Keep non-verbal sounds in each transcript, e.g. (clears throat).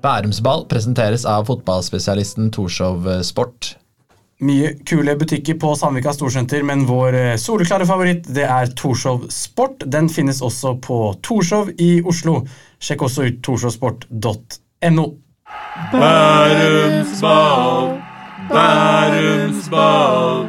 Bærumsball presenteres av fotballspesialisten Torshov Sport. Mye kule butikker på Sandvika Storsenter, men vår eh, soleklare favoritt det er Torshov Sport. Den finnes også på Torshov i Oslo. Sjekk også ut torshovsport.no. Bærumsball, Bærumsball.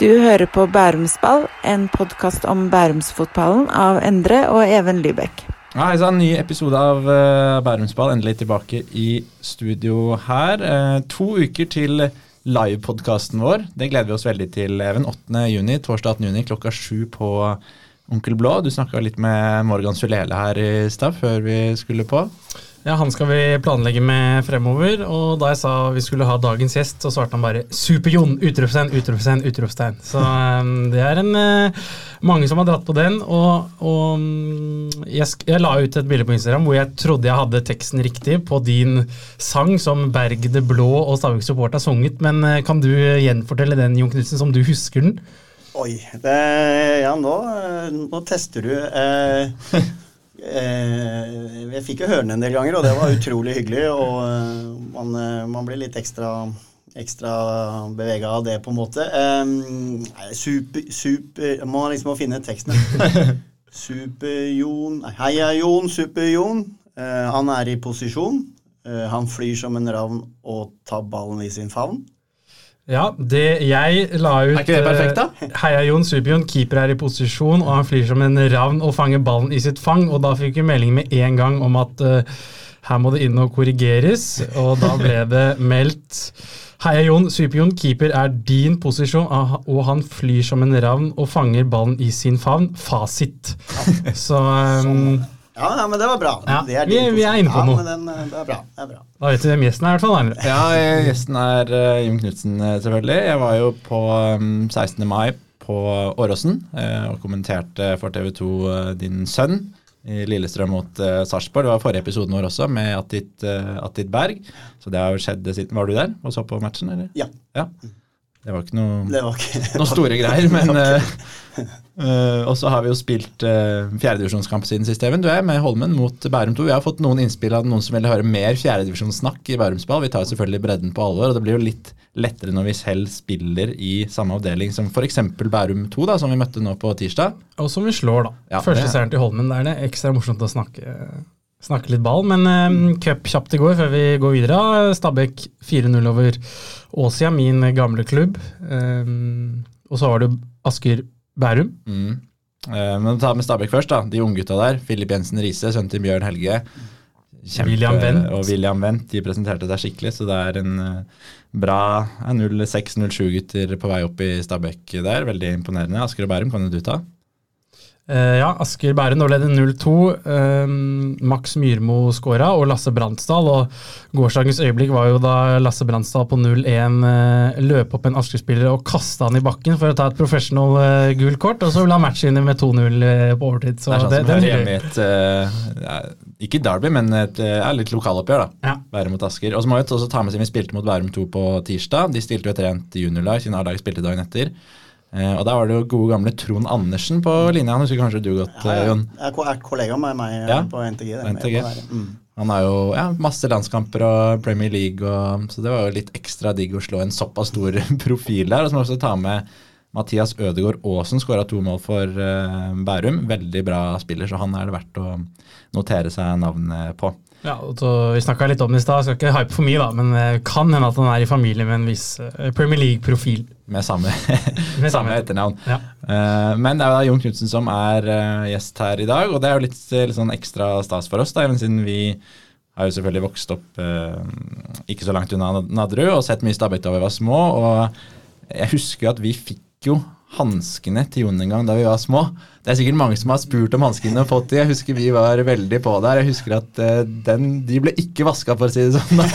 Du hører på Bærumsball, en podkast om bærumsfotballen av Endre og Even Lybekk. Ja, hei En ny episode av uh, Bærumsball. Endelig tilbake i studio her. Uh, to uker til livepodkasten vår. Det gleder vi oss veldig til, Even. 8. Juni, torsdag 18. juni klokka sju på Onkel Blå. Du snakka litt med Morgan Sulele her i stad før vi skulle på. Ja, Han skal vi planlegge med fremover. Og da jeg sa vi skulle ha dagens gjest, så svarte han bare 'Super-Jon!' Utropstegn, utropstegn, utropstegn. Så um, det er en uh, mange som har dratt på den. Og, og um, jeg, jeg, la ut et bilde på Instagram hvor jeg trodde jeg hadde teksten riktig på din sang som Berg det Blå og Stavik Support har sunget. Men uh, kan du gjenfortelle den, Jon Knutsen, som du husker den? Oi. Det, ja, nå, nå tester du. Eh, Eh, (laughs) jeg fikk jo høre den en del ganger, og det var utrolig hyggelig. Og eh, man, eh, man blir litt ekstra, ekstra bevega av det, på en måte. super, super Må liksom finne teksten. (laughs) Super-Jon Heia-Jon, Super-Jon. han er i posisjon. han flyr som en ravn og tar ballen i sin favn. Ja, det jeg la ut Er ikke det perfekt, da? Uh, Heia Jon Superjon, keeper er i posisjon, og han flyr som en ravn og fanger ballen i sitt fang. Og da fikk vi melding med en gang om at uh, her må det inn og korrigeres, og da ble det meldt Heia Jon Superjon, keeper er din posisjon, og han flyr som en ravn og fanger ballen i sin favn. Fasit. Så um, ja, ja, men det var bra. Ja, er vi, vi, er inne på noe. Den, men det, er bra, det, er bra, Da vet du hvem gjesten er, i hvert fall. Ja, gjesten er uh, Jim Knutsen, selvfølgelig. Jeg var jo på um, 16. mai på Åråsen uh, og kommenterte for TV 2 uh, din sønn i Lillestrøm mot uh, Sarpsborg. Det var forrige episoden vår også, med Attit, uh, Berg. Så det har jo skjedd siden Var du der og så på matchen, eller? Ja. ja. Det var ikke noe, var ikke, (laughs) noe store greier, (laughs) men uh, uh, Og så har vi jo spilt uh, fjerdedivisjonskamp siden sist, Even. Du er med Holmen mot Bærum 2. Vi har fått noen innspill av noen som vil høre mer fjerdedivisjonssnakk i Bærumsball. Vi tar selvfølgelig bredden på alvor, og det blir jo litt lettere når vi selv spiller i samme avdeling som f.eks. Bærum 2, da, som vi møtte nå på tirsdag. Og som vi slår, da. Ja, Første seieren til Holmen. Det er ekstra morsomt å snakke snakke litt ball. Men um, cup kjapt i går før vi går videre. Stabæk 4-0 over Åsia, min gamle klubb. Um, og så var det Asker Bærum. Mm. Uh, men ta med Stabæk først. da, De unggutta der. Filip Jensen Riise, sønnen til Bjørn Helge. Kjempe, William Wendt. Og William Wendt. De presenterte seg skikkelig, så det er en bra 06-07-gutter på vei opp i Stabæk der. Veldig imponerende. Asker og Bærum, kan du ta? Uh, ja, Asker Bærum, nå ble det 0-2. Uh, Max Myrmo skåra, og Lasse Bransdal. Og gårsdagens øyeblikk var jo da Lasse Bransdal på 0-1 uh, løp opp en Asker-spiller og kasta han i bakken for å ta et professional uh, gult kort, og så la matchen inn med 2-0 på overtid. Så det er sånn det, det, et Ikke Derby, men et ja, litt lokaloppgjør, da. Ja. Bærum mot Asker. Og så må vi også ta med seg vi spilte mot Bærum 2 på tirsdag. De stilte jo et rent juniorlag, siden A-lag spilte dagen etter. Eh, og Der var det jo gode gamle Trond Andersen på linja. Han husker kanskje du godt, ja, ja. Jon? Jeg er kollega med meg eh, ja. på NTG. NTG. Mm. Han har jo ja, masse landskamper og Premier League, og, så det var jo litt ekstra digg å slå en såpass stor (laughs) profil der. Og så må vi også ta med Mathias Ødegaard Aasen, skåra to mål for Bærum. Veldig bra spiller, så han er det verdt å notere seg navnet på. Ja, så Vi snakka litt om det i stad, skal ikke hype for mye, da, men det kan hende at han er i familie med en viss eh, Premier League-profil. Med samme, (laughs) med samme etternavn. Ja. Uh, men det er jo da Jon Knutsen som er gjest her i dag, og det er jo litt, litt sånn ekstra stas for oss, da, siden vi har jo selvfølgelig vokst opp ikke så langt unna Nadderud og sett mye Stabæk da vi var små. og Jeg husker jo at vi fikk jo hanskene til Jon en gang da vi var små. Det er sikkert mange som har spurt om hanskene og fått de. Jeg husker vi var veldig på der. Jeg husker at uh, den, de ble ikke vaska, for å si det sånn. (laughs)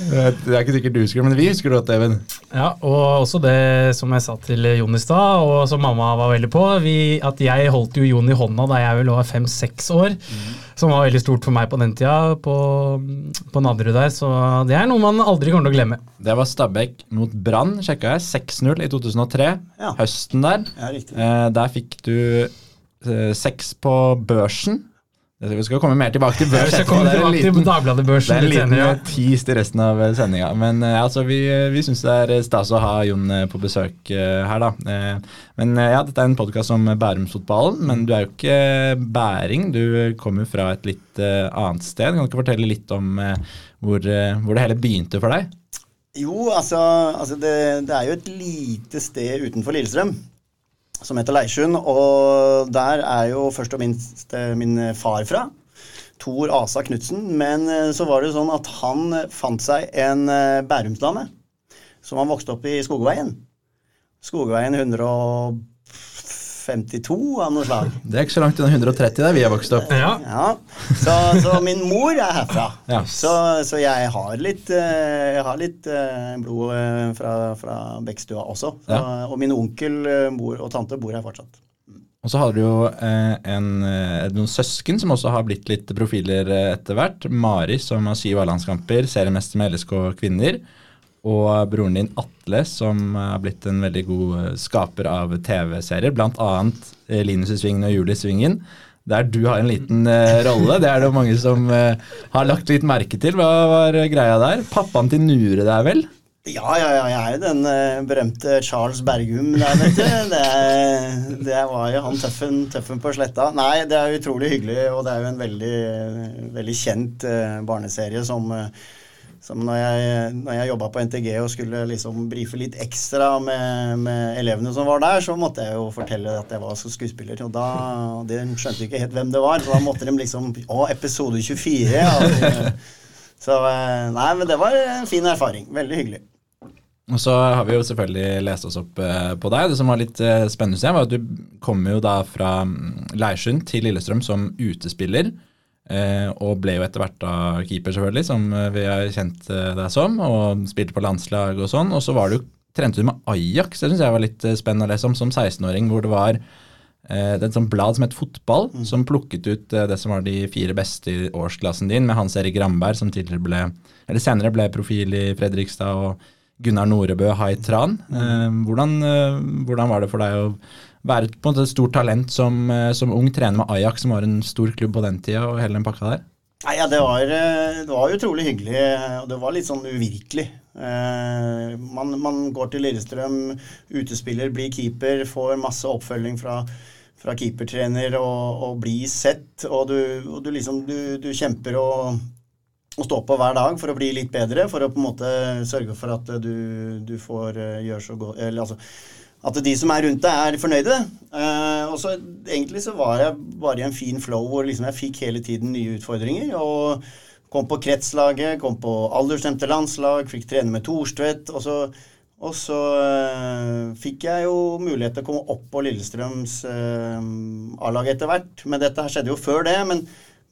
Det er ikke sikkert du husker det, men vi husker det godt, Even. Ja, og også det som jeg sa til Jon i stad, og som mamma var veldig på, vi, at jeg holdt jo Jon i hånda da jeg vel var fem-seks år. Mm. Som var veldig stort for meg på den tida, på, på Nadderud der. Så det er noe man aldri kommer til å glemme. Det var Stabæk mot Brann, sjekka jeg. 6-0 i 2003. Ja. Høsten der. Ja. Eh, der fikk du eh, seks på børsen. Vi skal komme mer tilbake til børs. Vi Det er en liten- Det er en liten eh, tease til resten av sendinga. Men eh, altså, vi, vi syns det er stas å ha Jon eh, på besøk eh, her, da. Eh, Men eh, ja, dette er en podkast om Bærumsfotballen, men du er jo ikke bæring. Du kommer fra et litt eh, annet sted. Kan du ikke fortelle litt om eh, hvor, eh, hvor det hele begynte for deg? Jo, altså, altså det, det er jo et lite sted utenfor Lillestrøm som heter Leirsund. Og der er jo først og minst eh, min far fra. Tor Asa Knutsen. Men eh, så var det sånn at han fant seg en eh, bærumsdame som han vokste opp i Skogveien. Skogveien 152 av noe slag. Det er ikke så langt unna 130 der vi har vokst opp. Ja. Ja, så, så min mor er herfra. Ja. Så, så jeg har litt, eh, jeg har litt eh, blod eh, fra, fra Bekkstua også. Så, Ja. Og min onkel mor og tante bor her fortsatt. Og så har du jo en, noen søsken som også har blitt litt profiler etter hvert. Mari, som har syv A-landskamper, seriemester med LSK kvinner. Og broren din Atle, som har blitt en veldig god eh, skaper av TV-serier. Bl.a. Eh, Linus i Svingen og Julie i Svingen. Der du har en liten uh, rolle. Det er det jo mange som uh, har lagt litt merke til. Hva var greia der? Pappaen til Nure der, vel? Ja, ja, ja, jeg er jo den uh, berømte Charles Bergum der, vet du. Det, det var jo han tøffen, tøffen på sletta. Nei, det er utrolig hyggelig, og det er jo en veldig, veldig kjent barneserie som eh, som når jeg, når jeg jobba på NTG og skulle liksom brife litt ekstra med, med elevene som var der, så måtte jeg jo fortelle at jeg var skuespiller. Og da, De skjønte ikke helt hvem det var, så da måtte de liksom Å, episode 24, ja. Så eh, Nei, men det var en fin erfaring. Veldig hyggelig. Og så har vi jo selvfølgelig lest oss opp eh, på deg. Det som var litt eh, spennende, var at du kommer jo da fra mm, Leirsund til Lillestrøm som utespiller. Eh, Og ble jo etter hvert da keeper, selvfølgelig, som eh, vi har kjent eh, deg som. Og spilte på landslag og sånn. Og så var du, trente du med Ajax, det syns jeg var litt spennende å lese om, som 16-åring, hvor det var eh, det er et sånt blad som het Fotball, som plukket ut det som var de fire beste i årsklassen din, med Hans Erik Ramberg, som ble, eller senere ble profil i Fredrikstad, og Gunnar Norebø, Hai Tran. Eh, hvordan, hvordan var det for deg å være på en måte, et stort talent som, eh, som ung, trener med Ajax, som var en stor klubb på den tida, og hele den pakka der? Nei, ja, det var, eh, det var utrolig hyggelig, og det var litt sånn uvirkelig. Eh, man, man går til Lillestrøm, utespiller, blir keeper, får masse oppfølging fra, fra keepertrener og, og blir sett, og du, og du liksom du, du kjemper og, og står på hver dag for å bli litt bedre, for å på en måte sørge for at du, du får eh, gjøre så godt Eller altså at de som er rundt deg, er fornøyde. Eh, og så Egentlig så var jeg bare i en fin flow hvor liksom jeg fikk hele tiden nye utfordringer. og Kom på kretslaget, kom på aldersstemte landslag, fikk trene med Thorstvedt. Og så, og så eh, fikk jeg jo mulighet til å komme opp på Lillestrøms eh, A-lag etter hvert. Men dette her skjedde jo før det. Men,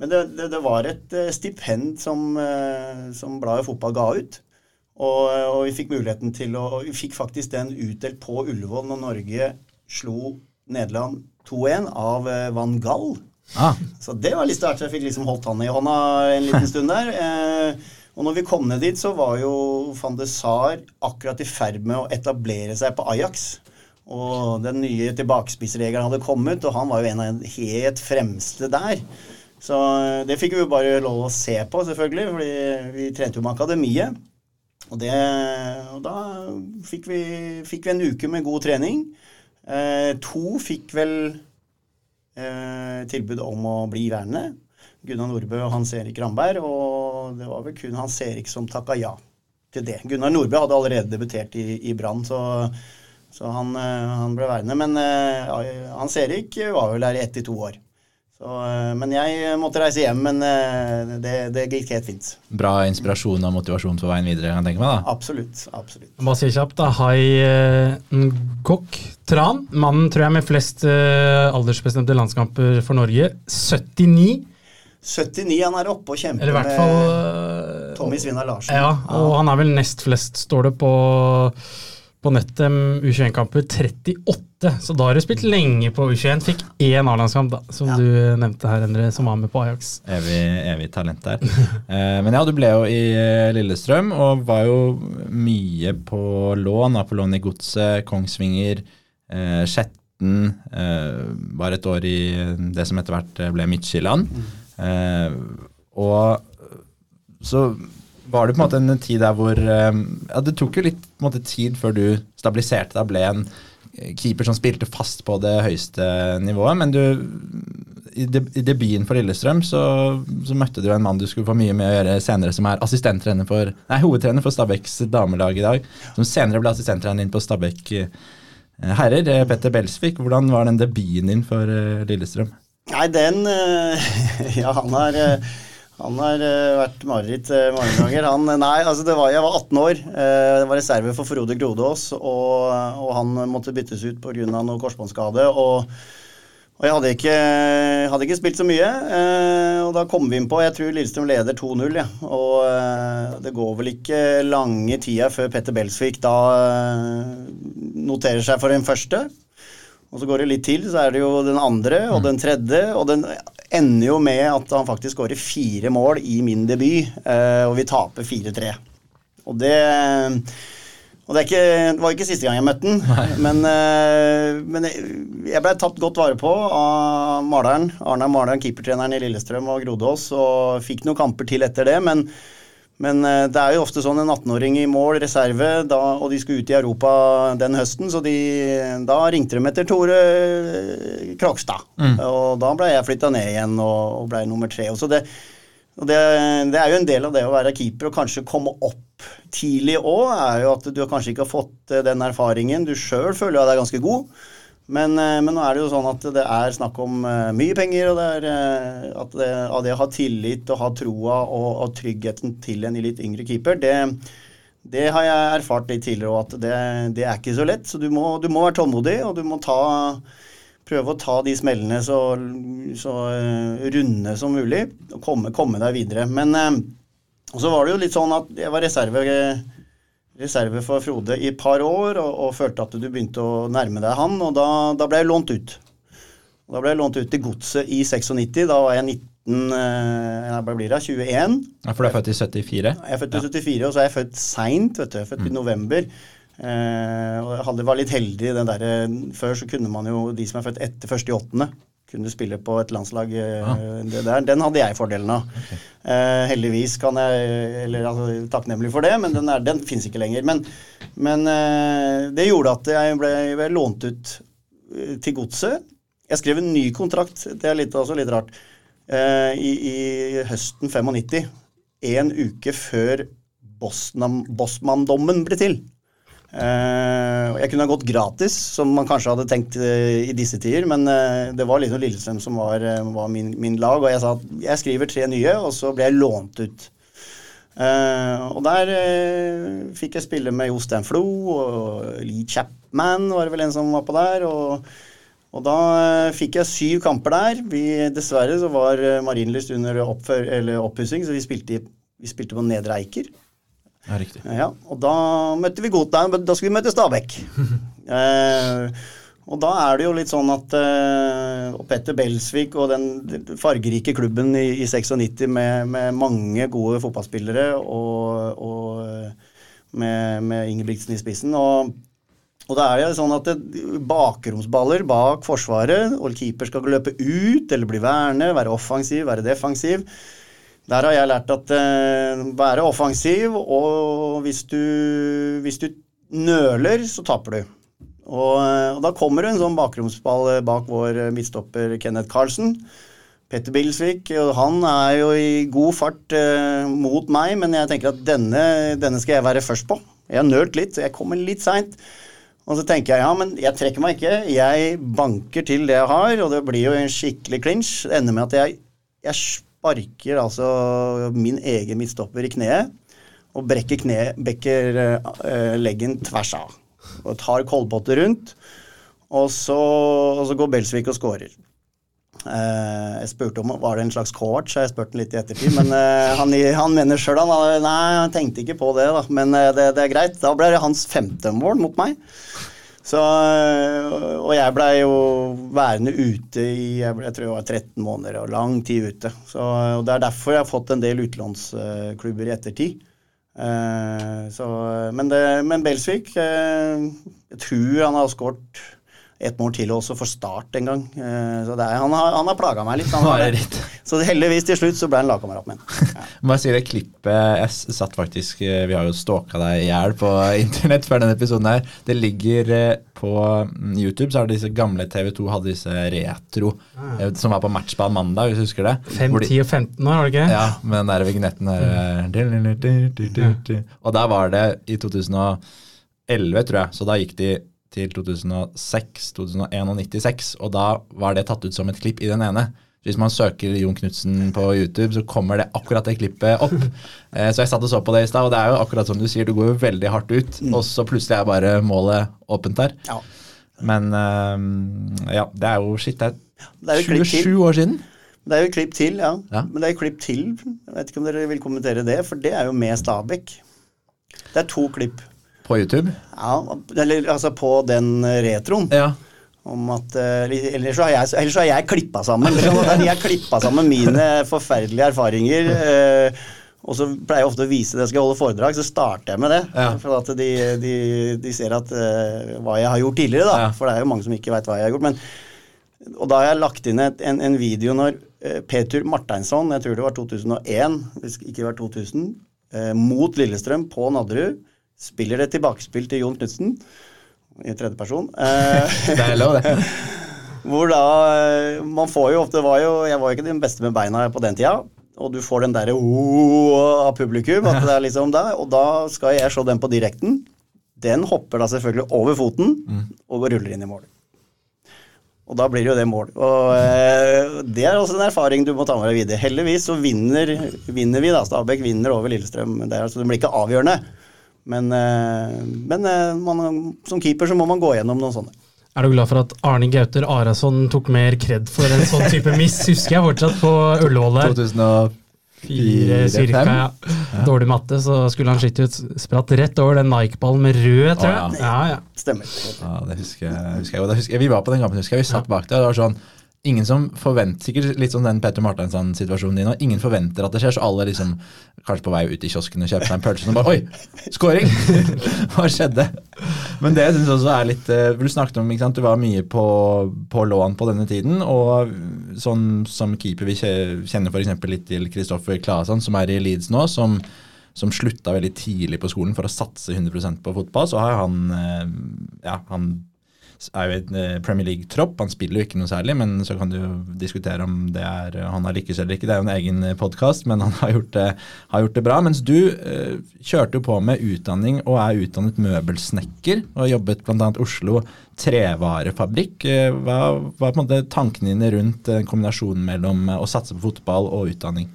men det, det, det var et eh, stipend som, eh, som bladet Fotball ga ut. Og, og vi fikk muligheten til å og Vi fikk faktisk den utdelt på Ullevål når Norge slo Nederland 2-1 av eh, Van Gall. Ah, Så det var litt sterkt. Jeg fikk liksom holdt han i hånda en liten (laughs) stund der. Eh, og når vi kom ned dit, så var jo van de Saar akkurat i ferd med å etablere seg på Ajax. Og den nye tilbakespissregelen hadde kommet, og han var jo en av de helt fremste der. Så eh, det fikk vi jo bare lov å se på, selvfølgelig, fordi vi trente jo med akademiet. Og, det, og da fikk vi, fikk vi en uke med god trening. Eh, to fikk vel eh, tilbud om å bli værende. Gunnar Nordbø og Hans Erik Ramberg. Og det var vel kun Hans Erik som takka ja til det. Gunnar Nordbø hadde allerede debutert i, i Brann, så, så han, eh, han ble værende. Men eh, Hans Erik var vel der i ett til to år. Så, eh, men jeg måtte reise hjem, men eh, det, det gikk helt fint. bra inspirasjon og motivasjon for veien videre, kan jeg tenke meg. da. Absolutt. absolutt. Hva Bare si kjapt, da. Hai eh, Ngok Tran, mannen tror jeg med flest aldersbestemte landskamper for Norge. 79, 79, han er oppe og kjemper eller i hvert fall med Tommy Svinnar Larsen. Ja, og han er vel nest flest, står det på, på nettet, U21-kamper. 38. Så da har du spilt lenge på U21. Fikk én A-landskamp, da, som Ja. du nevnte her, Endre, som var med på Ajax. Evig, evig talent der. (laughs) Eh, men ja, du ble jo i eh, Lillestrøm og var jo mye på lån. Var på lån i Godset, Kongsvinger, eh, Skjetten. Eh, var et år i det som etter hvert ble Midtjylland. Eh, og så var det på en måte en tid der hvor eh, Ja, det tok jo litt måte, tid før du stabiliserte deg, ble en keeper som spilte fast på det høyeste nivået. Men du, i, debuten for Lillestrøm så, så, møtte du en mann du skulle få mye med å gjøre senere, som er assistenttrener for, nei, hovedtrener for Stabæks damelag i dag. Som senere ble assistenttrener inn på Stabæk eh, herrer. Eh, Petter Belsvik, hvordan var den debuten din for Lillestrøm? Nei, den (laughs) Ja, han har han har uh, vært mareritt uh, mange ganger. Han, eh, nei, altså det var, jeg var 18 år. Det var reserve for Frode Grodås, og, og han måtte byttes ut pga. noe korsbåndskade. Og, og, jeg hadde ikke, hadde ikke, spilt så mye. og da kom vi inn på Jeg tror Lillestrøm leder 2-0. Ja. Og det går vel ikke lange tida før Petter Belsvik da noterer seg for den første. Og så går det litt til, så er det jo den andre og den tredje. Og den ender jo med at han faktisk skårer fire mål i min debut, eh, og vi taper 4-3. Og det og det, ikke, det, var ikke siste gang jeg møtte han, men, eh, men, jeg ble tatt godt vare på av Maleren. Arnar Maleren, keepertreneren i Lillestrøm og Grodås, og fikk noen kamper til etter det. men men eh, det er jo ofte sånn en 18-åring i mål, reserve, da, og de skulle ut i Europa den høsten, så de, da ringte de etter Tore eh, Krokstad. Mm. Og da ble jeg flytta ned igjen og, og ble nummer tre. Og så det, og det, det, er jo en del av det å være keeper og kanskje komme opp tidlig òg, er jo at du kanskje ikke har fått eh, den erfaringen. Du sjøl føler at er ganske god. Men, eh, men, nå er det jo sånn at det er snakk om uh, mye penger, og det er uh, at det, av det å ha tillit og ha troa og, og, tryggheten til en litt yngre keeper, det, det har jeg erfart litt tidligere at det, det, er ikke så lett. Så du må, du må, være tålmodig, og du må ta, prøve å ta de smellene så, så runde som mulig og komme, komme deg videre. Men så var det jo litt sånn at jeg var reserve reserve for Frode i et par år og, og, følte at du begynte å nærme deg han, og da, da ble jeg lånt ut. Og da ble jeg lånt ut til Godset i 96. Da var jeg 19 eh, Hva blir det? 21. Ja, For du er født i 74? Jeg er født i 74, og så er jeg født seint. Jeg er født mm. i november. Eh, og jeg hadde, var litt heldig den der, Før så kunne man jo de som er født etter 1.8., kunne spille på et landslag. Ja. ah. Der, den hadde jeg fordelen av. Okay. Eh, heldigvis kan jeg Eller altså, takknemlig for det, men den, er, den fins ikke lenger. Men, men eh, det gjorde at jeg ble, ble, lånt ut eh, til godset. Jeg skrev en ny kontrakt, det er litt, også litt rart, eh, i, i, høsten 95. En uke før Bosman-dommen ble til. Uh, jeg kunne ha gått gratis, som man kanskje hadde tenkt uh, i disse tider, men uh, det var liksom Lillestrøm som var, var min, min, lag, og jeg sa at jeg skriver tre nye, og så ble jeg lånt ut. og der fikk jeg spille med Jostein Flo, og Lee Chapman var det vel en som var på der. og og da fikk jeg syv kamper der. Vi, dessverre så var Marienlyst under oppussing, så vi spilte, vi spilte på Nedre Eiker. Ja, riktig. Ja, og da møtte vi godt Da, skulle vi møte Stabæk. (laughs) eh, og da er det jo litt sånn at eh, og Petter Belsvik og den fargerike klubben i, i 96 med, med, mange gode fotballspillere og, og eh, med, med Ingebrigtsen i spissen. Og, og da er det sånn at det, bakromsballer bak Forsvaret, og keeper skal løpe ut eller bli værende, være offensiv, være defensiv. Der har jeg lært at uh, være offensiv, og hvis du, hvis du nøler, så taper du. Og, uh, og, da kommer det en sånn bakromsball eh, bak vår midtstopper Kenneth Carlsen. Petter Bilsvik, og han er jo i god fart uh, mot meg, men jeg tenker at denne, denne, skal jeg være først på. Jeg har nølt litt, så jeg kommer litt seint. Og så tenker jeg ja, men jeg trekker meg ikke. Jeg banker til det jeg har, og det blir jo en skikkelig clinch. Det ender med at jeg, jeg sparker altså min egen midtstopper i kneet og brekker, kne, brekker uh, leggen tvers av. Og tar kolbottet rundt, og så, og så går Belsvik og scorer. Uh, jeg spurte om var det en slags coach, jeg spurte litt i ettertid. Men uh, han, han, mener sjøl han han tenkte ikke på det, da. Men uh, det, det, er greit. Da ble det hans femte mål mot meg. Så, og jeg blei jo værende ute i jeg, ble, jeg, tror jeg var 13 måneder og lang tid ute. Så, og Det er derfor jeg har fått en del utenlandsklubber i ettertid. Eh, så, men, men Belsvik eh, Jeg tror han har skåret ett mål til også for Start en gang. Eh, så er, han har, han har plaga meg litt. litt. (laughs) Så heldigvis til slutt så ble han lagkameraten med (laughs) ja. Må jeg si det klippet Jeg satt faktisk eh, Vi har jo stalka deg i hjel på (laughs) internett før denne episoden her. Det ligger eh, på mm, YouTube, så har disse gamle TV2 hadde disse retro ah. som var på matchball mandag, hvis du husker det. 5, 10 og 15 år, var det ikke? Ja, med den der vignetten der. Og der var det i 2011, tror jeg. Så da gikk de til 2006, 2001 og 96, og da var det tatt ut som et klipp i den ene. Hvis man søker Jon Knutsen på YouTube, så kommer det akkurat det klippet opp. (laughs) Eh, så jeg satt og så på det i stad, og det er jo akkurat som du sier, du går jo veldig hardt ut, mm. og så plutselig er bare målet åpent der. Ja. Men uh, ja, det er jo shit, det er, det er 27 år siden. Det er jo klipp til, ja. ja. Men det er jo klipp til. Jeg vet ikke om dere vil kommentere det, for det er jo med Stabæk. Det er to klipp. På YouTube? Ja, eller altså på den retroen. Ja. Om at, eh, ellers, så har jeg, ellers har jeg klippa sammen. Jeg har klippa sammen mine forferdelige erfaringer. Eh, og så pleier jeg ofte å vise det. Skal jeg holde foredrag, så starter jeg med det. Ja. For at de, de, de ser at, uh, hva jeg har gjort tidligere. da. Ja. For det er jo mange som ikke veit hva jeg har gjort. Men, og da har jeg lagt inn et, en, en, video når uh, Petur Marteinsson, jeg tror det var 2001, hvis ikke det var 2000, uh, mot Lillestrøm på Nadderud spiller det tilbakespill til Jon Knutsen i tredjeperson. Eh, (laughs) det er lov, det. hvor da eh, Man får jo ofte var jo, Jeg var jo ikke den beste med beina på den tida. Og du får den derre av publikum. at det er liksom der, Og da skal jeg se den på direkten. Den hopper da selvfølgelig over foten mm. og ruller inn i mål. Og da blir jo det mål. Og eh, Det er også en erfaring du må ta med deg videre. Heldigvis så vinner, vinner vi, da. Stabæk vinner over Lillestrøm. Det, er, altså, det blir ikke avgjørende. Men, eh, men eh, man, som keeper så må man gå gjennom noen sånne. Er du glad for at Arne Gauter Arason tok mer kred for en sånn type miss? Husker jeg fortsatt på Ullevål der. 2004 cirka, ja. Dårlig matte, så skulle han skyte ut spratt rett over den Nike-ballen med rød, tror jeg. Ja. Ja. Stemmer. Ja, det husker jeg. Husker jeg. Husker jeg. Vi var på den kampen, husker jeg. Vi satt bak der. Det var sånn ingen som forventer Sikkert litt sånn den Petter Martinsson-situasjonen din, og ingen forventer at det skjer, så alle liksom kanskje på vei ut i kiosken og kjøper seg en pølse og bare Oi! Scoring! (laughs) Hva skjedde? Men det syns også er litt eh, Du snakket om ikke sant, du var mye på, på lån på denne tiden, og sånn som keeper vi kjenner f.eks. litt til Kristoffer Claesson, som er i Leeds nå, som som slutta veldig tidlig på skolen for å satse 100% på fotball, så har han, eh, ja, han er jo en eh, Premier League-tropp. Han spiller jo ikke noe særlig, men så kan du diskutere om det er, han har lykkes eller ikke. Det er jo en egen eh, podkast, men (laughs) han har gjort, det, har gjort, det, bra. Mens du kjørte jo på med utdanning og er utdannet møbelsnekker og har jobbet bl.a. Oslo trevarefabrikk. Hva var tankene dine rundt kombinasjonen mellom å satse på fotball og utdanning?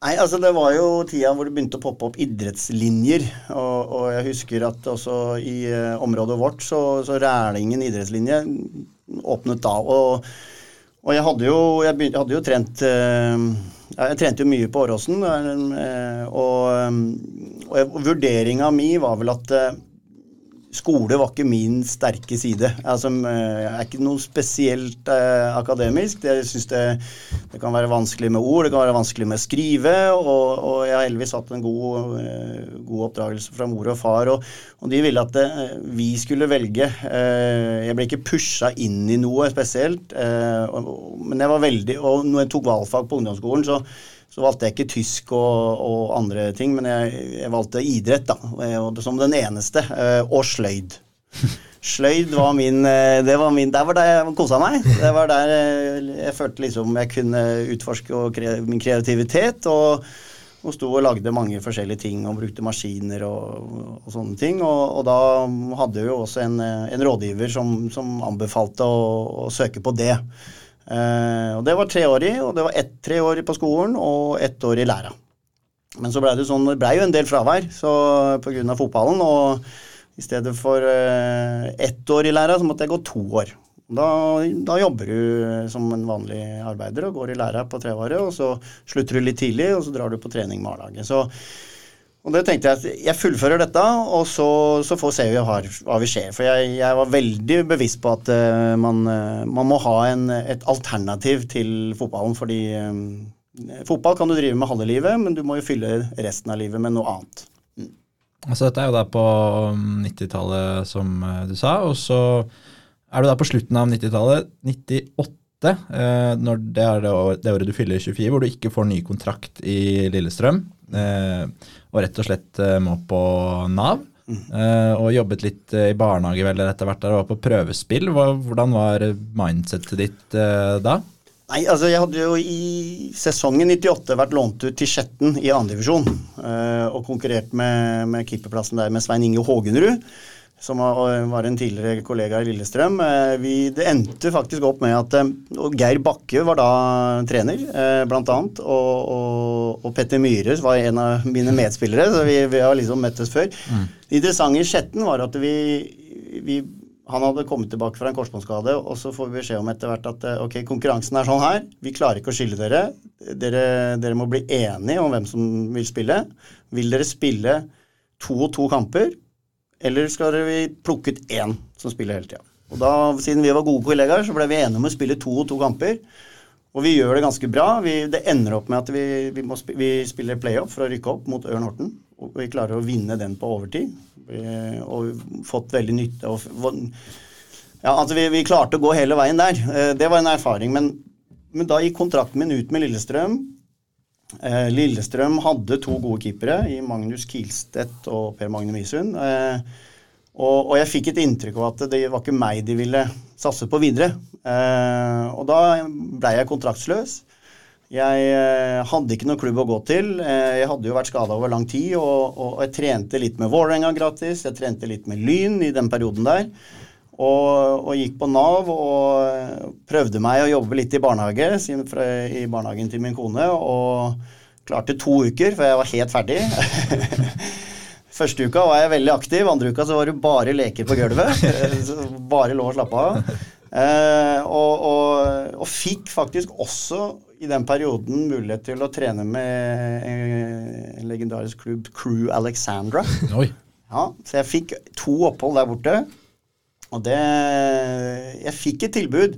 Nei, altså Det var jo tida hvor det begynte å poppe opp idrettslinjer. Og, og jeg husker at også i uh, området vårt så, så Rælingen idrettslinje åpnet da. Og, og jeg hadde jo, jeg begynte, hadde jo trent uh, Jeg trente jo mye på Åråsen. Uh, og, og vurderinga mi var vel at skole var ikke min sterke side. Altså, jeg er ikke noe spesielt eh, akademisk. Jeg syns det, det, kan være vanskelig med ord, det kan være vanskelig med å skrive. Og, og jeg har heldigvis hatt en god, eh, god oppdragelse fra mor og far. Og, og de ville at det, vi skulle velge. Eh, jeg ble ikke pusha inn i noe spesielt. Eh, men jeg var veldig Og når jeg tok valgfag på ungdomsskolen, så så valgte jeg ikke tysk og, og andre ting, men jeg, jeg, valgte idrett da, som den eneste. Eh, og sløyd. (laughs) Sløyd var min, eh, det var min Der var der jeg kosa meg. Det var der eh, jeg følte liksom jeg kunne utforske min kreativitet. og og sto og lagde mange forskjellige ting og brukte maskiner og, og sånne ting. Og, og, da hadde jeg jo også en, en rådgiver som, som anbefalte å, å, søke på det. Eh, og Det var treårig, og det var ett treårig på skolen og ett år i læra. Men så blei det sånn, det ble jo en del fravær pga. fotballen. Og i stedet for eh, ett år i læra, så måtte jeg gå to år. Da, da, jobber du som en vanlig arbeider og går i læra på treåret, og så slutter du litt tidlig, og så drar du på trening med A-laget. Så og det tenkte jeg at jeg fullfører dette, og så, så får se hva, vi skjer. For jeg, jeg, var veldig bevisst på at uh, man, uh, man, må ha en, et alternativ til fotballen. Fordi um, fotball kan du drive med halve livet, men du må jo fylle resten av livet med noe annet. Mm. Altså Dette er jo da på 90-tallet, som du sa. og så er du da på slutten av 90-tallet, 98, eh, når det er det, året du fyller 24, hvor du ikke får ny kontrakt i Lillestrøm, og rett og slett eh, må på Nav. Eh, og jobbet litt i barnehage vel etter hvert der og var på prøvespill. Hvordan var mindsetet ditt eh, da? Nei, altså Jeg hadde jo i sesongen 98 vært lånt ut til Skjetten i andredivisjon. Uh, og konkurrert med, med keeperplassen der med Svein Inge Hågenrud, som var, var en tidligere kollega i Lillestrøm. Uh, vi, det endte faktisk opp med at uh, Geir Bakke var da trener, blant annet. Og, og, og, Petter Myhre var en av mine medspillere, så vi, vi har liksom møttes før. Mm. Det interessante i Skjetten var at vi, vi han hadde kommet tilbake fra en korsbåndskade, og så får vi beskjed om etter hvert at eh, ok, konkurransen er sånn her. Vi klarer ikke å skille dere. Dere, dere må bli enige om hvem som vil spille. Vil dere spille to og to kamper, eller skal vi plukke ut én som spiller hele tida? Og da, Siden vi var gode kollegaer, så ble vi enige om å spille to og to kamper. Og vi gjør det ganske bra. Vi, det ender opp med at vi, vi, sp vi spiller playoff for å rykke opp mot Ørn Horten. Og vi klarer å vinne den på overtid. Og fått veldig nytte og, ja, altså vi, vi, klarte å gå hele veien der. Eh, det var en erfaring. Men, men da gikk kontrakten min ut med Lillestrøm. Eh, Lillestrøm hadde to gode keepere i Magnus Kilstedt og Per Magne Misund. Og, og, jeg fikk et inntrykk av at det var ikke meg de ville satse på videre. og da blei jeg kontraktsløs. Jeg eh, hadde ikke noen klubb å gå til. Eh, jeg hadde jo vært skada over lang tid, og, og, jeg trente litt med Vålerenga gratis. Jeg trente litt med Lyn i den perioden der. Og, og, gikk på Nav og prøvde meg å jobbe litt i barnehage, i barnehagen til min kone. Og klarte to uker før jeg var helt ferdig. (laughs) Første uka var jeg veldig aktiv, andre uka så var det bare leker på gulvet. (laughs) bare lå og slappa av. Eh, og, og, og, fikk faktisk også i den perioden mulighet til å trene med en legendarisk klubb, Crew Alexandra. Oi. Ja, så jeg fikk to opphold der borte. Og det Jeg fikk et tilbud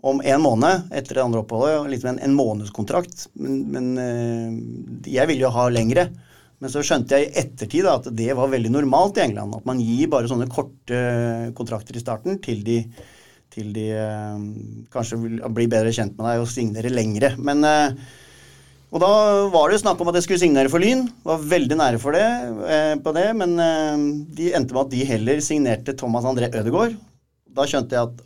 om en måned etter det andre oppholdet, liksom en, en månedskontrakt. Men, men, eh, jeg ville jo ha lengre. Men så skjønte jeg i ettertid at det var veldig normalt i England. At man gir bare sånne korte kontrakter i starten til de til de eh, kanskje vil bli bedre kjent med deg og signerer lengre. Men eh, og da var det snakk om at jeg skulle signere for Lyn. Var veldig nære for det, eh, på det, men de endte med at de heller signerte Thomas André Ødegaard. Da skjønte jeg at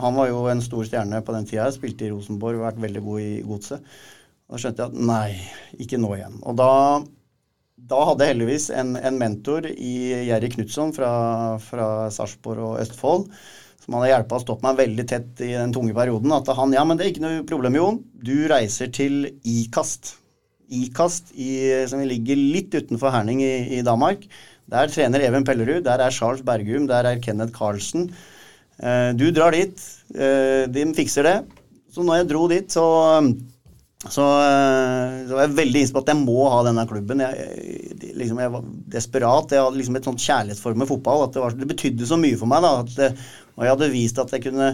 han var jo en stor stjerne på den tida. Spilte i Rosenborg og vært veldig god i godset. Da skjønte jeg at nei, ikke nå igjen. Og da, da hadde jeg heldigvis en, en mentor i Jerry Knutson fra, fra Sarpsborg og Østfold som hadde hjulpet og stått meg veldig tett i den tunge perioden, at han ja, men det er ikke noe problem, Jon. Du reiser til Ikast. Ikast i, som ligger litt utenfor Herning i, i, Danmark. Der trener Even Pellerud, der er Charles Bergum, der er Kenneth Carlsen. Eh, du drar dit. Eh, de fikser det. Så når jeg dro dit, så så, eh, så, var jeg veldig innstilt på at jeg må ha denne klubben. Jeg, liksom, jeg var desperat. Jeg hadde liksom et sånt kjærlighetsform med fotball. at Det, var, det betydde så mye for meg. da, at, Og jeg hadde vist at jeg kunne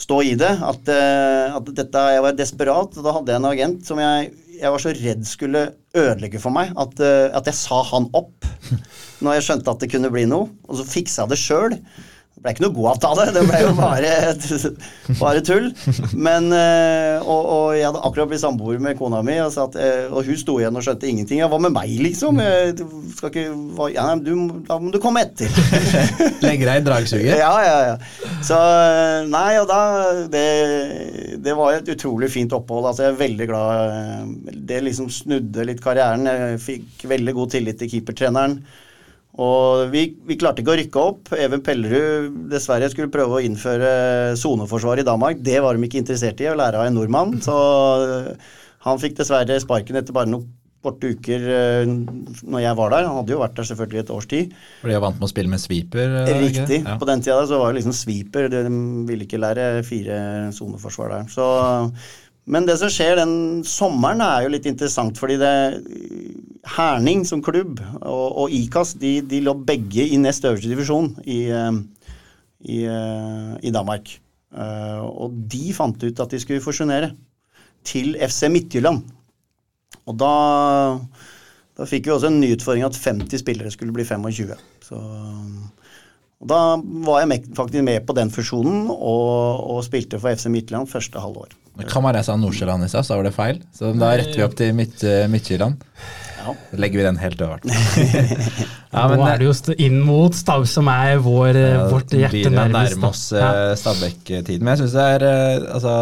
stå i det. At, eh, at dette, jeg var desperat. og Da hadde jeg en agent som jeg, jeg var så redd skulle ødelegge for meg, at, eh, at jeg sa han opp (laughs) når jeg skjønte at det kunne bli noe. Og så fiksa jeg det sjøl. Det ble ikke noe god avtale, det ble jo bare, bare tull. Men, eh, og, og, jeg hadde akkurat blitt samboer med kona mi, og, at, eh, og, hun sto igjen og skjønte ingenting. Ja, hva med meg, liksom? Jeg skal ikke, ja, du, da må du komme etter. (laughs) Legge deg i dragsuget? Ja, ja, ja. Så nei, og da det, det, var et utrolig fint opphold. Altså, jeg er veldig glad Det liksom snudde litt karrieren. Jeg fikk veldig god tillit til keepertreneren. Og vi, vi, klarte ikke å rykke opp. Even Pellerud dessverre skulle prøve å innføre soneforsvar i Danmark. Det var de ikke interessert i, å lære av en nordmann. Så eh, han fikk dessverre sparken etter bare noen korte uker eh, når jeg var der. Han hadde jo vært der selvfølgelig et års tid. Fordi jeg vant med å spille med sweeper? Riktig. Ja. På den tida så var det liksom sweeper. De ville ikke lære fire soneforsvar der. Så men det som skjer den sommeren, er jo litt interessant, fordi det Herning som klubb og, og IKAS de, de, lå begge i nest øverste divisjon i, eh, i, eh, i, Danmark. Eh, og de fant ut at de skulle fusjonere til FC Midtjylland. Og da, da fikk vi også en ny utfordring at 50 spillere skulle bli 25. Så, Og Da var jeg faktisk med på den fusjonen og, og spilte for FC Midtjylland første halvår. Kamara sa Nordsjøland i stad, så var det feil. Så da retter vi opp til Midt, Midtjylland. Ja. Så legger vi den helt over. (laughs) ja, Nå er det jo inn mot Stav som er vår, ja, vårt hjerte nærmest. Nærme oss ja. Stabæk-tiden. Men jeg syns det er altså,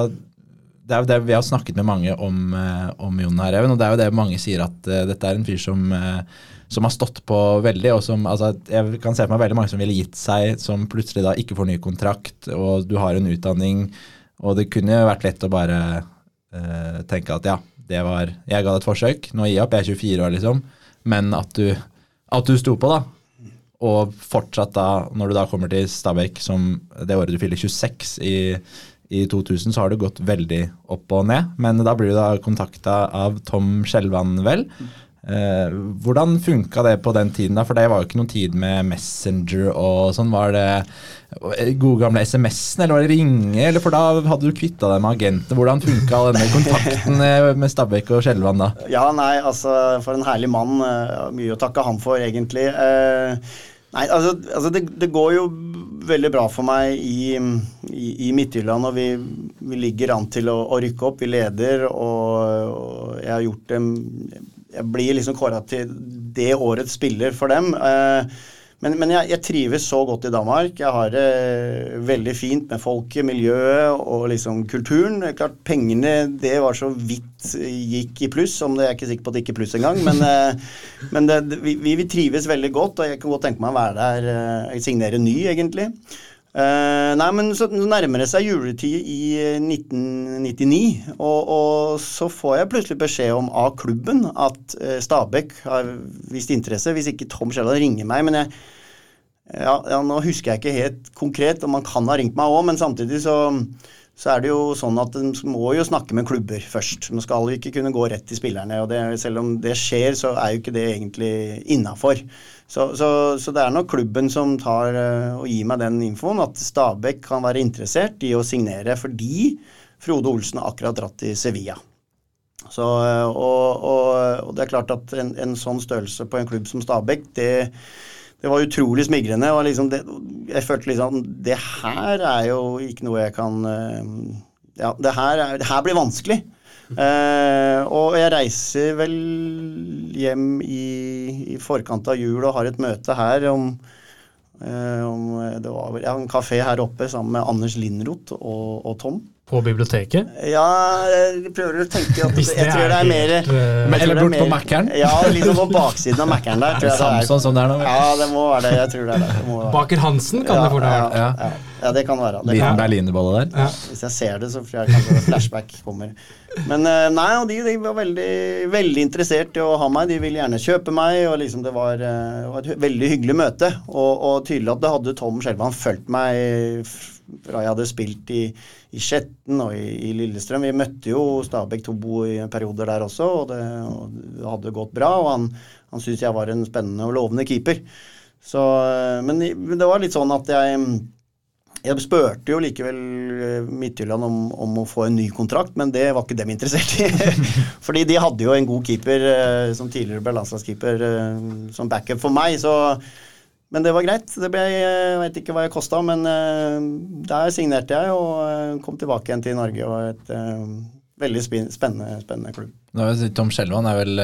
det er det, Vi har snakket med mange om, om Jon Herreven, og det er jo det mange sier at uh, dette er en fyr som uh, som har stått på veldig, og som altså, Jeg kan se for meg veldig mange som ville gitt seg, som plutselig da ikke får ny kontrakt, og du har en utdanning, og det kunne vært lett å bare uh, tenke at ja, det var Jeg ga det et forsøk, nå gir jeg opp, jeg er 24 år, liksom, men at du, at du sto på, da. Og fortsatt da, når du da kommer til Stabæk, som det året du fyller 26 i i 2000 så har det gått veldig opp og ned, men da blir du da kontakta av Tom Skjelvan, vel, hvordan funka det på den tiden, da? For det var jo ikke noen tid med Messenger og sånn. Var det gode gamle SMS-en, eller var det ringe? Eller for da hadde du kvitta deg med agentene. Hvordan funka denne kontakten eh, med Stabæk og Skjelvan da? Ja, nei, altså for en herlig mann. Mye å takke ham for, egentlig. Nei, altså, altså det, det, går jo veldig bra for meg i, i, i Midtjylland, og vi, vi, ligger an til å, å, rykke opp. Vi leder, og, og jeg har gjort det jeg blir liksom kåra til det årets spiller for dem. Eh, men, men jeg, jeg, trives så godt i Danmark. Jeg har det veldig fint med folket, miljøet og liksom kulturen. Klart Pengene det var så vidt gikk i pluss, om det er ikke sikker på at det gikk i pluss engang. Men, eh, men det, vi, vi, trives veldig godt, og jeg kan godt tenke meg å være der. Jeg eh, signerer ny, egentlig. Uh, nei, men så nærmer det seg juletid i 1999, eh, og, og, så får jeg plutselig beskjed om av klubben at uh, Stabæk har vist interesse, hvis ikke Tom Skjelland ringer meg. Men jeg, ja, ja, nå husker jeg ikke helt konkret om han kan ha ringt meg òg, men samtidig så, så er det jo sånn at en må jo snakke med klubber først. Man skal jo ikke kunne gå rett til spillerne. og det, Selv om det skjer, så er jo ikke det egentlig innafor. Så, så, så, det er nok klubben som tar uh, og gir meg den infoen, at Stabæk kan være interessert i å signere fordi Frode Olsen har akkurat dratt til Sevilla. Så, uh, og, og, og, det er klart at en, en, sånn størrelse på en klubb som Stabæk, det, det var utrolig smigrende. og liksom det, Jeg følte liksom Det her er jo ikke noe jeg kan uh, Ja, det her, er, det her blir vanskelig. Uh, og jeg reiser vel hjem i, i, forkant av jul og har et møte her om, eh, om Det var vel ja, en kafé her oppe sammen med Anders Lindroth og, og Tom. På biblioteket? Ja, jeg prøver å tenke at det, jeg tror det er mer Eller bort på Mækkern? Ja, liksom på baksiden av Mækkern der. Er det Samson som det er nå? Ja, det må være det. Jeg tror det er det. det Baker Hansen kan ja, det fort ha vært. Ja, ja, ja, det kan være. Det Liten berlinerbolle der? Ja. Hvis jeg ser det, så får jeg kanskje flashback kommer. Men eh, nei, og de, de, var veldig, veldig interessert i å ha meg. De ville gjerne kjøpe meg, og liksom det var, eh, var et veldig hyggelig møte. Og, og tydelig at det hadde Tom Skjelvan fulgt meg fra jeg hadde spilt i, i Skjetten og i, i, Lillestrøm. Vi møtte jo Stabæk Tobo i perioder der også, og det, og det hadde gått bra. Og han, han syntes jeg var en spennende og lovende keeper. Så, men det var litt sånn at jeg jeg spurte jo likevel eh, Midtjylland om, om, å få en ny kontrakt, men det var ikke dem interessert i. (laughs) Fordi de hadde jo en god keeper eh, som tidligere ble landslagskeeper eh, som backup for meg. så men det var greit. Det ble, jeg vet ikke hva jeg kosta, men der signerte jeg og kom tilbake igjen til Norge. og et veldig spennende, spennende klubb. Tom Skjelvan er vel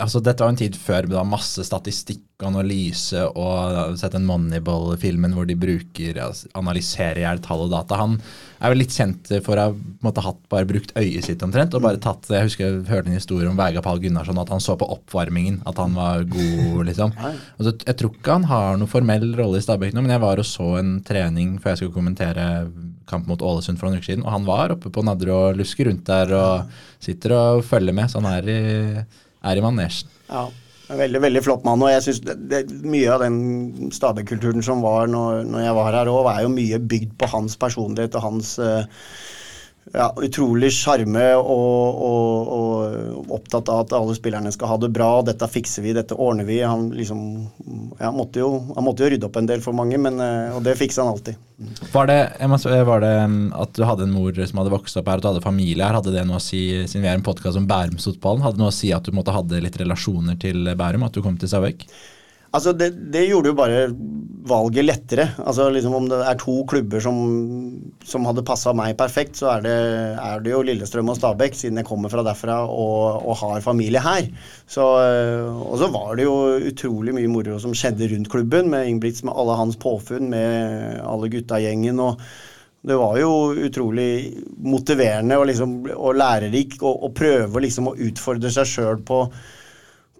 altså Dette var en tid før med masse statistikk analyse og sett den Moneyball-filmen hvor de bruker analyserer i hjel tall og data. Han er vel litt kjent for å ha hatt bare brukt øyet sitt omtrent. og bare tatt, Jeg husker jeg hørte en historie om Vegapal Gunnarsson, at han så på oppvarmingen at han var god. (laughs) liksom. Altså, jeg tror ikke han har noen formell rolle i Stabæk nå, men jeg var og så en trening før jeg skulle kommentere kamp mot Ålesund for noen uker siden, og han var oppe på Nadderud og lusker rundt der og sitter og følger med. så han er i er i manesjen. Ja, veldig veldig flott mann. og jeg synes Mye av den Stabæk-kulturen som var når, når, jeg var her òg, er jo mye bygd på hans personlighet og hans uh, ja, utrolig sjarme og, og, og, opptatt av at alle spillerne skal ha det bra. Dette fikser vi, dette ordner vi. Han, liksom, ja, måtte, jo, han måtte jo rydde opp en del for mange, men, eh, og det fikser han alltid. Var det, var det, mm, at du hadde en mor som hadde vokst opp her og du hadde familie her? Hadde det noe å si, siden vi er en podkast om Bærumsfotballen, hadde det noe å si at du måtte hadde litt relasjoner til Bærum? At du kom til Stabæk? Altså, det, det, gjorde jo bare valget lettere. Altså, liksom Om det er to klubber som, som hadde passa meg perfekt, så er det, er det, jo Lillestrøm og Stabæk, siden jeg kommer fra derfra og, og har familie her. Så, og så var det jo utrolig mye moro som skjedde rundt klubben, med Ingebrigts, med alle hans påfunn, med alle gutta-gjengen. og det var jo utrolig motiverende og, liksom, og lærerik å prøve liksom å utfordre seg sjøl på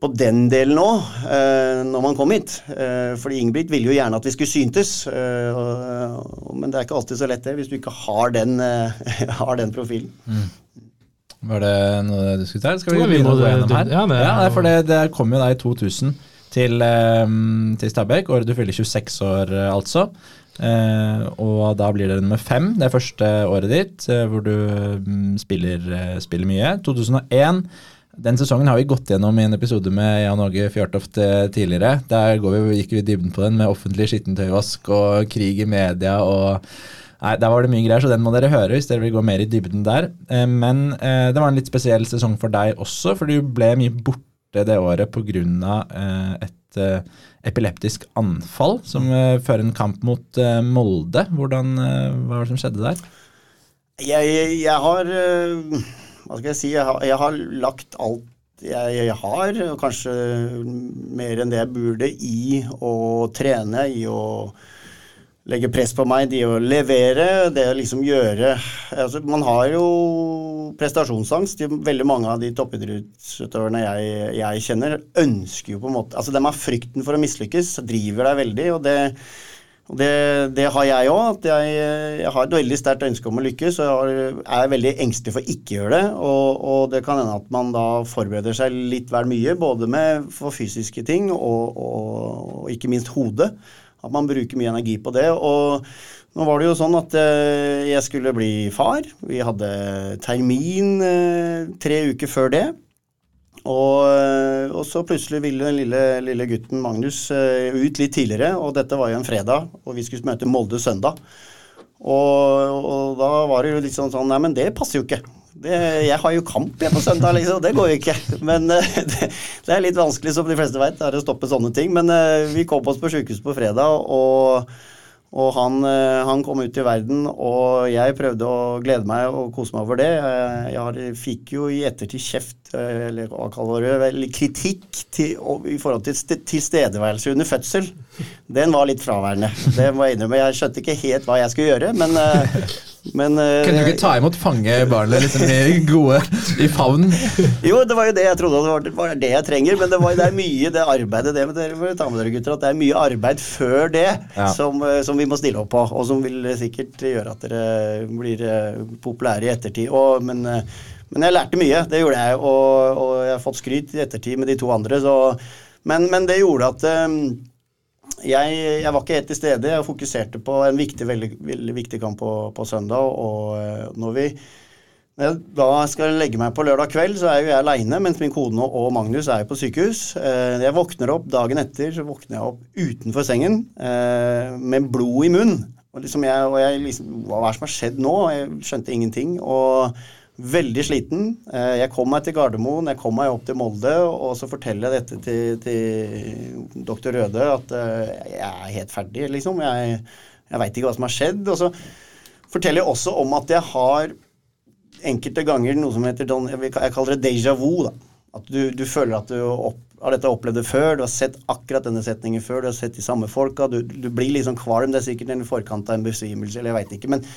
på den delen òg, eh, når man kom hit. Eh, fordi Ingebrigt ville jo gjerne at vi skulle syntes. Eh, men det er ikke alltid så lett det, hvis du ikke har den, (laughs) har den profilen. Mm. Var det noe du skulle ta? Skal vi begynne å gå gjennom her? Ja, det, ja, for det, det kom jo da i 2000 til, til Stabæk. Året du fyller 26 år, altså. Og da blir det nummer fem, det første året ditt, hvor du um, spiller, spiller, mye. 2001 den sesongen har vi gått gjennom i en episode med Jan Åge Fjørtoft eh, tidligere. Der vi, gikk vi i dybden på den med offentlig skittentøyvask og krig i media og Nei, Der var det mye greier, så den må dere høre hvis dere vil gå mer i dybden der. Eh, men eh, det var en litt spesiell sesong for deg også, for du ble mye borte det året pga. et epileptisk anfall som fører en kamp mot Molde. Hvordan, hva var det som skjedde der? Jeg, jeg har hva skal jeg si, jeg har, jeg har lagt alt jeg, har, kanskje mer enn det jeg burde, i å trene, i å legge press på meg, i å levere, det å liksom gjøre altså, Man har jo prestasjonsangst. Veldig mange av de toppidrettsutøverne jeg, jeg, kjenner, ønsker jo på en måte Altså, de har frykten for å mislykkes, driver deg veldig, og det og det, det, har jeg òg. Jeg, jeg, har et veldig sterkt ønske om å lykkes, og jeg er veldig engstelig for ikke å gjøre det. Og, og, det kan hende at man da forbereder seg litt vel mye, både med for fysiske ting og, og, og ikke minst hodet. At man bruker mye energi på det. Og nå var det jo sånn at eh, jeg skulle bli far. Vi hadde termin eh, tre uker før det. Og, eh, og, så plutselig ville den lille, lille, gutten Magnus uh, ut litt tidligere, og dette var jo en fredag, og vi skulle møte Molde søndag. Og, og, da var det jo litt sånn sånn Nei, men det passer jo ikke. Det, jeg har jo kamp igjen på søndag, liksom. Det går jo ikke. Men uh, (laughs) det, det, er litt vanskelig, som de fleste veit, å stoppe sånne ting. Men vi kom oss på sjukehuset på fredag, og og han, eh, han, kom ut i verden, og jeg prøvde å glede meg og kose meg over det. Eh, jeg fikk jo i ettertid kjeft, eh, eller hva kaller det, kritikk til, i forhold til tilstedeværelse under fødsel. Den var litt fraværende. Det må jeg innrømme. Jeg skjønte ikke helt hva jeg skulle gjøre, men men, uh, Kunne du ikke ta imot fangebarnet liksom i gode i favnen? jo, det var jo det jeg trodde det var, det, var det jeg trenger, men det, var, det, er mye det arbeidet det, dere må ta med dere gutter, at det er mye arbeid før det ja. som, eh, som, vi må stille opp på, og som vil sikkert gjøre at dere blir eh, populære i ettertid. Og, men, men, jeg lærte mye, det gjorde jeg, og, og, jeg har fått skryt i ettertid med de to andre. Så, men, men, det gjorde at jeg, jeg, var ikke helt til stede. Jeg fokuserte på en viktig, veldig, veldig viktig kamp på, på, søndag. Og eh, når vi jeg da skal legge meg på lørdag kveld, så er jo jeg aleine, mens min kone og Magnus er på sykehus. Eh, jeg våkner opp dagen etter, så våkner jeg opp utenfor sengen eh, med blod i munnen. Og, liksom jeg, og jeg liksom, Hva er det som har skjedd nå? Jeg skjønte ingenting. og Veldig sliten. Eh, jeg kom meg til Gardermoen, jeg kom meg opp til Molde, og så forteller jeg dette til, til doktor Røde, at eh, jeg er helt ferdig, liksom. Jeg, jeg veit ikke hva som har skjedd. Og så forteller jeg også om at jeg har enkelte ganger noe som heter Jeg kaller det déjà vu. da. At du, du føler at du opp, har dette opplevd det før, du har sett akkurat denne setningen før, du har sett de samme folka, du, du blir liksom kvalm. Det er sikkert en forkant av en besvimelse, eller jeg veit ikke. men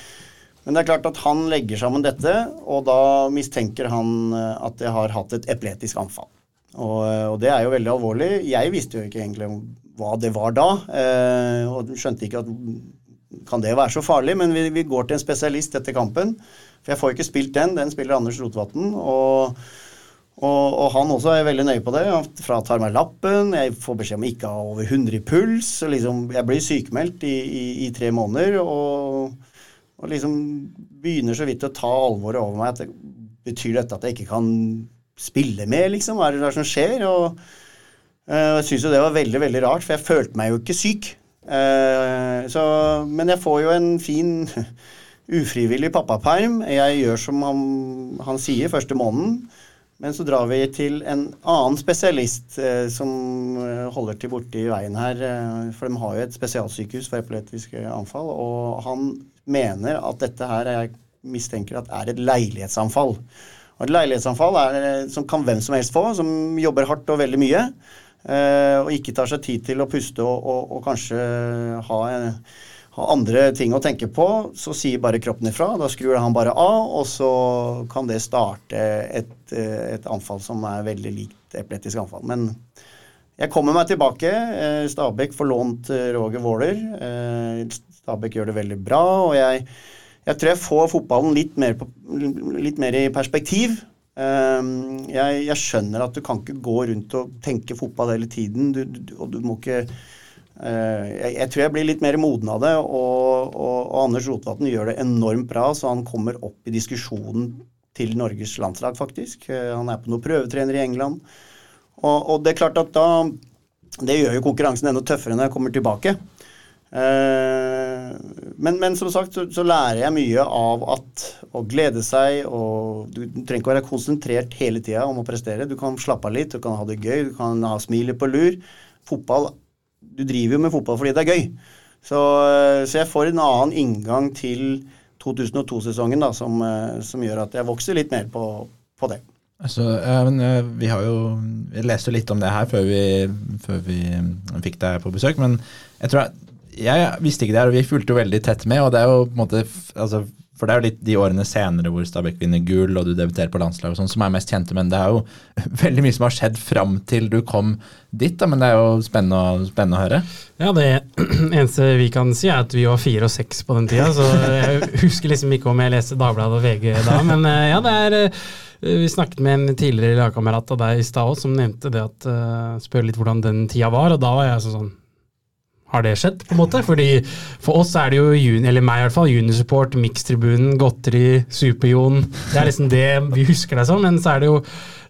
men det er klart at han legger sammen dette, og da mistenker han eh, at jeg har hatt et epiletisk anfall. Og, eh, og, det er jo veldig alvorlig. Jeg visste jo ikke egentlig hva det var da, eh, og skjønte ikke at kan det være så farlig, men vi, vi, går til en spesialist etter kampen. For jeg får ikke spilt den, den spiller Anders Rotevatn. Og, og, og, han også er veldig nøye på det. Han fratar meg lappen, jeg får beskjed om ikke å ha over 100 i puls. Liksom, jeg blir sykemeldt i, i, i tre måneder. og og liksom begynner så vidt å ta alvoret over meg. at det, Betyr dette at jeg ikke kan spille med, liksom? Hva er det som skjer? Og uh, jeg syns jo det var veldig, veldig rart, for jeg følte meg jo ikke syk. Uh, så, men jeg får jo en fin (laughs) ufrivillig pappaperm. Jeg gjør som han, han sier første måneden. Men så drar vi til en annen spesialist eh, som eh, holder til borti veien her. Eh, for de har jo et spesialsykehus for epileptiske anfall. Og han mener at dette her jeg mistenker at er et leilighetsanfall. Og et leilighetsanfall er, eh, som kan hvem som helst få, som jobber hardt og veldig mye. Eh, og ikke tar seg tid til å puste og, og, og kanskje ha ha, andre ting å tenke på, så sier bare kroppen ifra. Da skrur han bare av, og så kan det starte et, et anfall som er veldig likt epileptisk anfall. Men jeg kommer meg tilbake. Eh, Stabæk får lånt eh, Roger Våler. Stabæk gjør det veldig bra, og jeg, jeg tror jeg får fotballen litt mer, på, litt mer i perspektiv. Jeg, jeg, skjønner at du kan ikke gå rundt og tenke fotball hele tiden, du, du, og du må ikke Eh, jeg, jeg, tror jeg blir litt mer moden av det, og, og, og Anders Rotevatn gjør det enormt bra, så han kommer opp i diskusjonen til Norges landslag, faktisk. Eh, han er på noen prøvetrener i England. Og, og, det er klart at da Det gjør jo konkurransen enda tøffere når jeg kommer tilbake. Eh, men, men, som sagt så, så, lærer jeg mye av at å glede seg og Du, trenger ikke være konsentrert hele tida om å prestere. Du kan slappe av litt, du kan ha det gøy, du kan ha smilet på lur. Fotball du driver jo med fotball fordi det er gøy. Så, eh, så jeg får en annen inngang til 2002-sesongen da, som, eh, som, gjør at jeg vokser litt mer på, på det. Altså, ja, eh, vi har jo vi leste litt om det her før vi, før vi fikk deg på besøk, men jeg tror jeg, jeg visste ikke det her, og vi fulgte jo veldig tett med. og det er jo på en måte, altså, for det er jo litt de årene senere hvor Stabæk vinner gull og du debuterer på landslaget sånn, som er mest kjente, men det er jo (laughs) veldig mye som har skjedd fram til du kom dit. Da, men det er jo spennende, spennende, å høre. Ja, det (clears throat) eneste vi kan si er at vi var fire og seks på den tida, så jeg (laughs) husker liksom ikke om jeg leste Dagbladet og VG da, men eh, ja, det er eh, vi snakket med en tidligere lagkamerat av deg i stad som nevnte det at uh, Spør litt hvordan den tida var, og da var jeg sånn har det skjedd, på en måte? Fordi For oss er det jo, juni, eller meg i hvert fall, JuniSupport Mixtribunen, Godteri, Super-Jon. Det er liksom det vi husker deg som, men så er det jo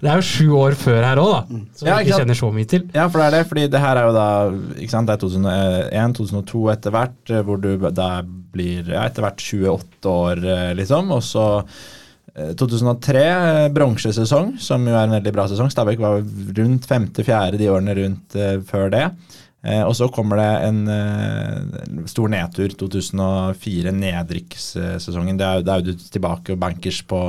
det er jo sju år før her òg, da. Som ja, vi ikke kjenner så mye til. Ja, for det er det. fordi det her er jo da ikke sant, det er 2001, 2002 etter hvert, eh, hvor du da blir ja, etter hvert 28 år, eh, liksom. Og så 2003, eh, bronsesesong, som jo er en veldig bra sesong. Stabæk var rundt femte-fjerde de årene rundt før det. Eh, og så kommer det en, eh, stor nedtur. 2004, nedrykkssesongen. Da er du tilbake og bankers på,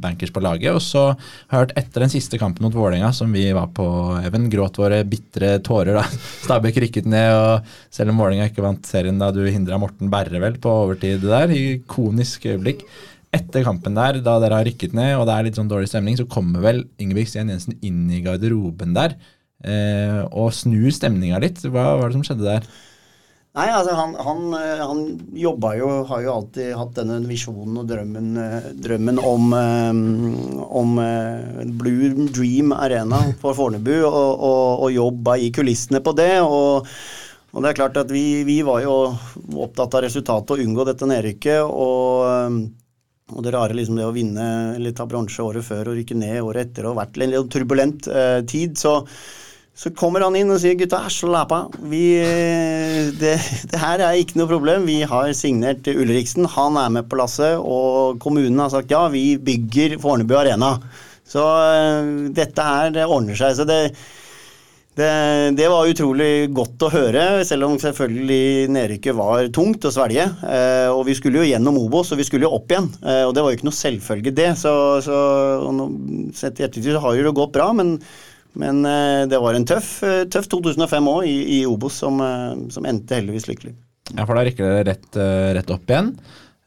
bankers på, laget. Og så har jeg hørt etter den siste kampen mot Vålerenga, som vi var på, Even, gråt våre bitre tårer da (laughs) Stabæk rykket ned. og Selv om Vålerenga ikke vant serien da du hindra Morten Berre vel på overtid der, ikonisk øyeblikk. Etter kampen der, da dere har rykket ned og det er litt sånn dårlig stemning, så kommer vel Ingebrigt Jensen inn i garderoben der eh, og snu stemninga litt. Hva var det som skjedde der? Nei, altså han, han, eh, han jobba jo Har jo alltid hatt denne visjonen og drømmen, eh, drømmen om, eh, om Blue Dream Arena for Fornebu, og, og, og jobba i kulissene på det. og og det er klart at vi, vi, var jo opptatt av resultatet og unngå dette nedrykket. Og, og det rare liksom det å vinne eller ta bronse året før og rykke ned året etter og vært en litt turbulent eh, tid. Så, så kommer han inn og sier gutta, slapp av. Det, det, her er ikke noe problem. Vi har signert Ulriksen. Han er med på lasset. Og kommunen har sagt ja, vi bygger Fornebu Arena. Så uh, dette her det ordner seg. Så det, det, det, var utrolig godt å høre, selv om selvfølgelig nedrykket var tungt å svelge. Eh, og vi skulle jo gjennom Obos, og vi skulle jo opp igjen. Eh, og det var jo ikke noe selvfølge, det. Så, så sett i ettertid så har det gått bra, men men eh, det var en tøff, eh, tøff 2005 òg, i, i, Obos, som, eh, som, endte heldigvis lykkelig. Ja, for da rykker dere rett, rett, opp igjen.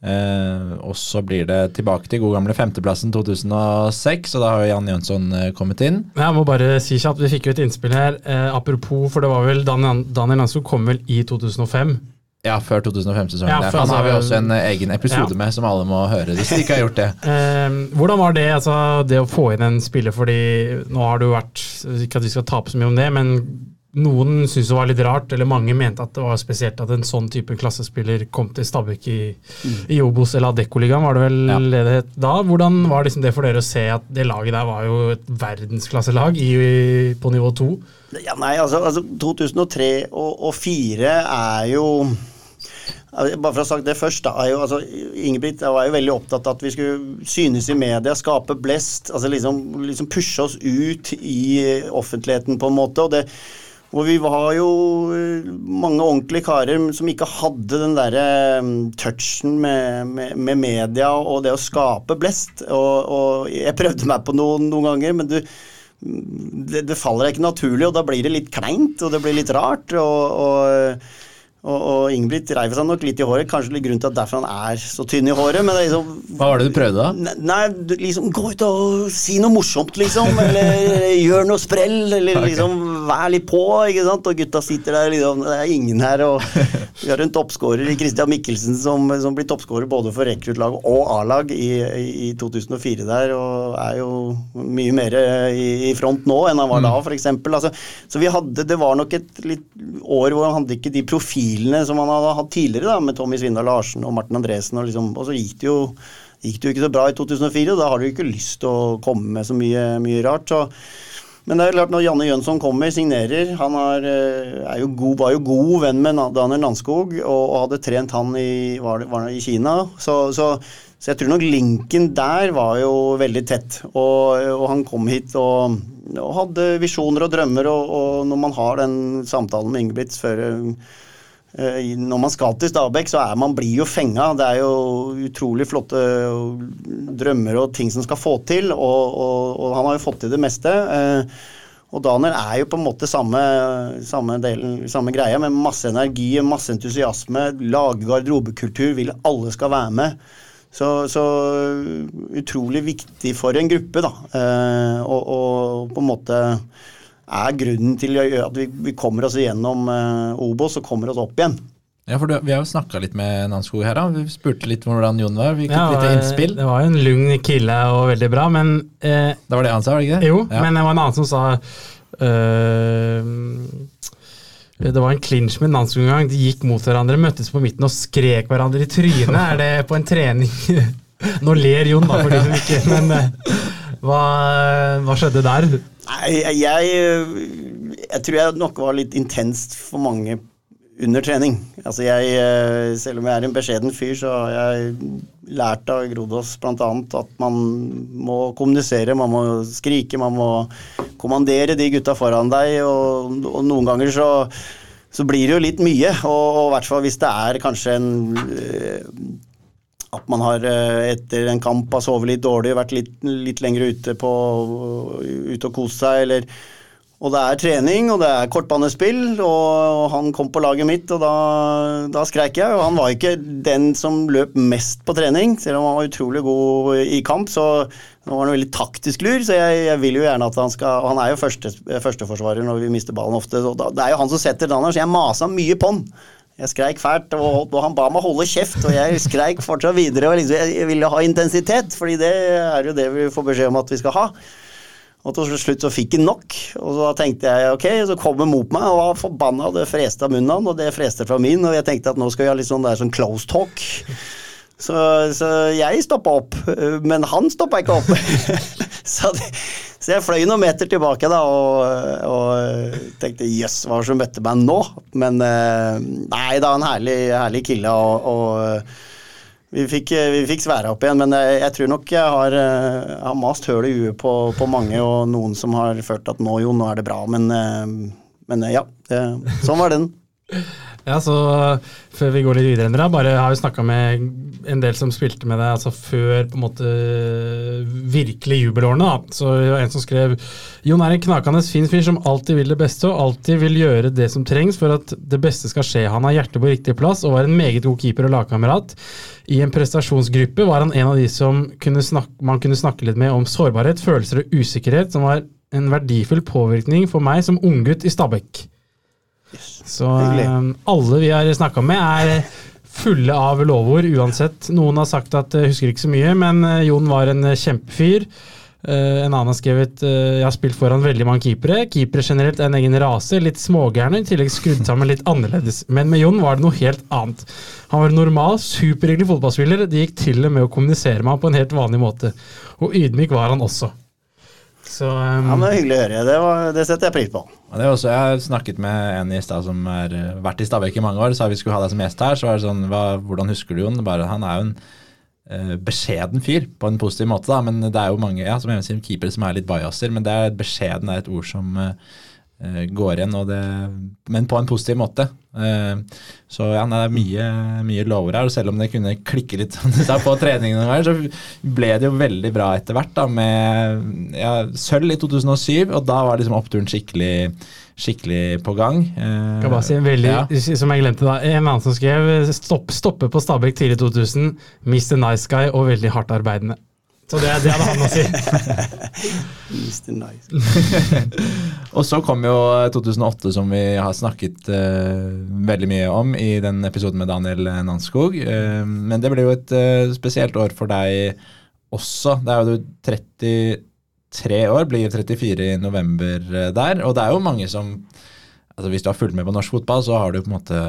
Eh, og så blir det tilbake til god gamle femteplassen 2006, og da har jo Jan Jønsson kommet inn. Jeg må bare si kjapt, vi fikk jo et innspill her. Eh, apropos, for det var vel Daniel, Nansko kom vel i 2005. Ja, før 2005-sesongen. Ja, Han har vi også en egen episode ja. med som alle må høre hvis de ikke har gjort det. (laughs) Eh, hvordan var det, altså, det å få inn en spiller, fordi nå har det jo vært Ikke at vi skal tape så mye om det, men noen syntes det var litt rart, eller mange mente at det var spesielt at en sånn type klassespiller kom til Stabæk i, mm. i Obos eller Adeccoligaen, var det vel ja. det da? Hvordan var liksom det for dere å se at det laget der var jo et verdensklasselag i, på nivå to? Ja, nei, altså, altså 2003 og, og 2004 er jo bare for å ha sagt det først, da, jo, altså, Ingebrigt var jo veldig opptatt av at vi skulle synes i media, skape blest. altså Liksom, liksom pushe oss ut i offentligheten, på en måte. og det og vi var jo eh, mange ordentlige karer som ikke hadde den derre mm, touchen med, med, med, media og det å skape blest. Og, og jeg prøvde meg på noen, noen ganger, men du, det, det, faller deg ikke naturlig, og da blir det litt kleint, og det blir litt rart. og, og og, og Ingebrigt reiv seg nok litt i håret, kanskje litt grunn til at derfor han er så tynn i håret. men liksom, Hva var det du prøvde, da? Nei, liksom Gå ut og si noe morsomt, liksom. Eller (laughs) gjør noe sprell. Eller okay. liksom vær litt på, ikke sant. Og gutta sitter der, liksom. Det er ingen her. Og vi har en toppskårer i Christian Mikkelsen som, som blir toppskårer både for rekruttlag og A-lag i, i, 2004 der, og er jo mye mer i, i front nå enn han var da, mm. f.eks. Altså, så vi hadde Det var nok et litt år hvor han hadde ikke de profilene profilene som han hadde hatt tidligere, da, med Tommy Svindal Larsen og Martin Andresen. Og, liksom, og så gikk det, jo, gikk det jo ikke så bra i 2004, og da har du ikke lyst til å komme med så mye, mye rart. så men det er klart når Janne Jønsson kommer, signerer Han er, eh, er jo god, var jo god venn med Daniel Landskog og, og hadde trent han i, var, var i Kina. Så, så, så, jeg tror nok linken der var jo veldig tett. Og, og han kom hit og, og hadde visjoner og drømmer, og, når man har den samtalen med Ingebrigt før når man skal til Stabæk, så er man blir jo fenga. Det er jo utrolig flotte drømmer og ting som skal få til, og, og, og han har jo fått til det meste. Eh, og Daniel er jo på en måte samme, samme, delen, samme greia, med masse energi, masse entusiasme, lage garderobekultur, vil alle skal være med. Så, så, utrolig viktig for en gruppe, da. Eh, og, og på en måte er grunnen til at vi, vi kommer oss gjennom uh, Obos og kommer oss opp igjen. Ja, for du, Vi har jo snakka litt med Nanskog her. da. Vi spurte litt hvordan Jon var. Vi fikk ja, litt innspill. Det var jo en lugn kille og veldig bra, men eh, Det var det han sa, var det ikke det? Jo, ja. men det var en annen som sa øh, det var en clinch med Nanskog en gang. De gikk mot hverandre, møttes på midten og skrek hverandre i trynet. Er det på en trening? (laughs) Nå ler Jon, da, for de som ikke Men øh, hva, hva skjedde der? Nei, jeg, jeg tror jeg nok var litt intenst for mange under trening. Altså jeg, selv om jeg er en beskjeden fyr, så har jeg lært av Grodås bl.a. at man må kommunisere, man må skrike, man må kommandere de gutta foran deg, og, og noen ganger så, så blir det jo litt mye. Og, i hvert fall hvis det er kanskje en at man har eh, etter en kamp har sovet litt dårlig, vært litt, litt lenger ute, på, ute og kost seg, eller og det er trening, og det er kortbanespill, og han kom på laget mitt, og da, da skreik jeg. Og han var ikke den som løp mest på trening, selv om han var utrolig god i kamp. Så nå var han veldig taktisk lur, så jeg, jeg, vil jo gjerne at han skal Og han er jo første, førsteforsvarer når vi mister ballen ofte, så da, det er jo han som setter den, så jeg masa mye på han. Jeg skreik fælt, og, han ba meg holde kjeft, og jeg skreik fortsatt videre. og liksom, Jeg ville ha intensitet, fordi det er jo det vi får beskjed om at vi skal ha. Og til slutt så fikk han nok, og så tenkte jeg ok, så kom han mot meg og var forbanna, og det freste av munnen han, og det freste fra min, og jeg tenkte at nå skal vi ha litt sånn der sånn close talk. Så, så jeg stoppa opp, men han stoppa ikke opp. (laughs) så det, så jeg fløy noen meter tilbake da og, og tenkte jøss, hva var det som møtte meg nå? Men eh, nei, da, en herlig, herlig kille. og, og vi fikk, fikk, svære opp igjen, men jeg, jeg tror nok jeg har, jeg har mast høl i huet på, på, mange, og noen som har følt at nå jo, nå er det bra. Men, eh, men ja, det, sånn var den. (laughs) Ja, så Før vi går litt videre, Endra, bare har vi snakka med en del som spilte med deg altså før på en måte virkelig jubelårene. da. Så det var En som skrev Jon er en knakende fin fyr som alltid vil det beste og alltid vil gjøre det som trengs for at det beste skal skje. Han har hjertet på riktig plass og var en meget god keeper og lagkamerat. I en prestasjonsgruppe var han en av de som kunne snakke, man kunne snakke litt med om sårbarhet, følelser og usikkerhet, som var en verdifull påvirkning for meg som unggutt i Stabekk. Så um, alle vi har snakka med, er fulle av lovord uansett. Noen har sagt at jeg uh, husker ikke så mye, men uh, Jon var en uh, kjempefyr. En annen har skrevet jeg har spilt foran veldig mange keepere. Keepere generelt er en egen rase, litt smågærne, i tillegg skrudd sammen litt annerledes. Men med Jon var det noe helt annet. Han var en normal, superhyggelig fotballspiller. Det gikk til og med å kommunisere med ham på en helt vanlig måte. Og ydmyk var han også. Så, um, ja, men det er Hyggelig å høre. Det, var, det setter jeg pris på. Ja, det er også, jeg har snakket med en i stad som har eh, vært i Stabekk i mange år. Sa vi skulle ha deg som gjest her. Så var det sånn hva, Hvordan husker du Jon? Bare, han er jo en uh, beskjeden fyr, på en positiv måte, da. Men det er jo mange ja, som jeg sier, keepere som er litt bajaser. Men det er beskjeden er et ord som uh, går igjen, det, men på en positiv måte. Uh, så ja, det er mye, mye lover her. og Selv om det kunne klikke litt (laughs) på treningen noen ganger, så ble det jo veldig bra etter hvert. da, Med ja, sølv i 2007, og da var liksom oppturen skikkelig skikkelig på gang. Eh, kan bare si veldig, ja. Som jeg glemte da, En annen som skrev stopp, 'stoppe på Stabæk tidlig 2000', 'Mr. Nice Guy' og 'veldig hardt arbeidende'. Så det, det hadde han å si. (laughs) Mr. Nice. (laughs) og så kom jo 2008, som vi har snakket uh, veldig mye om i den episoden med Daniel Nanskog. Uh, men det ble jo et uh, spesielt år for deg også. Det er jo 33 år, blir 34 i november eh, der. Og det er jo mange som altså Hvis du har fulgt med på norsk fotball, så har du på en måte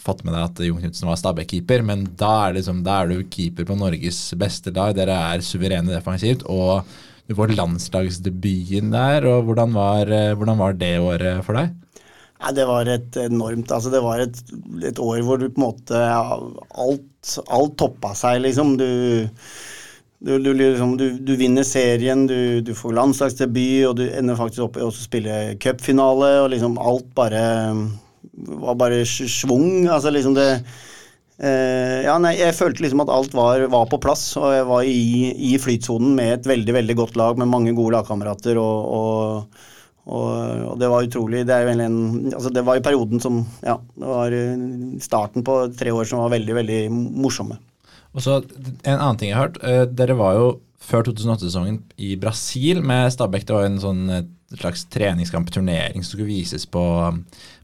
fått med deg at Jon Knutsen var Stabæk-keeper, men da er, liksom, da er, du keeper på Norges beste lag. Dere er suverene defensivt. og du får landslagsdebuten der. og Hvordan var, eh, hvordan var det året for deg? Nei, Det var et enormt altså Det var et, et år hvor du på en måte Alt, alt toppa seg, liksom. Du du, du, liksom, du, du, vinner serien, du, får landslagsdebut, og du ender faktisk opp i å spille cupfinale, og liksom alt bare var bare schwung. Altså liksom det eh, Ja, nei, jeg følte liksom at alt var, var på plass, og jeg var i, i flytsonen med et veldig, veldig godt lag med mange gode lagkamerater, og, og, og, og, det var utrolig. Det, en, altså det var jo perioden som Ja, det var starten på tre år som var veldig, veldig morsomme. Og så En annen ting jeg har hørt. Uh, dere var jo før 2008-sesongen i Brasil med Stabæk. Det var en sånn slags treningskamp, turnering, som skulle vises på,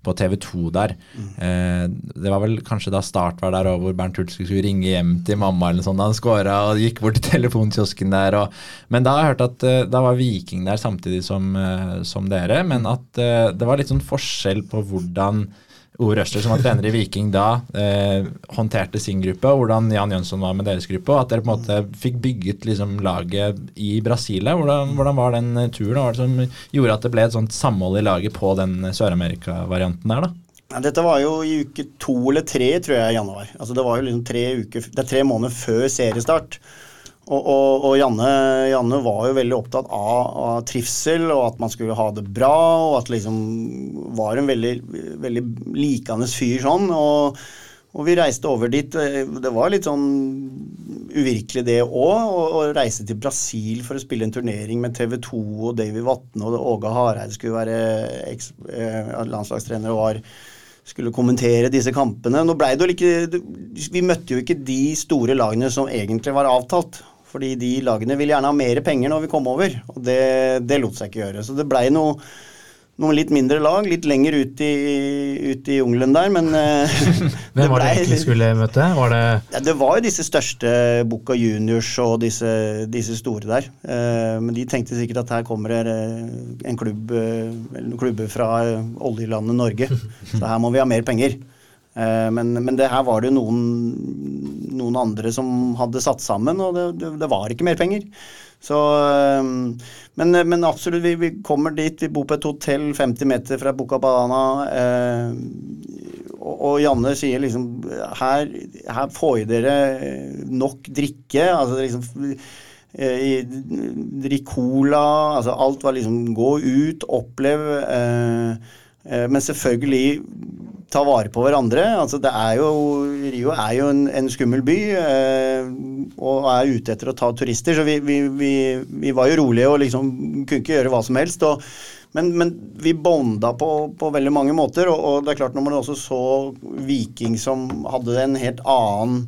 på TV2 der. Mm. Eh, det var vel kanskje da Start var der, og hvor Bernt Hulske skulle ringe hjem til mamma eller sånn da han scora, og gikk bort til telefonkiosken der. Og, men da har jeg hørt at eh, da var Viking der samtidig som, som dere, men at det var litt sånn forskjell på hvordan Ove Røsler, som var trener i Viking da, eh, håndterte sin gruppe, og hvordan Jan Jønsson var med deres gruppe, og at dere på en måte fikk bygget liksom, laget i Brasil. Hvordan, hvordan, var den turen? Hva som gjorde at det ble et sånt samhold i laget på den Sør-Amerika-varianten der? da? Dette var jo i uke to eller tre, tror jeg, i januar. Altså, det var jo liksom tre uker, det er tre måneder før seriestart. Og, og, og Janne, Janne, var jo veldig opptatt av, av, trivsel og at man skulle ha det bra. Og at liksom var en veldig, veldig likende fyr sånn. Og, og, vi reiste over dit. Det var litt sånn uvirkelig det òg, å reise til Brasil for å spille en turnering med TV 2 og Davy Vatne og Åge Hareide skulle være eh, landslagstrener og var skulle kommentere disse kampene. Nå ble det jo ikke, Vi møtte jo ikke de store lagene som egentlig var avtalt. Fordi de lagene ville gjerne ha mer penger når vi kom over, og det, det lot seg ikke gjøre. Så det blei noe, noen litt mindre lag, litt lenger ut i, ut i jungelen der, men eh, (laughs) Hvem var det egentlig skulle møte? Var det ja, Det var jo disse største Bucca Juniors og disse, disse store der. Uh, men de tenkte sikkert at her kommer det en klubb, uh, klubber fra oljelandet Norge, (laughs) så her må vi ha mer penger. Eh, men, men, det her var det noen, noen, andre som hadde satt sammen, og det, det, det var ikke mer penger. Så, eh, men, men, absolutt, vi, vi, kommer dit. Vi bor på et hotell 50 meter fra Bucabana. Eh, og, og, Janne sier liksom Her, her får dere nok drikke. altså liksom Drikk cola. altså Alt var liksom Gå ut, opplev. Eh, men selvfølgelig ta vare på hverandre. Altså, det er jo, Rio er jo en, en skummel by eh, og er ute etter å ta turister, så vi, vi, vi, vi var jo rolige og liksom kunne ikke gjøre hva som helst. Og, men, men, vi bonda på, på, veldig mange måter, og, og, det er klart når man også så Viking som hadde en helt annen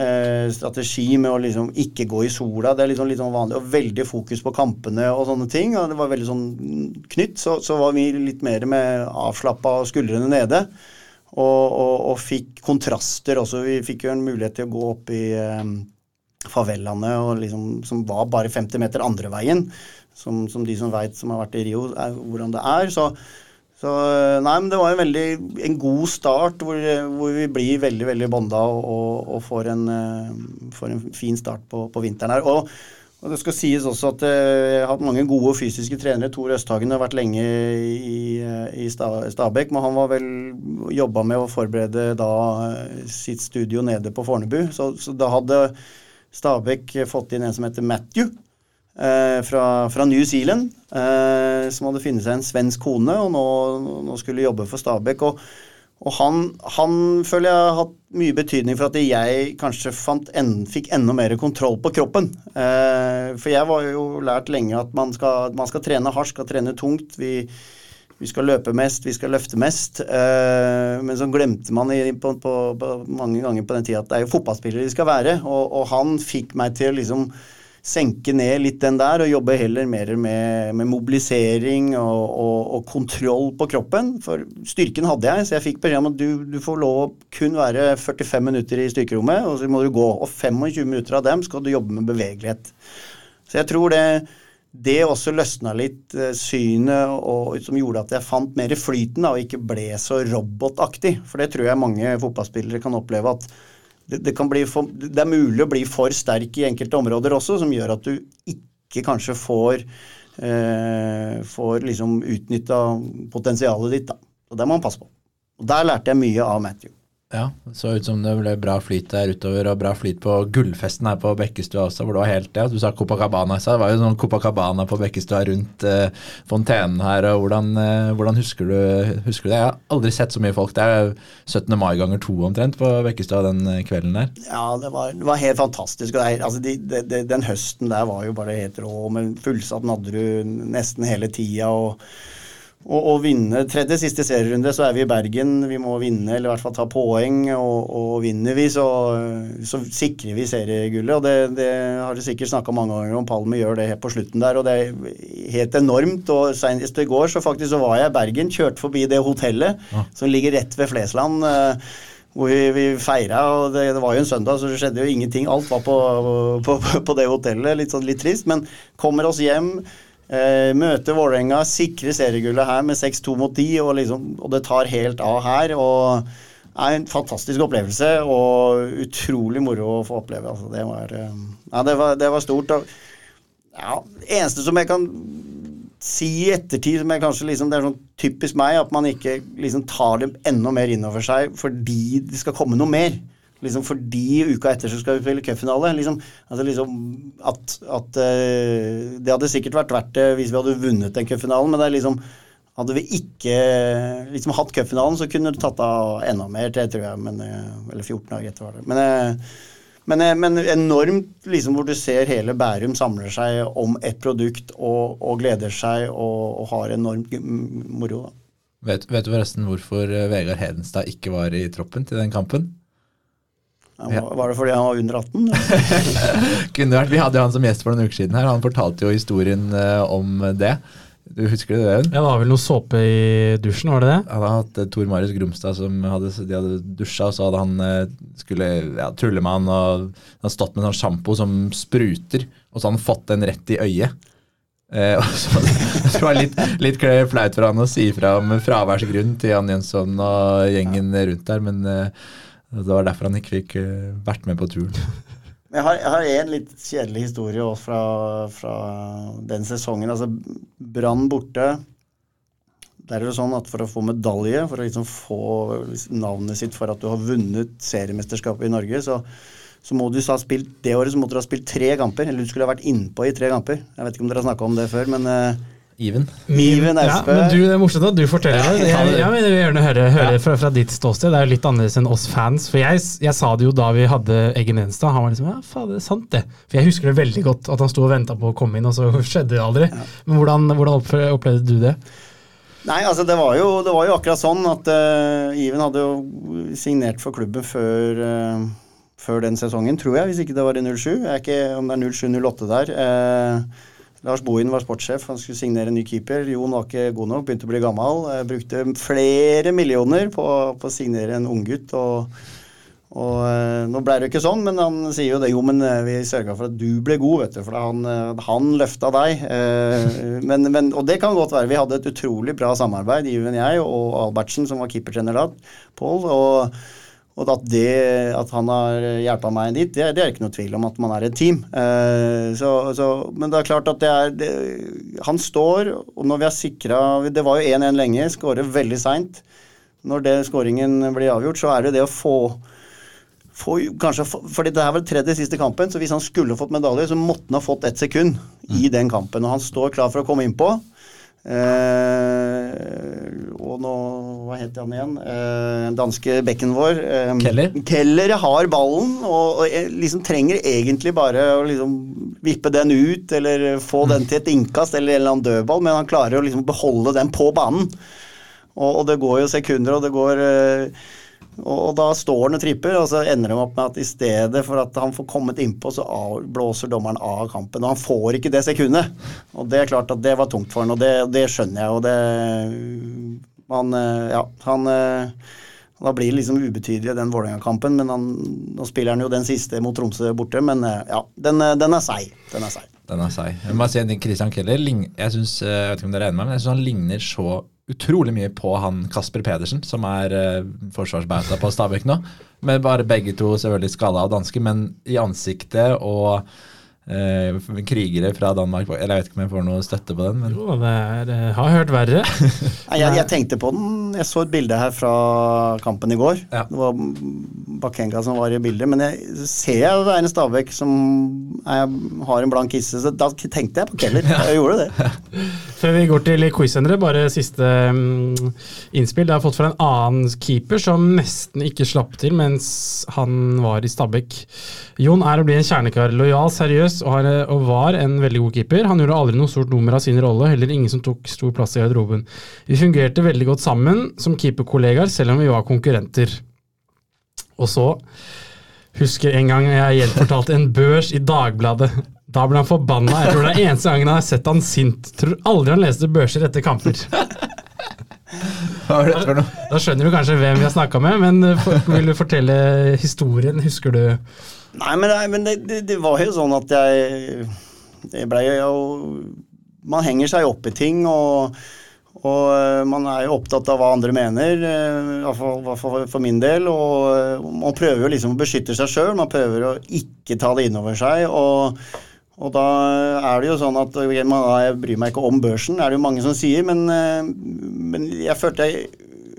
eh, strategi med å liksom ikke gå i sola. Det er liksom litt sånn vanlig, og veldig fokus på kampene og sånne ting. og Det var veldig sånn knytt. Så, så var vi litt mer med avslappa og skuldrene nede. Og, og, og, fikk kontraster også. Vi fikk jo en mulighet til å gå opp i eh, favelaene, liksom, som var bare 50 meter andre veien. Som, som de som veit, som har vært i Rio, er, hvordan det er. Så, så nei, men det var en veldig en god start, hvor, hvor vi blir veldig veldig bånda og, og får, en, får, en, fin start på, på vinteren her. Og, Og Det skal sies også at jeg har hatt mange gode fysiske trenere. Tor Østhagen har vært lenge i, i Stabekk, men han var vel jobba med å forberede da sitt studio nede på Fornebu. Så, så da hadde Stabekk fått inn en som heter Matthew. Eh, fra, fra, New Zealand, eh, som hadde funnet seg en svensk kone og nå, nå skulle jobbe for Stabæk. Og, og han, han, føler jeg har hatt mye betydning for at jeg kanskje en, fikk enda mer kontroll på kroppen. Eh, for jeg var jo lært lenge at man skal, man skal trene hardt, skal trene tungt. Vi, vi skal løpe mest, vi skal løfte mest. Eh, men så glemte man på, på, på, mange ganger på den tida at det er jo fotballspillere de skal være. Og, og han fikk meg til å liksom senke ned litt den der og jobbe heller mer med, med mobilisering og, og, og, kontroll på kroppen. For styrken hadde jeg, så jeg fikk beskjed om at du, du, får lov å kun være 45 minutter i styrkerommet, og så må du gå. Og 25 minutter av dem skal du jobbe med bevegelighet. Så jeg tror det, det også løsna litt eh, synet og, som gjorde at jeg fant mer flyten da, og ikke ble så robotaktig. For det tror jeg mange fotballspillere kan oppleve at det, det, for, det, er mulig å bli for sterk i enkelte områder også, som gjør at du ikke kanskje får, eh, får liksom utnytta potensialet ditt. Da. Og det må man passe på. Og Der lærte jeg mye av Matthew. Ja, det så ut som det ble bra flyt der utover, og bra flyt på gullfesten her på Bekkestua også, hvor det var helt ja, Du sa Copacabana, så det var jo sånn Copacabana på Bekkestua rundt eh, fontenen her. og Hvordan, eh, hvordan husker, du, husker, du, det? Jeg har aldri sett så mye folk. Det er 17. mai ganger to omtrent på Bekkestua den eh, kvelden der. Ja, det var, det var helt fantastisk. det, altså, de, de, Den høsten der var jo bare helt rå. med Fullsatt Nadderud nesten hele tida. og å, og vinne tredje siste serierunde, så er vi i Bergen. Vi må vinne, eller i hvert fall ta poeng. Og, og vinner vi, så, så, sikrer vi seriegullet. Og det, det har du sikkert snakka mange ganger om. Palme gjør det helt på slutten der, og det er helt enormt. Og senest i går så faktisk så var jeg i Bergen, kjørte forbi det hotellet ja. som ligger rett ved Flesland. Eh, hvor vi, vi feira, og det, det, var jo en søndag, så det skjedde jo ingenting. Alt var på, på, på det hotellet. Litt, sånn, litt trist. Men kommer oss hjem Eh, møte Vålerenga, sikre seriegullet her med 6-2 mot 10, og, liksom, og, det tar helt av her. og er en fantastisk opplevelse og utrolig moro å få oppleve. Altså, det, var, eh, ja, det, var, det var stort. Og, ja, eneste som jeg kan si i ettertid, som jeg kanskje liksom, det er sånn typisk meg, at man ikke liksom tar dem enda mer innover seg fordi det skal komme noe mer liksom fordi uka etter så skal vi spille cupfinale. Liksom, altså liksom at, at uh, Det hadde sikkert vært verdt det hvis vi hadde vunnet den cupfinalen, men det er liksom hadde vi ikke liksom hatt cupfinalen, så kunne du tatt av enda mer til, tror jeg. Men, uh, eller 14 dager etter, var det. Men, uh, men, men, enormt liksom hvor du ser hele Bærum samler seg om et produkt og, og gleder seg og, og har enormt moro. da. Vet, vet, du forresten hvorfor Vegard Hedenstad ikke var i troppen til den kampen? Var det fordi han var under 18? (laughs) Kunne vært. Vi hadde jo han som gjest for noen uker siden her. Han fortalte jo historien uh, om det. Du Husker det, det? Ja, Det var vel noe såpe i dusjen, var det det? Han hadde hatt uh, Tor Marius Grumstad som hadde, de hadde dusja, og så hadde han uh, skulle ja, tulle med han og han hadde stått med en sånn sjampo som spruter, og så hadde han fått den rett i øyet. Eh, (laughs) så, det var litt, litt flaut for han å si fra om fraværsgrunn til Jan Jønsson og gjengen rundt der, men eh, det var derfor han ikke fikk uh, vært med på turen. (laughs) Jeg har, jeg har en litt kjedelig historie også fra, fra den sesongen. Altså Brann borte. Der er det sånn at For å få medalje, for å liksom få navnet sitt for at du har vunnet seriemesterskapet i Norge, så, så må du ha spilt det året så måtte du ha spilt tre kamper. Eller du skulle ha vært innpå i tre kamper. Jeg vet ikke om dere har snakka om det før, men uh, Even. Even Ja, men du, Det er morsomt at du forteller det. Jeg, jeg, jeg, vil gjerne høre, høre fra, fra, ditt ståsted. Det er jo litt annerledes enn oss fans. For jeg, jeg sa det jo da vi hadde Eggen Enstad. Han var liksom ja, faen, det er sant det. For jeg husker det veldig godt, at han sto og venta på å komme inn, og så (laughs) skjedde det aldri. Ja. Men hvordan, hvordan opplevde du det? Nei, altså det var jo, det var jo akkurat sånn at uh, Even hadde jo signert for klubben før, uh, før den sesongen, tror jeg, hvis ikke det var i 07. Jeg er ikke om det er 07-08 der. Uh, Lars Bohin var sportssjef, han skulle signere en ny keeper. Jon var ikke god nok, begynte å bli gammel. Jeg brukte flere millioner på, på å signere en unggutt. Og, og eh, nå ble det jo ikke sånn, men han sier jo det. Jo, men eh, vi sørga for at du ble god, vet du. For han, eh, han løfta deg. Men, men, og det kan godt være. Vi hadde et utrolig bra samarbeid, Iven jeg og Albertsen, som var keepertrener da. Pål. og Og at, det, at han har hjulpet meg dit, det, det, er ikke noe tvil om at man er et team. Eh, så, så, men det er klart at det er det, Han står, og når vi har sikra Det var jo 1-1 lenge, skårer veldig seint. Når det skåringen blir avgjort, så er det det å få, få kanskje, fordi det er vel tredje siste kampen, så hvis han skulle fått medalje, så måtte han ha fått ett sekund i den kampen. Og han står klar for å komme innpå. Eh, og nå Hva het han igjen? Eh, danske bekken vår. Eh, Keller. Keller har ballen og, og liksom trenger egentlig bare å liksom vippe den ut eller få mm. den til et innkast eller en eller annen dødball, men han klarer å liksom beholde den på banen. Og, og det går jo sekunder, og det går eh, og, da står han og tripper, og så ender de opp med at i stedet for at han får kommet innpå, så blåser dommeren av kampen. Og han får ikke det sekundet. Og det er klart at det var tungt for han, og det, det skjønner jeg. Og det man, eh, Ja, han eh, da blir det liksom ubetydelig den Vålerenga-kampen, men han, nå spiller han jo den siste mot Tromsø borte. Men eh, ja, den, den er seig. Den er seig. Den er seig. Jeg må si en ting, Christian Keller, jeg, synes, jeg vet ikke om dere er enig med meg, men jeg syns han ligner så utrolig mye på han Kasper Pedersen, som er uh, forsvarsbauta på Stabæk nå. Med bare begge to selvfølgelig skada av danske, men i ansiktet og uh, krigere fra Danmark Eller jeg vet ikke om jeg får noe støtte på den. Men. Jo, det er, det har hørt verre. (laughs) jeg, jeg, tenkte på den. Jeg så et bilde her fra kampen i går. Ja. Det var Bakenga som var i bildet. Men jeg ser jeg Einar Stabæk som er, har en blank kisse, så da tenkte jeg på Keller. (laughs) Jeg gjorde det. (laughs) Før vi går til quizendere, bare siste um, innspill. Det har fått fra en annen keeper som nesten ikke slapp til mens han var i Stabæk. Jon er å bli en kjernekar. Lojal, seriøs og, har, og, var en veldig god keeper. Han gjorde aldri noe stort nummer av sin rolle, heller ingen som tok stor plass i garderoben. Vi fungerte veldig godt sammen som keeperkollegaer, selv om vi var konkurrenter. Og så husker en gang jeg gjenfortalte en børs i Dagbladet. Da ble han forbanna. Jeg tror det er eneste gangen jeg har sett han sint. Tror aldri han leste børser etter kamper. Noe? Da skjønner du kanskje hvem vi har snakka med, men eh, vil du fortelle historien? Husker du Nei, men, det, men det, det, det, var jo sånn at jeg Det blei jo Man henger seg opp i ting, og og eh, man er jo opptatt av hva andre mener, eh, i hvert fall for min del. Og eh, man prøver jo liksom å beskytte seg sjøl, man prøver å ikke ta det innover seg. Og, og, da er det jo sånn at Jeg bryr meg ikke om børsen, er det jo mange som sier, men, men jeg følte jeg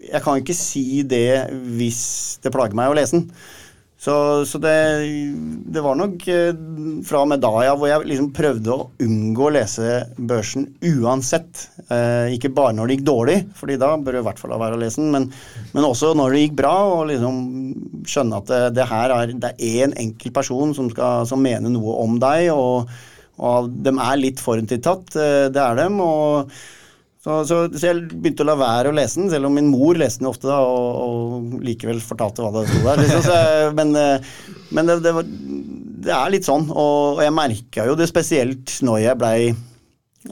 Jeg kan ikke si det hvis det plager meg å lese den. Så, så det, det, var nok eh, fra og med da ja, hvor jeg liksom prøvde å unngå å lese børsen uansett. Eh, ikke bare når det gikk dårlig, fordi da bør du i hvert fall la være å lese den, men, men, også når det gikk bra, og liksom skjønne at det, det her er det én enkelt person som, skal, som mener noe om deg, og, og de er litt forutinntatt. Eh, det er dem. og så, så, så, jeg begynte å la være å lese den, selv om min mor leste den ofte da, og, og likevel fortalte hva det sto der. Liksom. Så, men, eh, men det, det, var, det, er litt sånn, og, og jeg merka jo det spesielt når jeg blei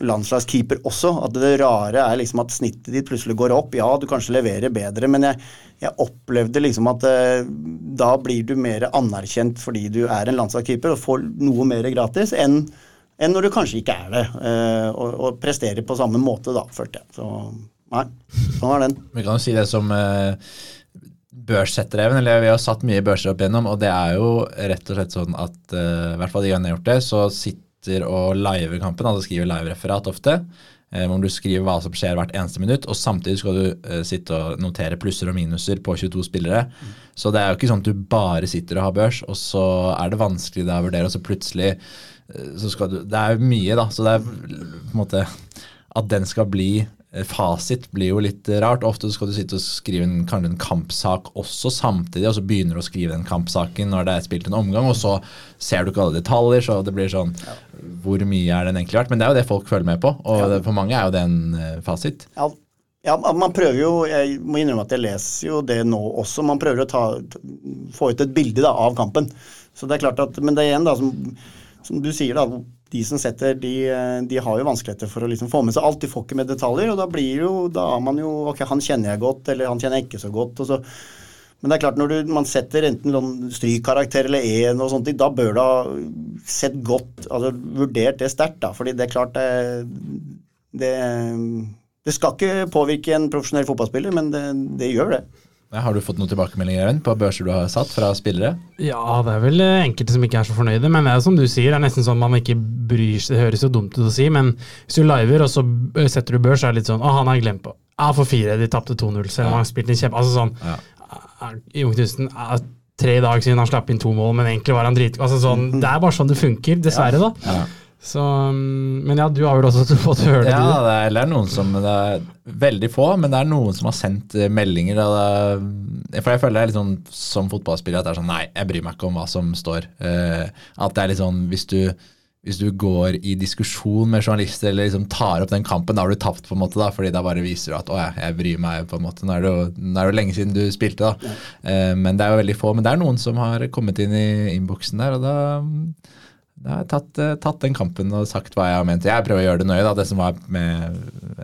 landslagskeeper også. At det rare er liksom at snittet ditt plutselig går opp. Ja, du kanskje leverer bedre, men jeg, jeg opplevde liksom at eh, da blir du mer anerkjent fordi du er en landslagskeeper og får noe mer gratis enn enn når du kanskje ikke er det, eh, og, og presterer på samme måte, da, følte jeg. Så nei, sånn er den. Vi kan jo si det som eh, børssettereven, eller vi har satt mye børser opp igjennom, og det er jo rett og slett sånn at uh, i hvert fall de gangene jeg har gjort det, så sitter og liver kampen, altså skriver live-referat ofte. Eh, hvor du skriver hva som skjer hvert eneste minutt, og samtidig skal du sitte og notere plusser og minuser på 22 spillere. Mm. Så det er jo ikke sånn at du bare sitter og har børs, og så er det vanskelig da å vurdere, og så plutselig Eh, så skal du Det er mye, da. Så det er på en måte At den skal bli eh, Fasit blir jo litt rart. Ofte skal du sitte og skrive en, kanskje en kampsak også samtidig, og så begynner du å skrive den kampsaken når det er spilt en omgang, og så ser du ikke alle detaljer, så det blir sånn Hvor mye er den egentlig verdt? Men det er jo det folk følger med på, og ja. for mange er jo det en uh, fasit. Ja. Ja, man prøver jo, Jeg må innrømme at jeg leser jo det nå også. Man prøver å ta, få ut et bilde da, av kampen. Så det er klart at, Men det er igjen da, som som du sier, da, de som setter, de, de har jo vanskeligheter for å liksom få med seg alt. De får ikke med detaljer, og da blir jo, da er man jo Ok, han kjenner jeg godt, eller han kjenner jeg ikke så godt. og så men det er klart når du, man setter enten strykkarakter eller én, og sånt, da bør du ha sett godt, altså vurdert det sterkt. da, fordi det er klart det, det, det, skal ikke påvirke en profesjonell fotballspiller, men det, det gjør det. Har du fått noen tilbakemeldinger på børser du har satt fra spillere? Ja, det er vel eh, enkelte som ikke er så fornøyde. Men det er som du sier, det er nesten sånn man ikke bryr seg. Det høres jo dumt ut å si, men hvis du liver og så setter du børs, så er det litt sånn Å, han har jeg glemt på. Ja, for fire. De tapte 2-0, selv om han har spilt en kjempe... Altså sånn Ja. Jon Knutsen tre dager siden han slapp inn to mål, men egentlig var han dritgod. Altså sånn, (laughs) det er bare sånn det funker, dessverre, da. Ja. Så, um, men ja, du har vel også (laughs) fått høre det, Ja, det er, eller det er noen som det er Veldig få, men det er noen som har sendt eh, meldinger. Det, for jeg føler det er litt sånn som fotballspiller at det er sånn Nei, jeg bryr meg ikke om hva som står. Eh, at det er litt sånn hvis du, hvis du går i diskusjon med journalister eller liksom tar opp den kampen, da har du tapt, på en måte da, fordi da bare viser du at å ja, jeg bryr meg. på en måte. Nå er det jo, er det lenge siden du spilte, da. Eh, men det er jo veldig få. Men det er noen som har kommet inn i innboksen der, og da da har jeg tatt, eh, tatt den kampen og sagt hva jeg har ment. Jeg prøver å gjøre det nøye. da, Det som var med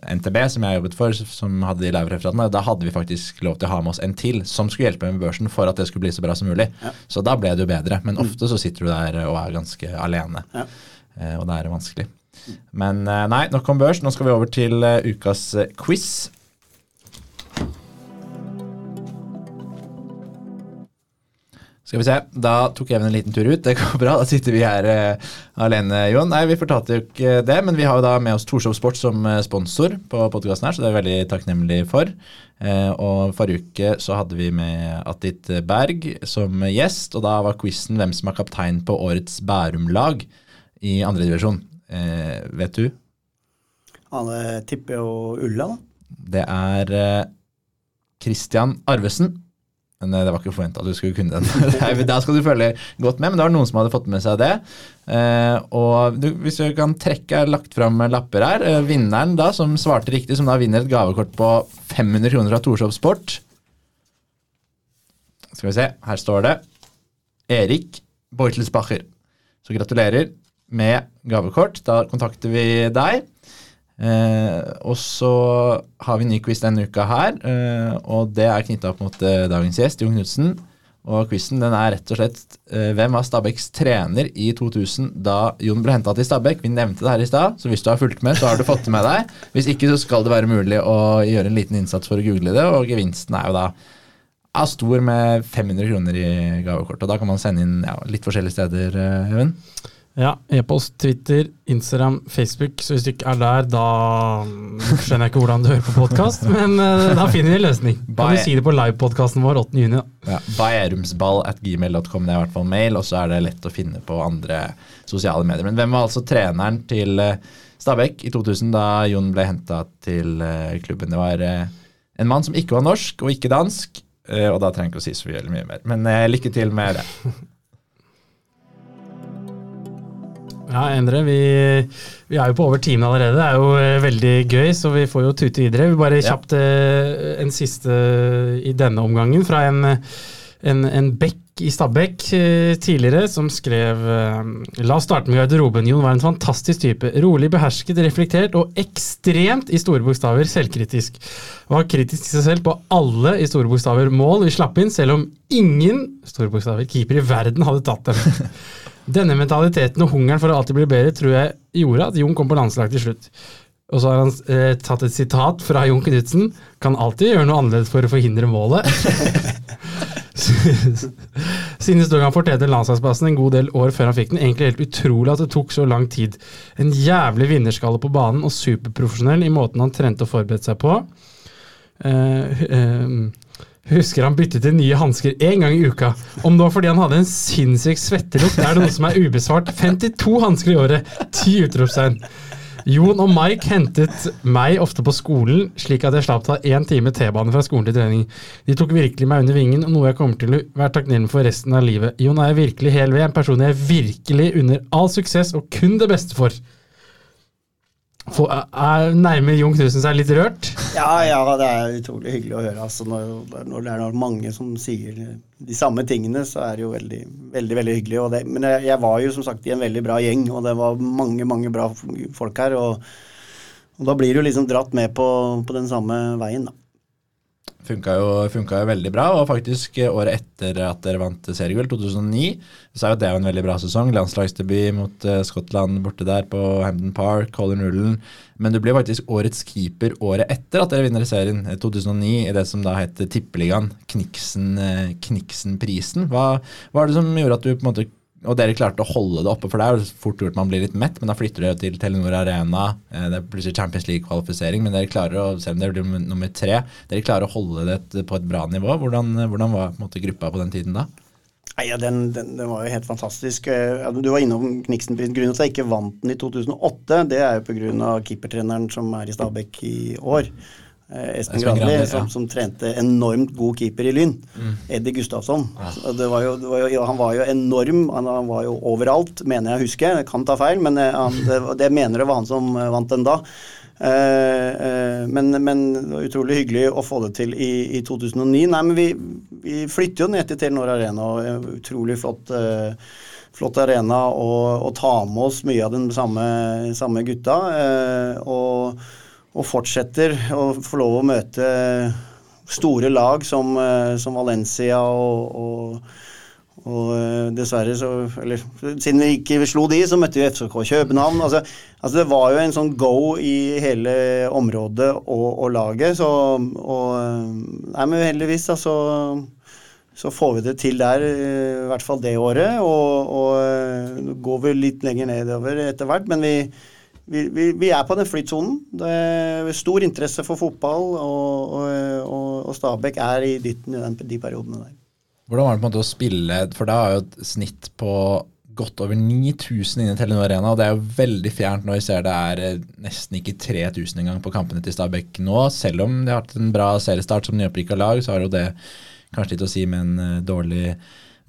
NTB, som jeg jobbet for, som hadde de live-referatene, da hadde vi faktisk lov til å ha med oss en til som skulle hjelpe med børsen for at det skulle bli så bra som mulig. Så da ble det jo bedre. Men ofte så sitter du der og er ganske alene. Ja. Eh, Og da er det vanskelig. Men eh, nei, nok om børs. Nå skal vi over til ukas quiz. Skal vi se, Da tok Even en liten tur ut. Det går bra. Da sitter vi her uh, alene, Jon. Nei, Vi fortalte jo ikke det, men vi har jo da med oss Torshov Sport som eh, sponsor på podkasten her, så det er vi veldig takknemlig for. Uh, og Forrige uke så hadde vi med Attit Berg som gjest, og da var quizen hvem som er kaptein på årets Bærum-lag i andredivisjon. Uh, vet du? Eh, tipper jo Ulla, da. Det er Christian Arvesen. Men eh, det var ikke forventa at du skulle kunne den. (laughs) Da skal du følge godt med, men det var noen som hadde fått med seg det. Eh, og hvis du kan trekke, jeg har lagt fram lapper her. Eh, vinneren da, som svarte riktig, som da vinner et gavekort på 500 kroner fra Torshov Sport. Skal vi se, her står det Erik Beutelsbacher. Så gratulerer med gavekort. Da kontakter vi deg. Eh, og så har vi ny quiz denne uka her, eh, og det er knytta opp mot eh, dagens gjest, Jon Knutsen. Og quizen den er rett og slett eh, hvem var Stabæks trener i 2000 da Jon ble henta til Stabæk? Vi nevnte det her i stad, så hvis du har fulgt med, så har du fått det med deg. Hvis ikke, så skal det være mulig å gjøre en liten innsats for å google det, og gevinsten er jo da er stor med 500 kroner i gavekort. Og da kan man sende inn ja, litt forskjellige steder, eh, Even. Ja, e-post, Twitter, Instagram, Facebook. Så hvis du ikke er der, da skjønner jeg ikke hvordan du hører på podkast, men uh, da finner vi en løsning. Kan du si det på livepodkasten vår 8. juni? Ja, Bærumsball at gmail.com, det er i hvert fall mail, og så er det lett å finne på andre sosiale medier. Men hvem var altså treneren til eh, Stabæk i 2000 da Jon ble henta til eh, klubben? Det var en mann som ikke var norsk og ikke dansk, og da trenger jeg ikke å si så mye mer. Men lykke til med det. (laughs) Ja, Endre, vi, vi er jo på over timen allerede. Det er jo eh, veldig gøy, så vi får jo tute videre. Vi bare Ja. kjapt ja. en siste i denne omgangen fra en, en, en bekk i Stabekk eh, tidligere som skrev eh, La oss starte med garderoben. Jon var en fantastisk type. Rolig, behersket, reflektert og ekstremt i store bokstaver selvkritisk. Var kritisk til seg selv på alle i store bokstaver mål vi slapp inn, selv om ingen store bokstaver keeper i verden hadde tatt dem. (laughs) Denne mentaliteten og hungeren for å alltid bli bedre tror jeg gjorde at Jon kom på landslag til slutt. Og så har han eh, tatt et sitat fra Jon Knutsen. Kan alltid gjøre noe annerledes for å forhindre målet. (laughs) Siden dog han fortjente landslagsplassen en god del år før han fikk den. Egentlig helt utrolig at det tok så lang tid. En jævlig vinnerskalle på banen og superprofesjonell i måten han trente og forberedte seg på. Eh, eh, husker han byttet til nye hansker én gang i uka. Om det var fordi han hadde en sinnssyk svettelukt, er det noe som er ubesvart. 52 hansker i året! Ti utropstegn. Jon og Mike hentet meg ofte på skolen, slik at jeg slapp ta én time T-bane fra skolen til trening. De tok virkelig meg under vingen, og noe jeg kommer til å være takknemlig for resten av livet. Jon er jeg virkelig hel ved, en person jeg virkelig unner all suksess og kun det beste for. For, er nærmer Jon Knutsen seg litt rørt? Ja, ja, det er utrolig hyggelig å høre. Altså, når, når det er mange som sier de samme tingene, så er det jo veldig, veldig, veldig hyggelig. Det, men jeg, jeg var jo som sagt i en veldig bra gjeng, og det var mange, mange bra folk her. Og, og da blir du liksom dratt med på, på den samme veien, da. Funka jo, funka jo, veldig bra. Og faktisk året etter at dere vant seriegull, 2009, så er jo det en veldig bra sesong. Landslagsdebut mot uh, Skottland borte der på Hampden Park, Colin Rullen. Men du blir faktisk årets keeper året etter at dere vinner serien, 2009, i det som da heter Tippeligaen, Kniksen-prisen. Kniksen Hva er det som gjorde at du på en måte og dere klarte å holde det oppe, for det er jo fort gjort man blir litt mett, men da flytter dere til Telenor Arena. Eh, det er plutselig Champions League-kvalifisering, men dere klarer å, selv om dere blir nummer tre, dere klarer å holde det på et bra nivå. Hvordan, hvordan var på måte, gruppa på den tiden da? Nei, ja, den, den, den, var jo helt fantastisk. Eh, du var innom Kniksenprisen. Grunnen til at jeg ikke vant den i 2008, det er jo pga. keepertreneren som er i Stabæk i år. Eh, Espen Granli, ja. som, som, trente enormt god keeper i Lyn. Mm. Eddie Gustavsson. Ja. Det var jo, det var jo, han var jo enorm. Han, han, var jo overalt, mener jeg å huske. Jeg kan ta feil, men eh, han, det, det, mener det var han som eh, vant den da. Uh, uh, men, men, utrolig hyggelig å få det til i, i 2009. Nei, men vi, vi flytter jo ned til Telenor Arena. og Utrolig flott, flott arena og, og ta med oss mye av den samme, samme gutta. og og fortsetter å få lov å møte store lag som, eh, som Valencia og, og, og, eh, dessverre så Eller siden vi ikke slo de, så møtte vi FCK København. Altså, altså, det var jo en sånn go i hele området og, og laget, så og, eh, Nei, men heldigvis, altså så får vi det til der, i hvert fall det året. Og går vi litt lenger nedover etter hvert, men vi, vi, vi, vi, er på den flytsonen. Det er stor interesse for fotball, og, og, og Stabæk er i dytten i den, de periodene der. Hvordan var det på en måte å spille, for da er jo et snitt på godt over 9000 inne i Telenor Arena, og det er jo veldig fjernt når vi ser det er eh, nesten ikke 3000 engang på kampene til Stabæk nå. Selv om de har hatt en bra seriestart som nyopprykka lag, så har jo det kanskje litt å si med en uh, dårlig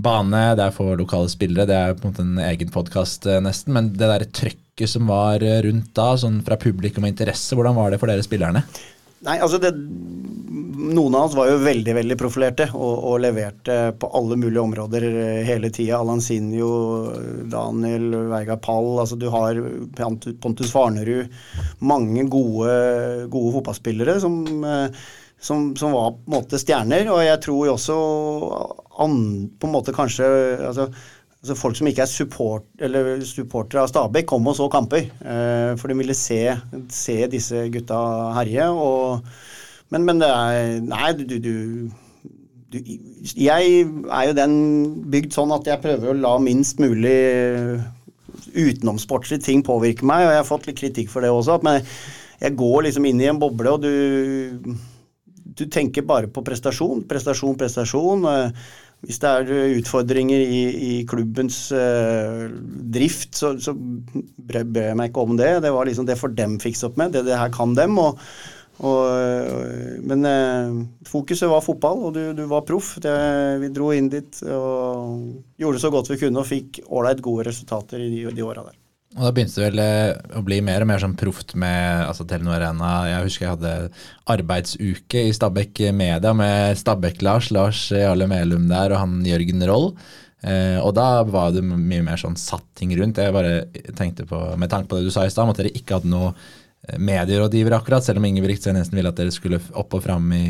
bane. Det er for lokale spillere, det er på en måte en egen podkast uh, nesten, men det derre trøkket trykket som var eh, rundt da, sånn fra publikum og interesse, hvordan var det for dere spillerne? Nei, altså det, Noen av oss var jo veldig veldig profilerte og, og leverte på alle mulige områder eh, hele tida. Alansinho, Daniel, Veiga Pall altså Du har Pontus Farnerud. Mange gode, gode fotballspillere som, eh, som, som, var på en måte stjerner. Og jeg tror jo også an, på en måte kanskje altså, altså folk som ikke er support, supportere av Stabæk, kom og så kamper. Eh, for de ville se, se disse gutta herje. Og, men, men, det er Nei, du, du, du, Jeg er jo den bygd sånn at jeg prøver å la minst mulig utenomsportslige ting påvirke meg, og jeg har fått litt kritikk for det også. Men jeg går liksom inn i en boble, og du du tenker bare på prestasjon, prestasjon, prestasjon. Hvis det er utfordringer i, i klubbens uh, drift, så, så bør jeg meg ikke om det. Det var liksom det får dem fikse opp med. Det, det her kan dem. Og, og, men uh, fokuset var fotball, og du, du var proff. Vi dro inn dit og gjorde så godt vi kunne og fikk ålreit gode resultater i de, de åra der. Og Da begynte det vel eh, å bli mer og mer sånn proft med altså Telenor Arena. Jeg husker jeg hadde arbeidsuke i Stabæk Media med Stabæk-Lars, Lars Jarle Melum der og han Jørgen Roll. Eh, og da var det mye mer sånn satting rundt. Jeg bare tenkte på, Med tanke på det du sa i stad, at dere ikke hadde noe eh, medierådgiver akkurat, selv om Ingebrigt nesten ville at dere skulle opp og fram i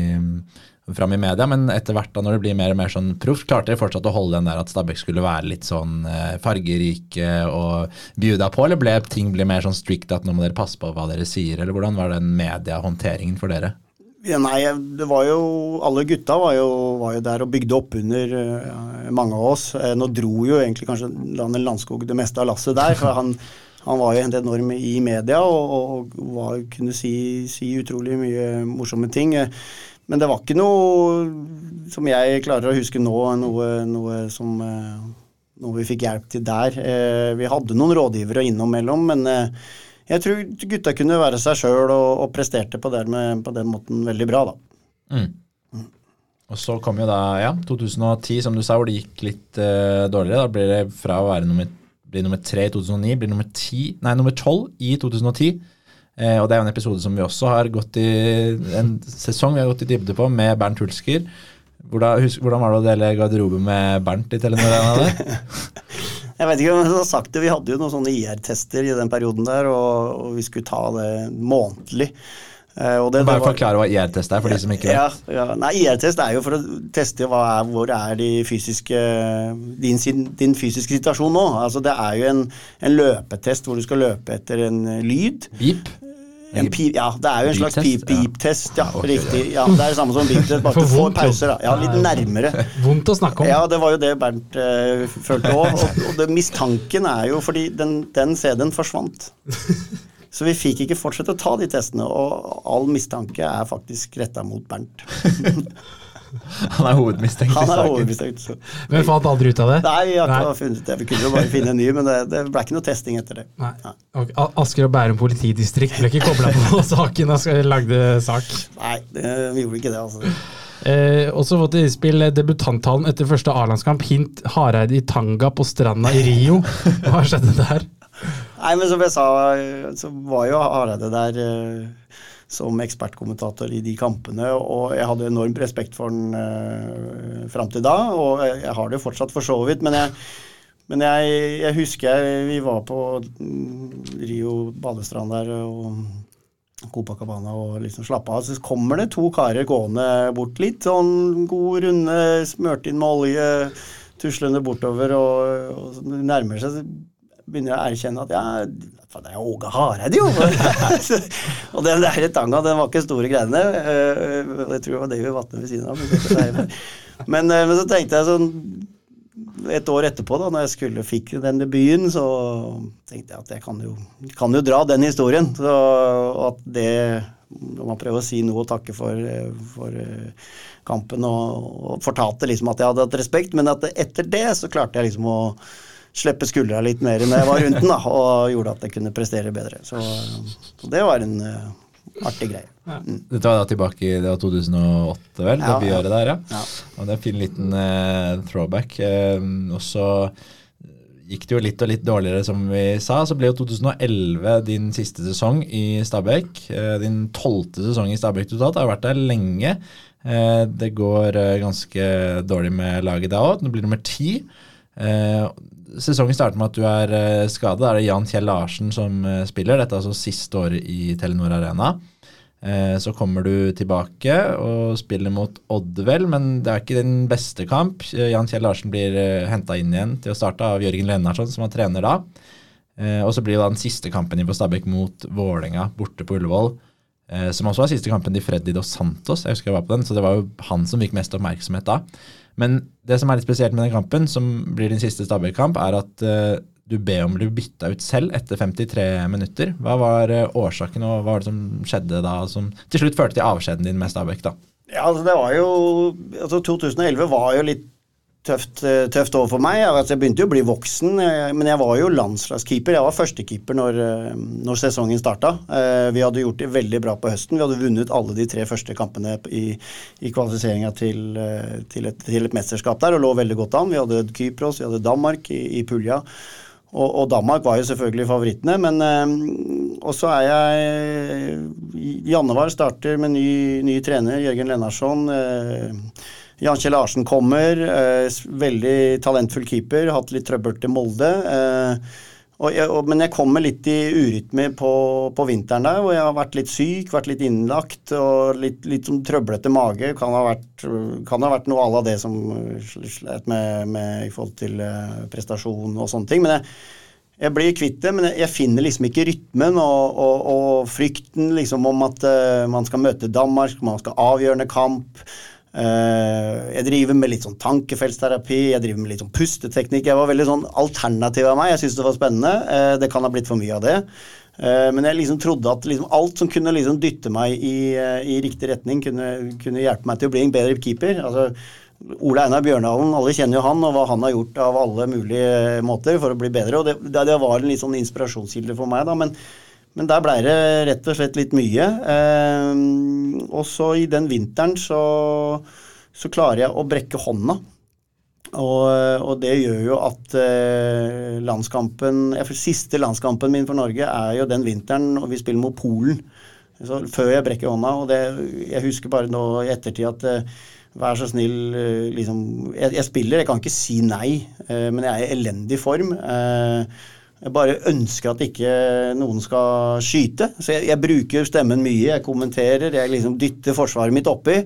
fram i media, men etter hvert da når det blir mer og mer sånn proft, klarte dere fortsatt å holde den der at Stabæk skulle være litt sånn eh, fargerike og bjuda på, eller ble ting ble mer sånn strict at nå må dere passe på hva dere sier, eller hvordan var den mediehåndteringen for dere? Ja, nei, det var jo Alle gutta var jo, var jo der og bygde opp under ja, mange av oss. Uh, nå dro jo egentlig kanskje Daniel Landskog det meste av lasset der, for han, han var jo helt enorm i media og, og var, kunne si, si, utrolig mye morsomme ting. Men det var ikke noe som jeg klarer å huske nå, noe, noe som eh, noe vi fikk hjelp til der. Eh, vi hadde noen rådgivere innimellom, men eh, jeg tror gutta kunne være seg sjøl og, og, presterte på, med, på, den måten veldig bra, da. Mm. Mm. Og så kom jo da ja, 2010, som du sa, hvor det gikk litt uh, dårligere. Da blir det fra å være nummer, bli nummer tre i 2009, blir nummer, 10, nei, nummer 12 i 2010. Eh, og Det er jo en episode som vi også har gått i en sesong vi har gått i dybde på, med Bernt Hulsker. Hvordan, husk, hvordan var det å dele garderobe med Bernt i Telenor Arena? (laughs) jeg vet ikke om jeg har sagt det, Vi hadde jo noen sånne IR-tester i den perioden der, og, og, vi skulle ta det månedlig. Uh, det, bare forklare hva IR-test er, for ja, de som ikke vet. Ja, ja. Nei, IR-test er jo for å teste er, hvor er de fysiske, din, din, fysiske situasjon nå. Altså, det er jo en, en, løpetest hvor du skal løpe etter en lyd. Beep? Pip, ja, det er jo en slags pip-beep-test. Ja, okay, riktig. Ja, det er det samme som beep-test, bare (laughs) du får pauser. Da. Ja, litt nærmere. (laughs) Vondt å snakke om. Ja, det var jo det Bernt uh, følte òg. (laughs) Og, og det, mistanken er jo fordi den, den CD-en forsvant. Så vi fikk ikke fortsette å ta de testene, og all mistanke er faktisk retta mot Bernt. (laughs) Han er hovedmistenkt. Han er hovedmistenkt. Men fant aldri ut av det? Nei, vi, har ikke funnet det. vi kunne jo bare finne en ny, men det, det ble ikke noe testing etter det. Nei. Nei. Okay. Asker og Bærum politidistrikt ble ikke kobla på (laughs) saken og lagde sak? Nei, det, vi gjorde ikke det. altså. Eh, også fått innspill debutanttalen etter første A-landskamp. Hint Hareide i tanga på stranda i Rio. (laughs) Hva skjedde der? Nei, men som jeg sa, så var jo Hareide der uh, som ekspertkommentator i de kampene, og jeg hadde enormt respekt for han uh, fram til da, og jeg, har det fortsatt for så vidt, men jeg men jeg, jeg husker jeg, vi var på mm, Rio badestrand der og Copacabana og liksom slappa av. Så kommer det to karer gående bort litt, sånn god runde, smørt inn med olje, tuslende bortover, og, og nærmer seg begynner jeg å erkjenne at ja, det er Åge Hareide, jo! (laughs) og den der tanga, den var ikke store greiene. Eh, jeg tror det var David Vatne ved siden av. Men, eh, men, så tenkte jeg sånn et år etterpå, da når jeg skulle fikk den debuten, så tenkte jeg at jeg kan jo, kan jo dra den historien. Så, at det Når man prøver å si noe og takke for, for kampen, og, og fortalte liksom at jeg hadde hatt respekt, men at etter det så klarte jeg liksom å slippe skuldra litt mer når jeg var rundt den, da, og gjorde at jeg kunne prestere bedre. Så, så det var en uh, artig greie. Mm. Dette var da tilbake i det var 2008, vel? Ja, det der, ja. ja. Og det er en fin liten uh, throwback. Uh, og så gikk det jo litt og litt dårligere, som vi sa. Så ble jo 2011 din siste sesong i Stabæk. din tolvte sesong i Stabæk totalt. Har vært der lenge. det går ganske dårlig med laget da òg. Nå blir det nummer ti sesongen starter med at du er uh, skadet. Da er det Jan Kjell Larsen som uh, spiller. Dette er altså siste året i Telenor Arena. Uh, så kommer du tilbake og spiller mot Oddvel, men det er ikke din beste kamp. Jan Kjell Larsen blir henta inn igjen til å starte av Jørgen Lennarsson, som var trener da. og så blir det da den siste kampen i på Stabæk mot Vålerenga borte på Ullevål. som også var siste kampen til Freddy Dos Santos. Jeg husker jeg var på den, så det var jo han som fikk mest oppmerksomhet da. Men det som er litt spesielt med den kampen, som blir din siste Stabæk-kamp, er at uh, du ber om å bli bytta ut selv etter 53 minutter. Hva var uh, årsaken, og hva var det som skjedde da, som til slutt førte til avskjeden din med Stabæk? da? Ja, altså det var jo, altså 2011 var jo litt tøft, eh, tøft over for meg. Altså, jeg begynte jo å bli voksen, eh, men jeg var jo landslagskeeper. Jeg var førstekeeper når, eh, når sesongen starta. Vi hadde gjort det veldig bra på høsten. Vi hadde vunnet alle de tre første kampene i, i kvalifiseringa til, til, til, et mesterskap der og lå veldig godt an. Vi hadde Kypros, vi hadde Danmark i, i pulja. Og, og, Danmark var jo selvfølgelig favorittene, men øh, Og så er jeg Januar starter med ny, ny trener, Jørgen Lennarsson. Øh, Jan Kjell Larsen kommer. Eh, veldig talentfull keeper. Hatt litt trøbbel til Molde. Eh, og jeg, og, men jeg kommer litt i urytme på, på, vinteren der, hvor jeg har vært litt syk, vært litt innlagt og litt, litt sånn trøblete mage. Kan ha vært, kan ha vært noe à la det som slet med, med, i forhold til prestasjon og sånne ting. Men jeg, jeg blir kvitt det, men jeg, finner liksom ikke rytmen og, og, og frykten liksom om at uh, man skal møte Danmark, man skal avgjørende kamp. Uh, jeg driver med litt sånn tankefeltterapi, jeg driver med litt sånn pusteteknikk. Jeg var veldig sånn alternativ av meg. Jeg syntes det var spennende. Uh, det kan ha blitt for mye av det. Uh, men jeg liksom trodde at liksom alt som kunne liksom dytte meg i, i riktig retning, kunne, kunne, hjelpe meg til å bli en bedre keeper. Altså, Ole Einar Bjørndalen, alle kjenner jo han og hva han har gjort av alle mulige måter for å bli bedre. og Det, det var en litt sånn inspirasjonskilde for meg. da, men men der blei det rett og slett litt mye. Eh, og så i den vinteren så, så, klarer jeg å brekke hånda. Og, og det gjør jo at eh, landskampen Siste landskampen min for Norge er jo den vinteren, og vi spiller mot Polen. Så, før jeg brekker hånda. Og det, jeg husker bare nå i ettertid at eh, Vær så snill, eh, liksom jeg, jeg, spiller, jeg kan ikke si nei, eh, men jeg er i elendig form. Eh, Jeg bare ønsker at ikke noen skal skyte. Så jeg, jeg bruker stemmen mye. Jeg kommenterer, jeg liksom dytter forsvaret mitt oppi.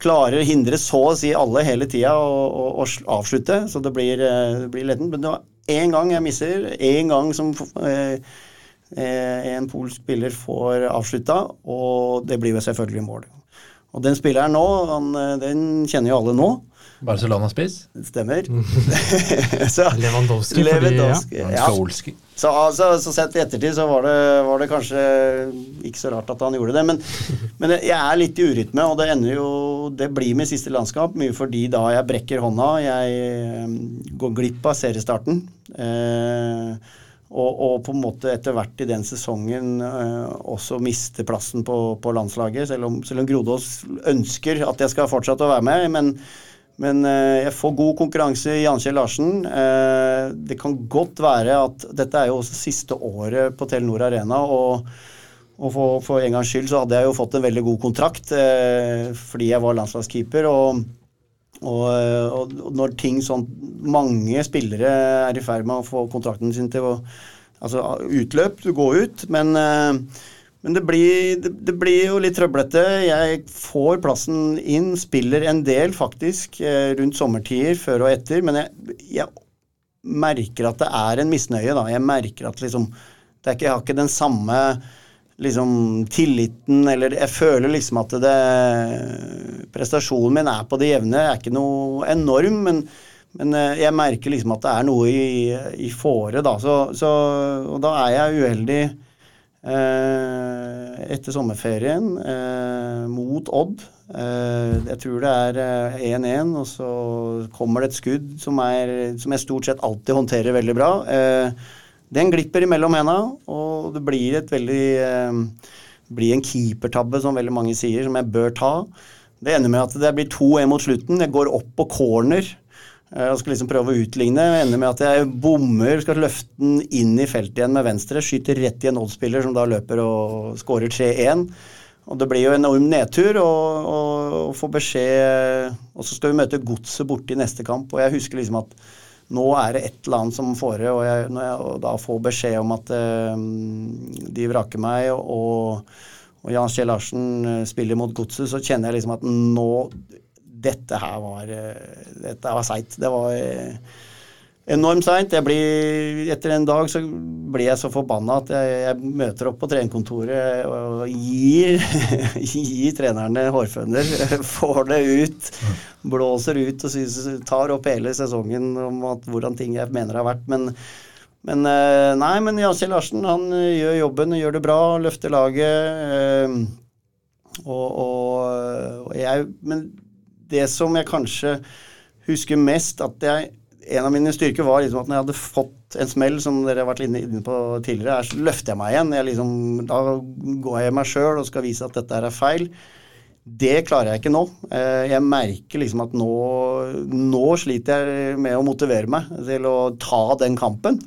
Klarer å hindre så å si alle hele tida å avslutte, så det blir, det blir letten. Men det var én gang jeg misser, én gang som eh, eh, en polsk spiller får avslutta, og det blir jo selvfølgelig mål. Og den spilleren nå, han, eh, den kjenner jo alle nå. Barcelona-spiss? Stemmer. (laughs) så, Lewandowski. Lewandowski ja. ja. Så, altså, så, sett i ettertid så var det, var det, kanskje ikke så rart at han gjorde det. Men, (laughs) men, jeg er litt i urytme, og det ender jo Det blir min siste landskap. Mye fordi da jeg brekker hånda, jeg går glipp av seriestarten. Eh, og, og, på en måte etter hvert i den sesongen eh, også miste plassen på, på landslaget. Selv om, selv om Grodås ønsker at jeg skal fortsette å være med. Men, men eh, jeg får god konkurranse i Jan Kjell Larsen. Eh, det kan godt være at dette er jo også siste året på Telenor Arena. og og for, for, en gangs skyld så hadde jeg jo fått en veldig god kontrakt eh, fordi jeg var landslagskeeper. Og, og, og, når ting sånn Mange spillere er i ferd med å få kontrakten sin til å altså, utløp, du går ut. Men, men det, blir, det, det, blir, jo litt trøblete. Jeg får plassen inn, spiller en del faktisk eh, rundt sommertider, før og etter. Men jeg, jeg merker at det er en misnøye, da. Jeg merker at liksom det er ikke, Jeg har ikke den samme liksom tilliten, eller jeg føler liksom at det Prestasjonen min er på det jevne. er ikke noe enorm, men, men eh, jeg merker liksom at det er noe i, i fore, da. Så, så, og da er jeg uheldig etter sommerferien eh, mot Odd. Eh, jeg tror det er 1-1, eh, og så kommer det et skudd som, er, som jeg stort sett alltid håndterer veldig bra. Eh, den glipper imellom hendene, og det blir veldig blir en keepertabbe, som veldig mange sier, som jeg bør ta. Det ender med at det blir 2-1 mot slutten. Jeg går opp på corner og skal liksom prøve å utligne. Jeg ender med at jeg bommer, skal løfte den inn i feltet igjen med venstre. Skyter rett i en Odd-spiller som da løper og skårer 3-1. Og det blir jo en enorm nedtur å få beskjed Og så skal vi møte Godset borte i neste kamp, og jeg husker liksom at nå er det et eller annet som fore, og jeg, når jeg da får beskjed om at uh, de vraker meg, og, og Jan Kjell Larsen eh, spiller mot Godset, så kjenner jeg liksom at nå Dette her var uh, Dette var seigt. Det var uh, enormt seint. Etter en dag så blir jeg så forbanna at jeg, jeg møter opp på trenerkontoret og gir, (laughs) gir trenerne hårføner. (laughs) Får det ut. Blåser ut og synes, tar opp hele sesongen om at, hvordan ting jeg mener har vært. Men, men eh, nei, men Jan Kjell Larsen han gjør jobben, gjør det bra, løfter laget. Eh, og, og, og jeg Men det som jeg kanskje husker mest, at jeg en av mine styrker var liksom at når jeg hadde fått en smell, som dere har vært inne på tidligere, så løfter jeg meg igjen. Jeg liksom, da går jeg meg sjøl og skal vise at dette er feil. Det klarer jeg ikke nå. Eh, jeg merker liksom at nå, nå sliter jeg med å motivere meg til å ta den kampen.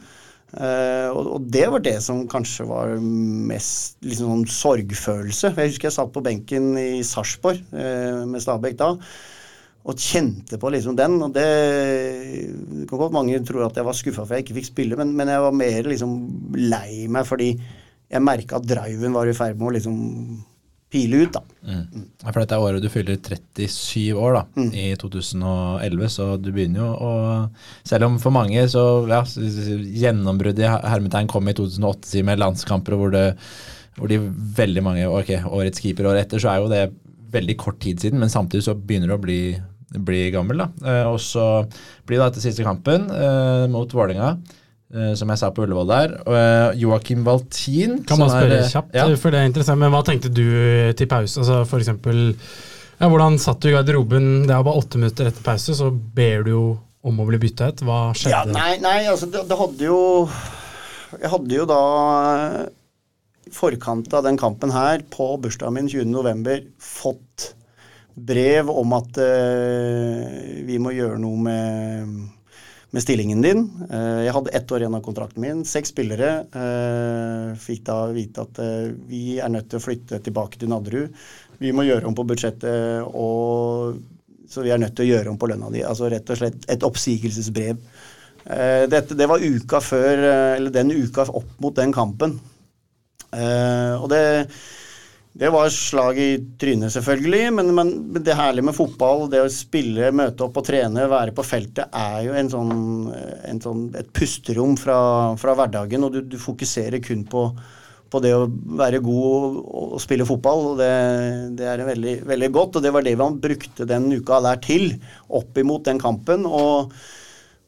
Uh, og, det var det som kanskje var mest liksom sånn sorgfølelse. Jeg husker jeg satt på benken i Sarpsborg uh, med Stabæk da og kjente på liksom den. og det, det kan godt Mange tror at jeg var skuffa for jeg ikke fikk spille, men, men, jeg var mer liksom lei meg fordi jeg merka at driven var i ferd med å liksom pile ut. da. Mm. For dette er året du fyller 37 år, da, mm. i 2011, så du begynner jo å Selv om for mange så ja, gjennombruddet i hermetegn kom i 2008 med landskamper hvor, det, hvor de veldig mange ok, Årets keeper året etter, så er jo det veldig kort tid siden, men samtidig så begynner det å bli bli gammel. da. Eh, og så blir det etter siste kampen eh, mot Vålerenga. Uh, som jeg sa på Ullevål der. Uh, Joakim Valtin Kan man spørre er, kjapt, ja. for det er interessant, men hva tenkte du til pause? Altså for eksempel, ja, hvordan satt du i garderoben? Det er bare åtte minutter etter pause, så ber du jo om å bli bytta ut. Hva skjedde? Ja, nei, nei, altså det, det, hadde jo Jeg hadde jo da i forkant av den kampen her, på bursdagen min 20.11., fått brev om at uh, vi må gjøre noe med, med stillingen din. Uh, jeg hadde ett år igjen av kontrakten min. Seks spillere uh, fikk da vite at vi er nødt til å flytte tilbake til Nadderud. Vi må gjøre om på budsjettet, og, så vi er nødt til å gjøre om på lønna di. Altså rett og slett et oppsigelsesbrev. Eh, dette, det var uka før, eh, eller den uka opp mot den kampen. Eh, og det, det var slag i trynet, selvfølgelig. Men, men, det herlige med fotball, det å spille, møte opp og trene, være på feltet, er jo en sånn, en sånn, et pusterom fra, fra hverdagen. Og du, du fokuserer kun på, på det å være god og, spille fotball. og Det, det er veldig, veldig, godt, og det var det man brukte den uka der til, opp imot den kampen. og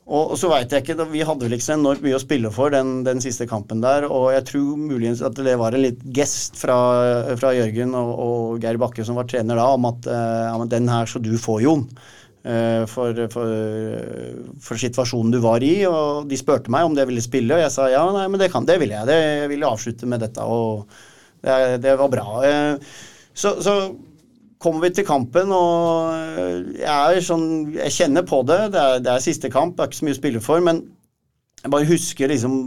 og, så veit jeg ikke, Vi hadde vel ikke så enormt mye å spille for den, den, siste kampen der. Og jeg tror muligens at det var en litt gest fra, fra Jørgen og, og, Geir Bakke, som var trener da, om at uh, den her så du får, Jon. Uh, for, for, for, situasjonen du var i. Og de spurte meg om det ville spille, og jeg sa ja, nei, men det kan, det vil jeg. Det, jeg vil avslutte med dette, og det, det var bra. Uh, så, så kommer vi til kampen, og jeg, sånn, jeg kjenner på det. Det er, det er, siste kamp, det er ikke så mye å spille for. Men jeg bare husker liksom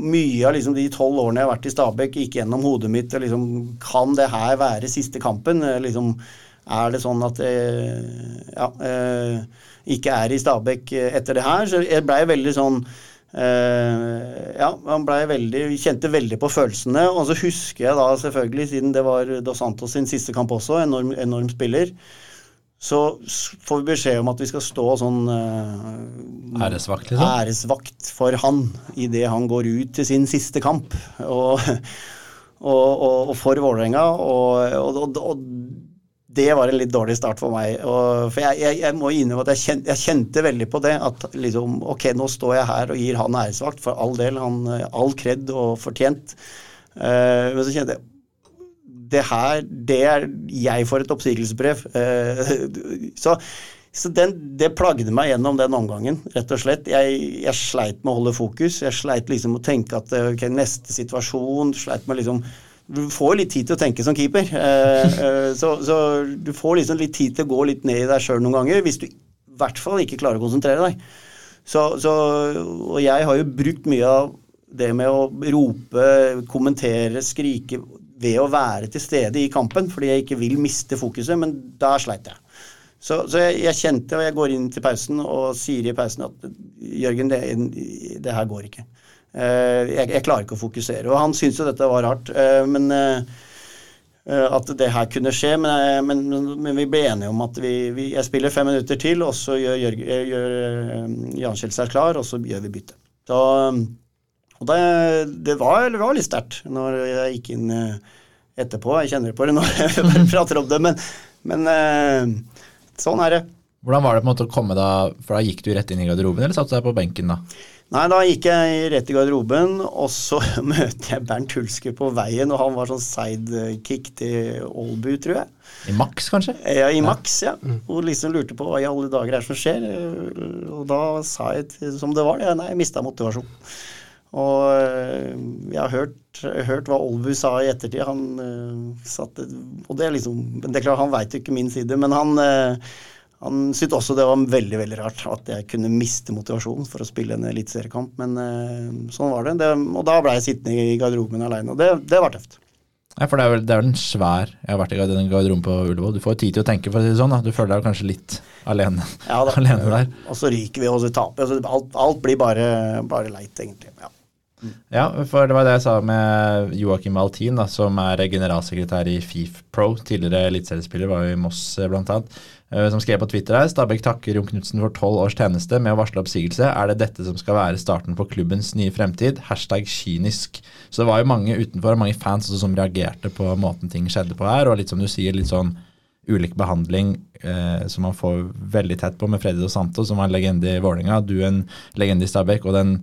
mye av liksom de tolv årene jeg har vært i Stabæk, gikk gjennom hodet mitt. og liksom, Kan det her være siste kampen? Liksom, er det sånn at jeg ja, eh, ikke er i Stabæk etter det her? Så jeg blei veldig sånn Uh, ja, han ble veldig, kjente veldig på følelsene. Og så husker jeg da selvfølgelig, siden det var Dos Santos sin siste kamp også, enorm, enorm spiller, så får vi beskjed om at vi skal stå sånn uh, æresvakt, liksom? æresvakt for han idet han går ut til sin siste kamp. Og, (laughs) og, og, og for Vålerenga. Og, og, det var en litt dårlig start for meg. Og, for jeg, jeg, jeg, må innrømme at jeg kjente, jeg kjente, veldig på det. At liksom, ok, nå står jeg her og gir han æresvakt, for all del. Han, all kred og fortjent. Uh, men så kjente jeg det her, det er Jeg får et oppsigelsesbrev. Uh, så, så den, det plagde meg gjennom den omgangen, rett og slett. Jeg, jeg sleit med å holde fokus. Jeg sleit liksom å tenke at ok, neste situasjon sleit med liksom du får litt tid til å tenke som keeper. Eh, (laughs) eh, så, så, du får liksom litt tid til å gå litt ned i deg sjøl noen ganger, hvis du i hvert fall ikke klarer å konsentrere deg. Så, så, og jeg har jo brukt mye av det med å rope, kommentere, skrike ved å være til stede i kampen, fordi jeg ikke vil miste fokuset, men der sleit jeg. Så, så jeg, jeg, kjente, og jeg går inn til pausen og sier i pausen at Jørgen, det, det her går ikke. Eh, jeg, jeg, klarer ikke å fokusere. Og han syntes jo dette var rart. Eh, men eh, at det her kunne skje. Men, men, men vi ble enige om at vi, vi, jeg spiller fem minutter til, og så gjør, gjør, gjør Jan Kjell seg klar, og så gjør vi bytte. Så, og det, det, var, det var litt sterkt når jeg gikk inn etterpå. Jeg kjenner på det når jeg (laughs) prater om det, men, men sånn er det. Hvordan var det på en måte å komme da, for da gikk du rett inn i garderoben, eller satt du deg på benken da? Nei, da gikk jeg rett i garderoben, og så (laughs) møter jeg Bernt Hulske på veien, og han var sånn sidekick til Aalbu, tror jeg. I Max, kanskje? Ja, i Max, ja. Mm. Og liksom lurte på hva i alle dager er som skjer. Og da sa jeg til, som det var, det. Nei, jeg mista motivasjon. Og eh, jeg har hørt, hørt hva Olbu sa i ettertid. Han uh, satte Og det er liksom Det er klart, han veit jo ikke min side, men han uh, han syntes også det var veldig veldig rart at jeg kunne miste motivasjonen for å spille en eliteseriekamp, men uh, sånn var det. det. Og da ble jeg sittende i garderoben aleine, og det, det, var tøft. Ja, for det er, vel, det er vel en svær Jeg har vært i garderoben på Ullevål. Du får tid til å tenke, for å si det sånn. Da. Du føler deg kanskje litt alene, ja, da, (laughs) alene der. Og så ryker vi, og så taper vi. Alt, alt, blir bare, bare leit, egentlig. Ja. Ja, for det var det jeg sa med Joakim Altin, da, som er generalsekretær i FIF Pro. Tidligere eliteseriespiller, var jo i Moss blant bl.a. Eh, som skrev på Twitter her Stabæk takker Jon Knutsen for tolv års tjeneste med å varsle oppsigelse. Er det dette som skal være starten på klubbens nye fremtid? Hashtag kynisk. Så det var jo mange utenfor, mange fans som reagerte på måten ting skjedde på her. Og litt som du sier, litt sånn ulik behandling eh, som man får veldig tett på med Freddy Dos Santos, som var en legende i Vålerenga. Du en legende i Stabæk. og den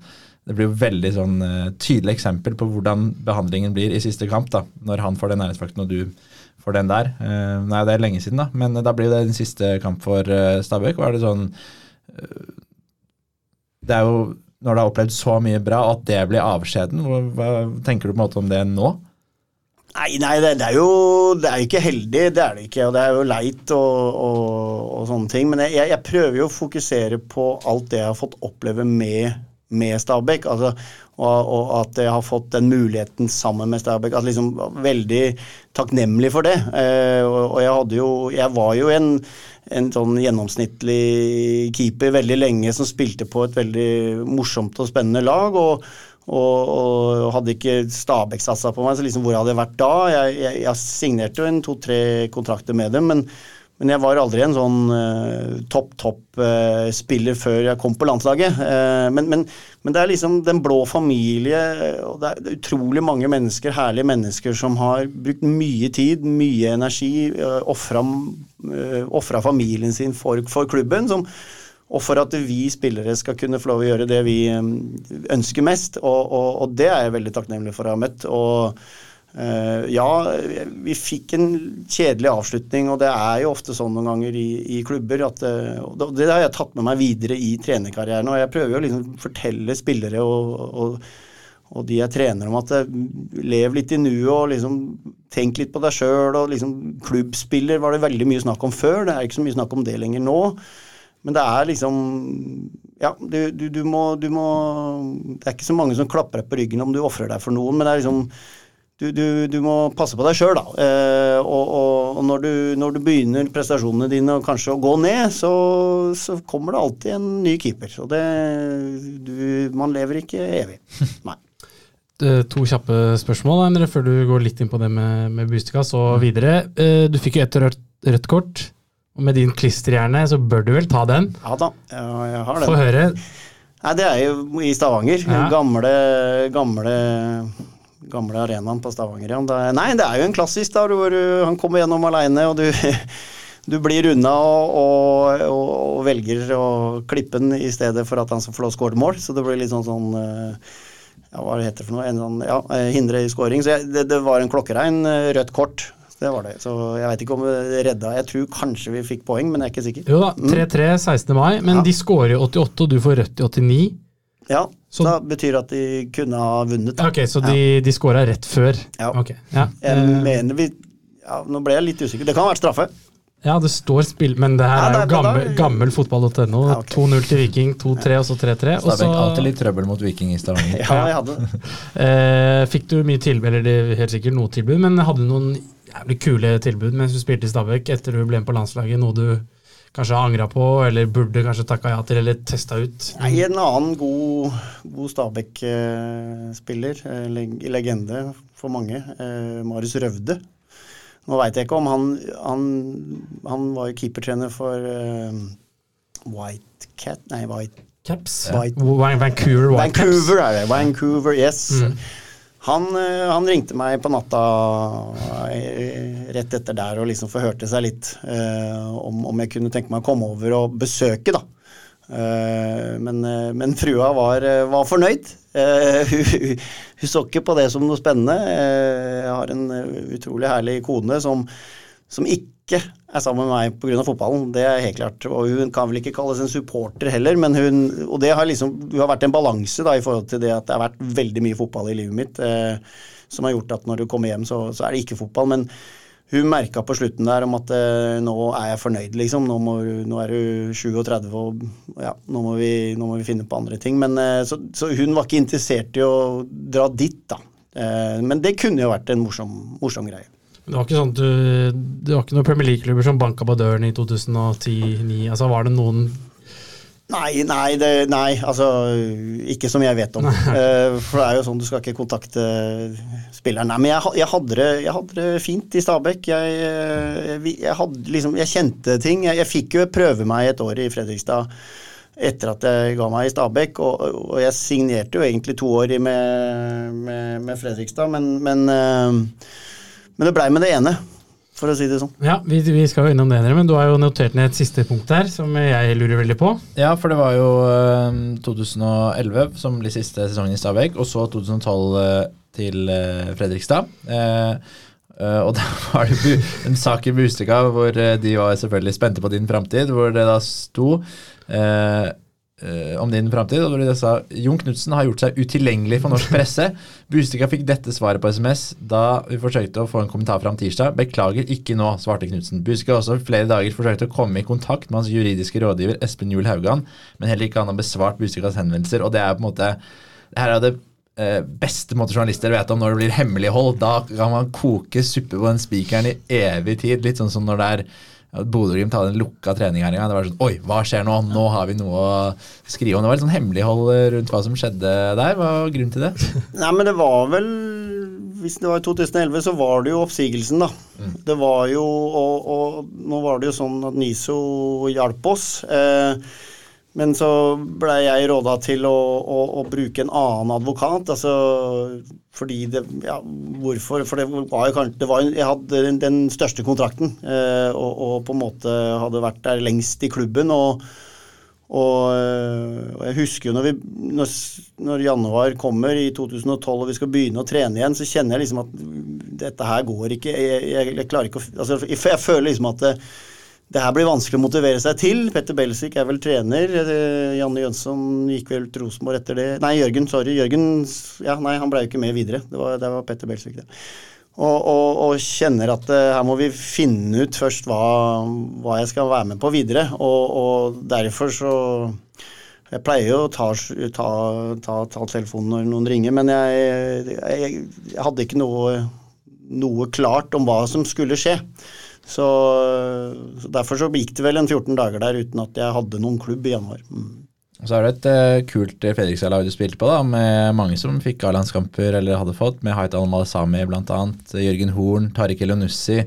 det blir jo veldig sånn uh, tydelig eksempel på hvordan behandlingen blir i siste kamp, da, når han får den nærhetsfakten og du får den der. Uh, nei, det er lenge siden, da, men da blir det den siste kamp for uh, Stabæk. Var det sånn Det er jo når du har opplevd så mye bra, at det blir avskjeden. Hva tenker du på en måte om det nå? Nei, nei det, det, er jo det er ikke heldig, det er det ikke. Og det er jo leit og, og, og sånne ting. Men jeg, jeg, prøver jo å fokusere på alt det jeg har fått oppleve med med Stabæk. Altså, og, og, at jeg har fått den muligheten sammen med Stabæk. Altså, liksom, veldig takknemlig for det. Eh, og, og, jeg jo Jeg var jo en, en sånn gjennomsnittlig keeper veldig lenge som spilte på et veldig morsomt og spennende lag. og, og, hadde ikke Stabæk satsa på meg, så liksom hvor hadde jeg vært da? Jeg, jeg, jeg signerte jo en to-tre kontrakter med dem, men men jeg var aldri en sånn uh, topp, topp uh, spiller før jeg kom på landslaget. Uh, men, men, men, det er liksom den blå familie, og det er utrolig mange mennesker, herlige mennesker, som har brukt mye tid, mye energi, uh, ofra familien sin for, for klubben. Som, og for at vi spillere skal kunne få lov å gjøre det vi ønsker mest. Og, og, og det er jeg veldig takknemlig for å ha møtt. og ja, vi fikk en kjedelig avslutning, og det er jo ofte sånn noen ganger i, i klubber. At, uh, og det har jeg tatt med meg videre i trenerkarrieren. Og jeg prøver jo liksom fortelle spillere og, og, og, de jeg trener om at uh, lev litt i nuet og liksom tenk litt på deg sjøl. Og liksom klubbspiller var det veldig mye snakk om før. Det er ikke så mye snakk om det lenger nå. Men det er liksom Ja, du, du, du, må, du må Det er ikke så mange som klapper deg på ryggen om du ofrer deg for noen, men det er liksom du, du, du, må passe på deg sjøl, da. Eh, og, og, når, du, når, du, begynner prestasjonene dine og kanskje å gå ned, så, så kommer det alltid en ny keeper. Og det Man lever ikke evig. (laughs) Nei. To kjappe spørsmål Endre, før du går litt inn på det med, med Bustikas og videre. Eh, du fikk jo et rødt, rødt kort. Og med din klisterhjerne så bør du vel ta den? Ja da, jeg har den. Få høre. Nei, Det er jo i Stavanger. Ja. Gamle, gamle gamle arenaen på Stavanger. igjen. Det, nei, det er jo en klassisk der hvor han kommer gjennom aleine, og du, (laughs) du blir unna og, og, og, velger å klippe den i stedet for at han skal få lov å skåre mål. Så det blir litt sånn sånn eh, ja, Hva heter det for noe? En sånn, ja, eh, hindre i skåring. Så jeg, det, det, var en klokkerein eh, rødt kort. Det var det. Så jeg veit ikke om det redda Jeg tror kanskje vi fikk poeng, men jeg er ikke sikker. Jo da, 3-3 mm. 16. mai, men ja. de skårer i 88, og du får rødt i 89. Ja, så da betyr det at de kunne ha vunnet. Ok, Så de, ja. de scora rett før? Ja. Okay. ja. Jeg eh, mener vi ja, Nå ble jeg litt usikker. Det kan ha vært straffe. Ja, det står spill, men det her ja, er jo gammel, gammel fotball.no. Ja, okay. 2-0 til Viking, 2-3 og så 3-3. Så det er alltid litt trøbbel mot Viking i Stavanger. (laughs) ja, jeg hadde det. (laughs) eh, fikk du mye tilbud, eller er helt sikkert noe tilbud, men hadde du noen jævlig kule tilbud mens du spilte i Stabæk etter du ble med på landslaget? Noe du kanskje har angra på, eller burde kanskje takka ja til, eller testa ut? Nei, En annen god, god Stabæk-spiller, leg legende for mange, eh, Marius Røvde. Nå veit jeg ikke om han Han, han var jo keepertrener for uh, White Cat Nei, White Caps? White. Vancouver White Vancouver er det. Vancouver, yes. Mm. Han, eh, han, ringte meg på natta eh, rett etter der og liksom forhørte seg litt eh, om, om, jeg kunne tenke meg å komme over og besøke, da. Eh, men, men, frua var, var fornøyd. Eh, (laughs) hun, hun, så ikke på det som noe spennende. jeg har en utrolig herlig kone som, som ikke er sammen med meg pga. fotballen. Det er helt klart. Og hun kan vel ikke kalles en supporter heller, men hun Og det har liksom det har vært en balanse da i forhold til det at det har vært veldig mye fotball i livet mitt, eh, som har gjort at når du kommer hjem, så, så er det ikke fotball. Men hun merka på slutten der om at eh, nå er jeg fornøyd, liksom. Nå, må, nå er du 37 og ja, nå må, vi, nå må vi finne på andre ting. Men, eh, så, så, hun var ikke interessert i å dra dit, da. Eh, men det kunne jo vært en morsom, morsom greie. Det var ikke sånn at du, det var ikke noen Premier League-klubber som banka på døren i 2010-2009? Altså, var det noen Nei, nei, det, nei, altså ikke som jeg vet om. uh, for det er jo sånn, du skal ikke kontakte spilleren. Nei, men jeg, jeg, hadde, det, jeg hadde, det, fint i Stabæk. Jeg, jeg, jeg, hadde, liksom, jeg kjente ting. Jeg, fikk jo prøve meg et år i Fredrikstad etter at jeg ga meg i Stabæk. Og, og jeg signerte jo egentlig to år med, med, med Fredrikstad, men, men uh, men det blei med det ene, for å si det sånn. Ja, vi, vi skal jo innom det, men du har jo notert ned et siste punkt her som jeg lurer veldig på. Ja, for det var jo uh, 2011 som blir siste sesongen i Stabæk, og så 2012 uh, til uh, Fredrikstad. og (laughs) da var det en sak i Bustika hvor de var selvfølgelig spente på din framtid, hvor det da sto uh, om din framtid. Og de sa Jon Knutsen har gjort seg utilgjengelig for norsk presse. (laughs) Bustika fikk dette svaret på SMS da vi forsøkte å få en kommentar fram tirsdag. Beklager, ikke nå, svarte Knutsen. Bustika har også flere dager forsøkt å komme i kontakt med hans juridiske rådgiver Espen Juel Haugan, men heller ikke han har besvart Bustikas henvendelser. og det er på en måte det her er det eh, beste måte journalister vet om når det blir hemmelighold. Da kan man koke suppe på den spikeren i evig tid. Litt sånn som når det er Bodø-Glimt hadde en lukka trening her en gang. Det var sånn Oi, hva skjer nå? Nå har vi noe å skrive om. Det var litt sånn hemmelighold rundt hva som skjedde der. Hva var grunnen til det? (laughs) Nei, men det var vel Hvis det var i 2011, så var det jo oppsigelsen, da. Mm. Det var jo og, og, nå var det jo sånn at NISO hjalp oss. Eh, men så blei jeg råda til å, å, å, bruke en annen advokat. altså fordi det Ja, hvorfor? For det var jo kanskje det var, Jeg hadde den, den største kontrakten eh, og, og, på en måte hadde vært der lengst i klubben. og og, og, jeg husker jo når, vi, når, når, januar kommer i 2012 og vi skal begynne å trene igjen, så kjenner jeg liksom at dette her går ikke. Jeg, jeg, jeg klarer ikke å altså, jeg, føler liksom at det, det her blir vanskelig å motivere seg til. Petter Belsvik er vel trener. Eh, Janne Jønsson gikk vel til Rosenborg etter det. Nei, Jørgen, sorry. Jørgen ja, nei, han ble jo ikke med videre. Det var, det var Petter Belsvik, det. Og, og, og, kjenner at uh, her må vi finne ut først hva, hva, jeg skal være med på videre. Og, og derfor så Jeg pleier jo å ta, ta, ta, ta, telefonen når noen ringer, men jeg, jeg, jeg hadde ikke noe, noe klart om hva som skulle skje. Så, så, Derfor så gikk det vel en 14 dager der uten at jeg hadde noen klubb i januar. Mm. Så er det et uh, kult Fredrikstad-lag du spilte på, da, med mange som fikk A-landskamper eller hadde fått, med Hait Al-Malesami bl.a., Jørgen Horn, Tariq Elionussi.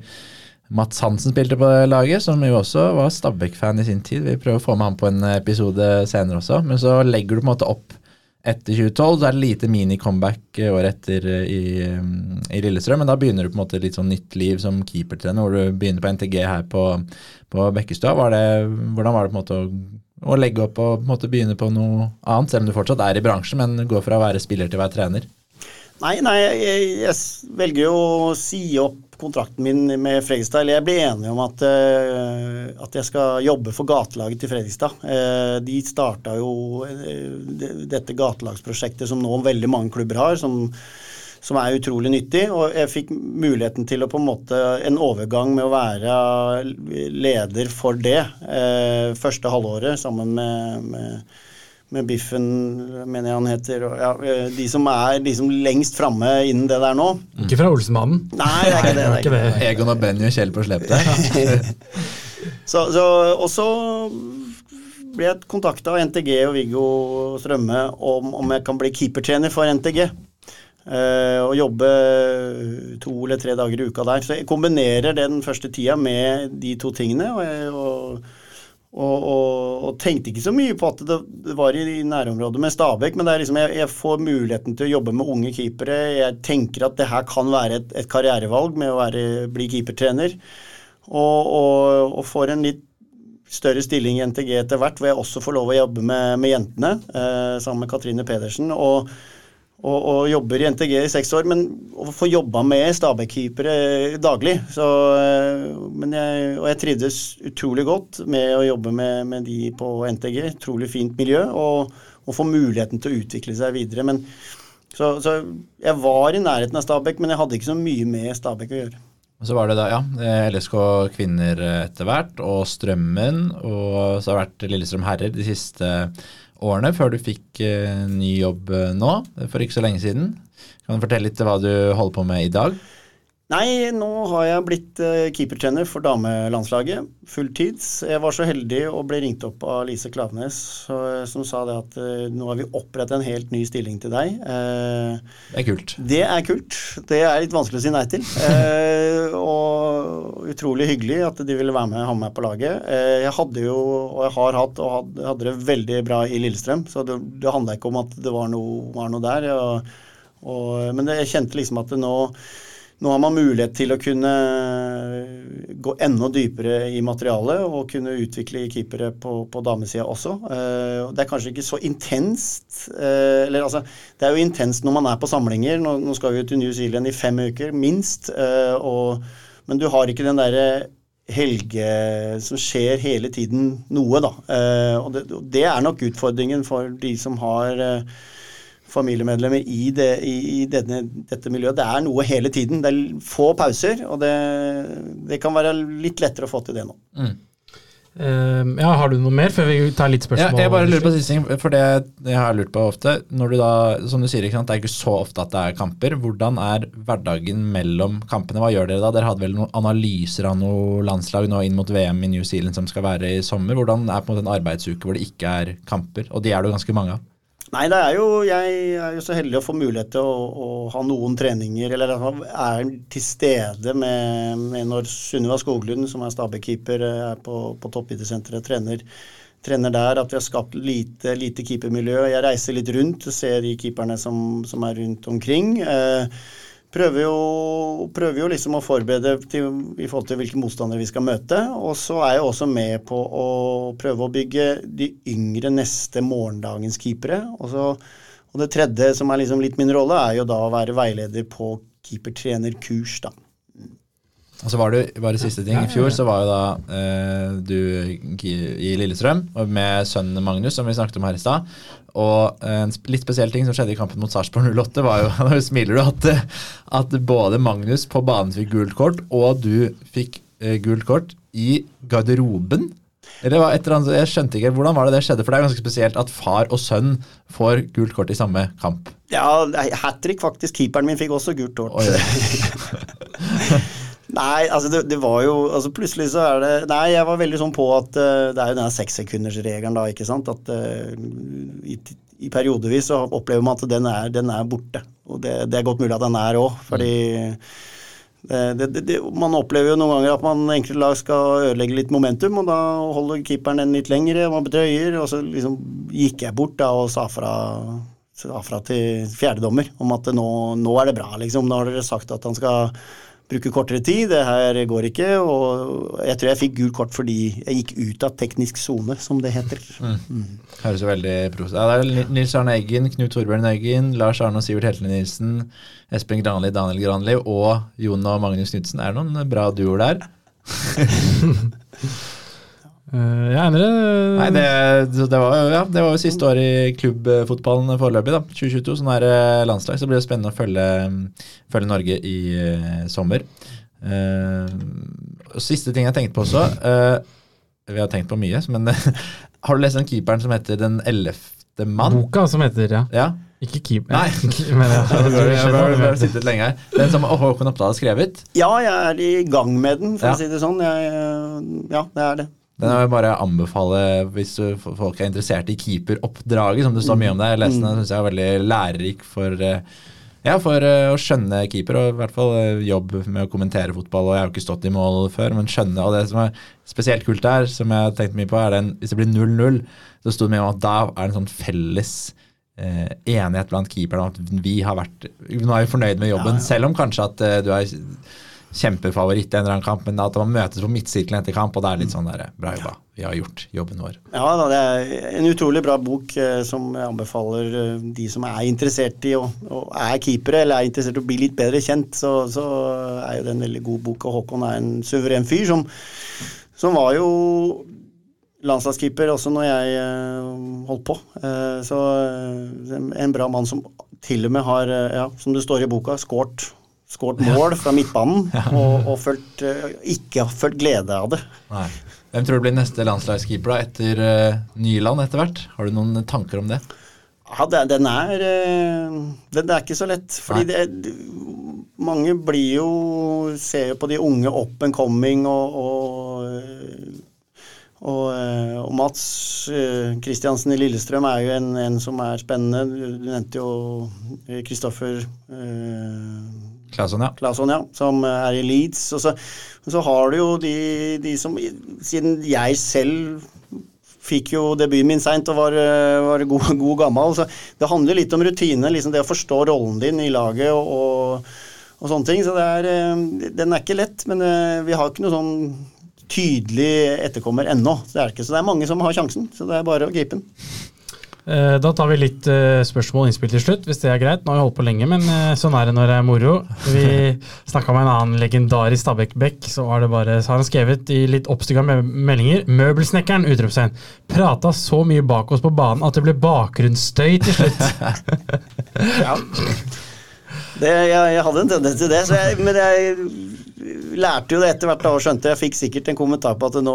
Mats Hansen spilte på laget, som jo også var Stabæk-fan i sin tid. Vi prøver å få med ham på en episode senere også, men så legger du på en måte opp etter 2012 så er det lite mini-comeback året etter eh, i, eh, i, Lillestrøm. Men da begynner du på en måte litt sånn nytt liv som keepertrener, hvor du begynner på NTG her på, på Bekkestua. Hvordan var det på en måte å, å, legge opp og på begynne på noe annet, selv om du fortsatt er i bransjen, men går fra å være spiller til å være trener? Nei, nei, jeg, jeg velger jo å si opp kontrakten min med Fredrikstad. Eller jeg ble enig om at, uh, at jeg skal jobbe for gatelaget til Fredrikstad. Uh, de starta jo uh, dette gatelagsprosjektet som nå veldig mange klubber har. som som er utrolig nyttig. Og jeg fikk muligheten til å på en måte en overgang med å være leder for det eh, første halvåret sammen med, med med Biffen, mener jeg han heter. Og, ja, eh, de som er liksom lengst framme innen det der nå. Ikke fra Olsenmannen? Nei, det er ikke det. det, er ikke det. Egon og Benny og Kjell på slep der. (laughs) så, så, og så ble jeg kontakta av NTG og Viggo Strømme om, om jeg kan bli keepertrener for NTG. Uh, og jobbe to eller tre dager i uka der. Så jeg kombinerer det den første tida med de to tingene. og, jeg, og og, og, og, tenkte ikke så mye på at det, var i, nærområdet med Stabæk, men liksom, jeg, jeg, får muligheten til å jobbe med unge keepere. Jeg tenker at det her kan være et, et karrierevalg med å være, bli keepertrener. Og, og, får en litt større stilling i NTG etter hvert, hvor jeg også får lov å jobbe med, med jentene eh, sammen med Katrine Pedersen. og og, og, jobber i NTG i seks år, men å få jobba med Stabæk-keepere daglig. Så, eh, jeg, og jeg trivdes utrolig godt med å jobbe med, med de på NTG. Utrolig fint miljø, og, og, få muligheten til å utvikle seg videre. Men, så, så, jeg var i nærheten av Stabæk, men jeg hadde ikke så mye med Stabæk å gjøre. Og så var det da, ja, LSK kvinner etter hvert, og Strømmen, og så har det vært Lillestrøm herrer de siste årene før du fikk uh, ny jobb uh, nå, for ikke så lenge siden. Kan du fortelle litt hva du holder på med i dag? Nei, nå har jeg blitt uh, keepertrener for damelandslaget. Fulltids. Jeg var så heldig å bli ringt opp av Lise Klavenes som sa det at nå har vi opprettet en helt ny stilling til deg. Det er kult. Det er kult. Det er litt vanskelig å si nei til. og utrolig hyggelig at de ville være med ha meg på laget. jeg hadde jo, og jeg har hatt, og hadde, hadde det veldig bra i Lillestrøm, så det, det handla ikke om at det var noe, var noe der. Og, og, men jeg kjente liksom at nå nå har man mulighet til å kunne gå enda dypere i materialet og kunne utvikle keepere på, på damesida også. Uh, det er kanskje ikke så intenst. Uh, eller altså, det er jo intenst når man er på samlinger. Nå, nå skal vi jo til New Zealand i fem uker, minst. Og, men du har ikke den derre helge Som skjer hele tiden noe, da. Eh, og det, er nok utfordringen for de som har eh, familiemedlemmer i, det, i denne, dette miljøet. Det er noe hele tiden. Det er få pauser, og det, det kan være litt lettere å få til det nå. Mm. Uh, ja, Har du noe mer før vi tar litt spørsmål? Ja, jeg bare lurer på siste ting, for det jeg har lurt på ofte når du da, Som du sier, ikke sant, det er ikke så ofte at det er kamper. Hvordan er hverdagen mellom kampene? Hva gjør dere da? Dere hadde vel noen analyser av noe landslag nå inn mot VM i New Zealand som skal være i sommer. Hvordan er på en måte en arbeidsuke hvor det ikke er kamper? Og de er det jo ganske mange av. Nei, det er jo, jeg er jo så heldig å få mulighet til å, å ha noen treninger, eller er til stede med, med når Sunniva Skoglund, som er Stabæk-keeper, er på, på toppidrettssenteret, trener, trener, der. At vi har skapt lite, lite keepermiljø. Jeg reiser litt rundt ser de keeperne som, som er rundt omkring. Eh, prøver jo, prøver jo liksom å forberede til, i forhold til hvilke motstandere vi skal møte. Og så er jeg også med på å prøve å bygge de yngre neste morgendagens keepere. Og, så, og det tredje, som er liksom litt min rolle, er jo da å være veileder på keepertrenerkurs, da. Og så var det bare siste ting. I fjor så var jo da eh, du i Lillestrøm med sønnen Magnus, som vi snakket om her i stad. Og en litt spesiell ting som skjedde i kampen mot Sarpsborg 08, var jo (laughs) Nå smiler du at, at, både Magnus på banen fikk gult kort, og du fikk eh, gult kort i garderoben. Eller et eller annet, jeg skjønte ikke, Hvordan var det det skjedde? For det er ganske spesielt at far og sønn får gult kort i samme kamp. Ja, hat trick faktisk. Keeperen min fikk også gult kort. (laughs) Nei, altså det, det, var jo altså Plutselig så er det Nei, jeg var veldig sånn på at uh, det er jo denne sekssekundersregelen, da, ikke sant. At uh, i, i, periodevis så opplever man at den er, den er borte. Og det, det, er godt mulig at den er òg, fordi det, man opplever jo noen ganger at man enkelte lag skal ødelegge litt momentum, og da holder keeperen den litt lengre, man bedrøyer, og så liksom gikk jeg bort da og sa fra, sa fra til fjerdedommer om at nå, nå er det bra, liksom. Nå har dere sagt at han skal bruke kortere tid. Det her går ikke. Og jeg tror jeg fikk gult kort fordi jeg gikk ut av teknisk sone, som det heter. Mm. Mm. Høres jo veldig pros ja, Det er Nils Arne Eggen, Knut Torbjørn Eggen, Lars Arne og Sivert Heltene Nilsen, Espen Granli, Daniel Granli og Jon og Magnus Knutsen. Er det noen bra duoer der? (laughs) Uh, ja, Endre Nei, det, det, var, ja, det var jo siste år i klubbfotballen foreløpig, da. 2022. Sånn er landslag, så blir det spennende å følge, følge Norge i uh, sommer. Uh, siste ting jeg tenkte på også Vi har tenkt på mye, men (laughs) har du lest den keeperen som heter Den ellevte mann? Boka som heter, ja. ja. Ikke keeper. Nei, (laughs) men jeg, (laughs) har sittet lenge her. Den som Håkon Oppdal har skrevet? Ja, jeg er i gang med den, for ja. å si det sånn. Jeg, ja, det er det. Den vil jeg bare anbefale hvis folk er interessert i keeperoppdraget, som det står mye om der. Leste den, syns jeg er veldig lærerik for, eh, ja, for eh, å skjønne keeper, og i hvert fall eh, jobb med å kommentere fotball. og Jeg har jo ikke stått i mål før, men skjønne. Og det som er spesielt kult der, som jeg har tenkt mye på, er den hvis det blir 0-0, så sto det mye om at da er det en sånn felles eh, enighet blant keeperne om at vi har vært Nå er vi fornøyd med jobben, ja, ja. selv om kanskje at eh, du er kjempefavoritt i en eller annen kamp, men at man møtes på midtsirkelen etter kamp, og det er litt sånn der, bra jobba, vi har gjort jobben vår. Ja, da, det er en utrolig bra bok eh, som jeg anbefaler eh, de som er interessert i å er keepere, eller er interessert i å bli litt bedre kjent, så, så er jo det en veldig god bok. Og Håkon er en suveren fyr som, som var jo landslagskeeper også når jeg eh, holdt på. Så en bra mann som til og med har, ja, som det står i boka, skåret skåret mål fra midtbanen (laughs) og, og følt, uh, ikke har følt glede av det. Nei. Hvem tror du blir neste landslagskeeper da, etter uh, Nyland etter hvert? Har du noen tanker om det? Ja, Den er, uh, den er ikke så lett. Fordi det, mange blir jo Ser jo på de unge up and coming og, og og, og, Mats Kristiansen i Lillestrøm er jo en, en, som er spennende. Du nevnte jo Kristoffer Claesson, ja. Claesson, ja. Som er i Leeds. Og så, og så har du jo de, de, som Siden jeg selv fikk jo debuten min seint og var, var god, (laughs) god, gammel, så det handler litt om rutine. Liksom det å forstå rollen din i laget og, og, og sånne ting. Så er, eh, den er ikke lett, men eh, vi har ikke noe sånn tydelig etterkommer ennå. Det er ikke, så det er mange som har sjansen. Så det er bare å gripe den. Eh, da tar vi litt uh, spørsmål og innspill til slutt, hvis det er greit. Nå har vi holdt på lenge, men uh, sånn er det når det er moro. Vi (laughs) snakka med en annen legendarisk Stabæk-bekk, så, har det bare, så har han skrevet i litt oppstykka meldinger 'Møbelsnekkeren!' utropstegn. Prata så mye bak oss på banen at det ble bakgrunnsstøy til slutt. (laughs) ja. Det, jeg, jeg, hadde en tendens til det, jeg, men jeg lærte jo det etter hvert da, og skjønte Jeg fikk sikkert en kommentar på at nå,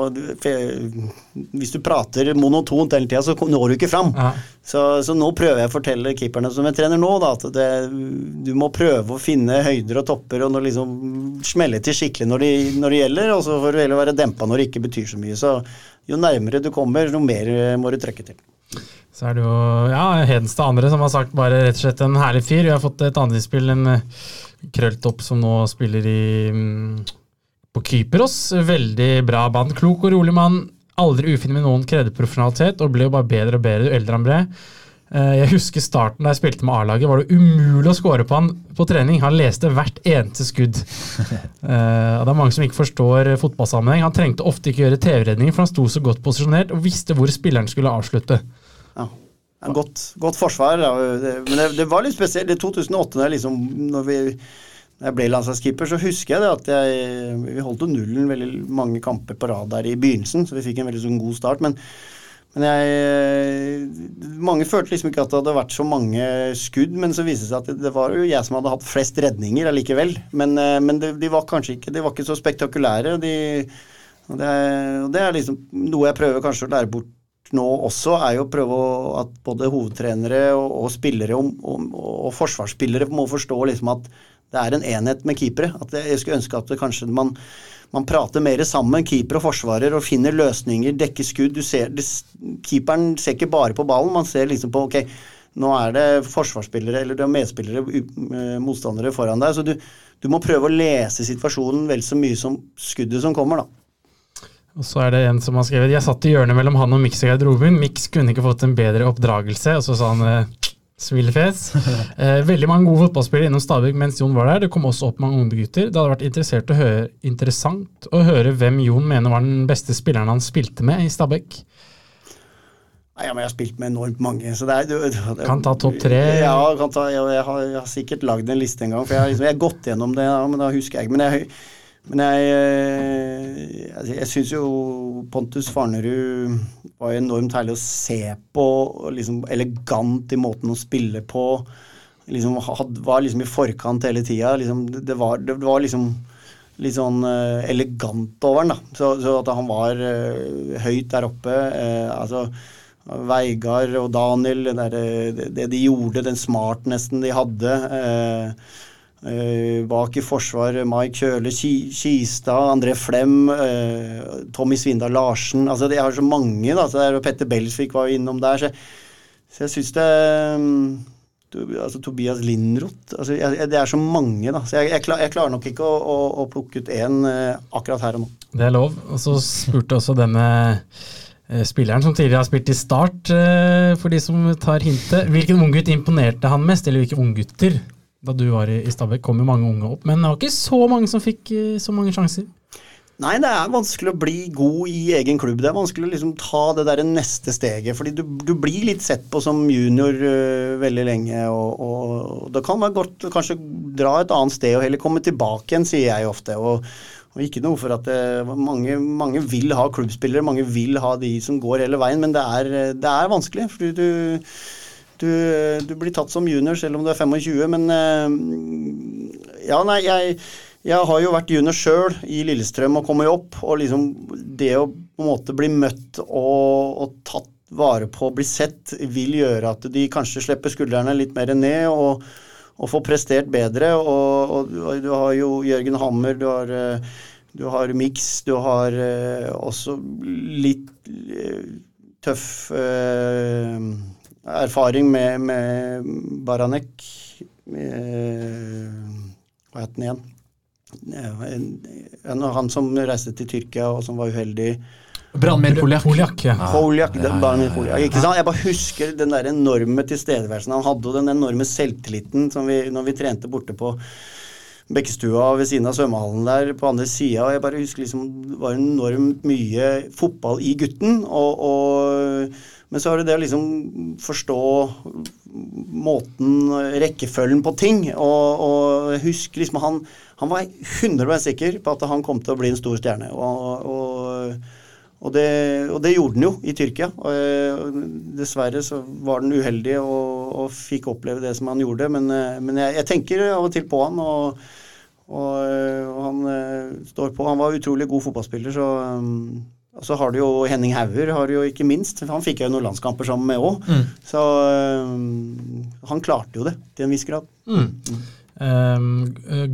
hvis du prater monotont hele tida, så når du ikke fram. Ja. Så, så, nå prøver jeg å fortelle keeperne som jeg trener nå, da, at det, du må prøve å finne høyder og topper og liksom smelle til skikkelig når det, når det gjelder, og så får du heller være dempa når det ikke betyr så mye. Så jo nærmere du kommer, jo mer må du trøkke til. Så er det jo ja, Hedenstad andre som har sagt bare rett og slett en herlig fyr. Vi har fått et annet innspill, en Krølltopp som nå spiller i, mm, på Kypros. Veldig bra band. Klok og rolig mann. Aldri ufin med noen kreddeprofesjonalitet, og ble jo bare bedre og bedre jo eldre han ble. Eh, jeg husker starten da jeg spilte med A-laget, var det umulig å score på han på trening. Han leste hvert eneste skudd. (laughs) Eh, det er mange som ikke forstår fotballsammenheng. Han trengte ofte ikke gjøre TV-redninger, for han sto så godt posisjonert og visste hvor spilleren skulle avslutte. Ja. Godt, godt, forsvar. Men det, det, var litt spesielt. I 2008, når, liksom, når, vi, når jeg ble landslagskeeper, så husker jeg det at jeg, vi holdt jo nullen veldig mange kamper på rad der i begynnelsen, så vi fikk en veldig sånn god start. Men, men jeg, mange følte liksom ikke at det hadde vært så mange skudd, men så viste det seg at det, det var jo jeg som hadde hatt flest redninger allikevel. Men, eh, men de, de, var kanskje ikke, de var ikke så spektakulære. De, og det, og det er liksom noe jeg prøver kanskje å lære bort nå også, er jo å prøve at både hovedtrenere og, og spillere og, og, og, forsvarsspillere må forstå liksom at det er en enhet med keepere. At jeg skulle ønske at kanskje man, man prater mer sammen, keeper og forsvarer, og finner løsninger, dekker skudd. Ser, det, keeperen ser ikke bare på ballen, man ser liksom på ok, nå er det forsvarsspillere eller det er medspillere, eh, motstandere foran deg. Så du, du må prøve å lese situasjonen vel så mye som skuddet som kommer, da. Og så er det en som har skrevet Jeg satt i hjørnet mellom han og Mix i garderoben. Mix kunne ikke fått en bedre oppdragelse. Og så sa han eh, smilefjes. (laughs) eh, veldig mange gode fotballspillere innom Stabæk mens Jon var der. Det kom også opp mange unge gutter. Det hadde vært å høre, interessant å høre hvem Jon mener var den beste spilleren han spilte med i Stabæk. Nei, ja, men Jeg har spilt med enormt mange. så det er... Det, det, kan ta topp tre? Ja, kan ta, jeg, jeg, har, jeg, har, sikkert lagd en liste en gang. for Jeg har, liksom, jeg har gått gjennom det, ja, men da husker jeg ikke. Men jeg men jeg, eh, altså, jeg syns jo Pontus Farnerud var enormt herlig å se på. Liksom elegant i måten å spille på. Liksom, had, var liksom i forkant hele tida. Liksom, det, det, det, var liksom litt sånn uh, elegant over den. da. Så, så at han var uh, høyt der oppe. Uh, altså Veigard og Daniel, det, der, det, de gjorde, den smartnessen de hadde. Uh, Eh, bak i forsvar Mike Kjøle Kistad, André Flem, eh, Tommy Svindal Larsen altså Jeg har så mange. da, så der, og Petter Belsvik var jo innom der. Så, så jeg syns det mm, altså Tobias Lindroth altså, Det er så mange, da. Så jeg, jeg, jeg klarer nok ikke å, å, å plukke ut én eh, akkurat her og nå. Det er lov. Og så spurte også denne spilleren som tidligere har spilt i Start, for de som tar hintet. Hvilken unggutt imponerte han mest, eller hvilke unggutter da du var i, Stabæk, kom jo mange unge opp. Men det var ikke så mange som fikk eh, så mange sjanser. Nei, det er vanskelig å bli god i egen klubb. Det er vanskelig å liksom ta det der neste steget. fordi du, du blir litt sett på som junior uh, veldig lenge. Og, og, det kan være godt å kanskje dra et annet sted og heller komme tilbake igjen, sier jeg ofte. Og, og ikke noe for at det, eh, mange, mange, vil ha klubbspillere, mange vil ha de som går hele veien, men det er, det er vanskelig. fordi du du, du, blir tatt som junior selv om du er 25, men eh, Ja, nei, jeg, jeg har jo vært junior sjøl i Lillestrøm og kommet opp. Og liksom det å på en måte bli møtt og, og tatt vare på, bli sett, vil gjøre at de kanskje slipper skuldrene litt mer ned og, og får prestert bedre. Og, og, du har jo Jørgen Hammer, du har, eh, du har Mix, du har eh, også litt tøff erfaring med, med Baranek Hva het han igjen? En, han som reiste til Tyrkia og som var uheldig. Branmir Poljak. Poljak, ja. Poljak, ja, ja, ja, Ikke sant? Jeg bare husker den der enorme tilstedeværelsen han hadde, og den enorme selvtilliten som vi, når vi trente borte på Bekkestua ved siden av svømmehallen der på andre sida. Jeg bare husker liksom det var enormt mye fotball i gutten. Og, og, men så er det det å liksom forstå måten, rekkefølgen på ting. Og, og husker liksom han, han var 100 sikker på at han kom til å bli en stor stjerne. og, og det, og det, gjorde den jo i Tyrkia. Og, og dessverre så var den uheldig og, og, fikk oppleve det som han gjorde. Men, men jeg, jeg, tenker av og til på han, og, og han står på. Han var utrolig god fotballspiller, så og så har du jo Henning Hauger, har du jo ikke minst. Han fikk jeg jo noen landskamper sammen med òg. Mm. Så um, han klarte jo det til en viss grad. Mm. Mm. Um,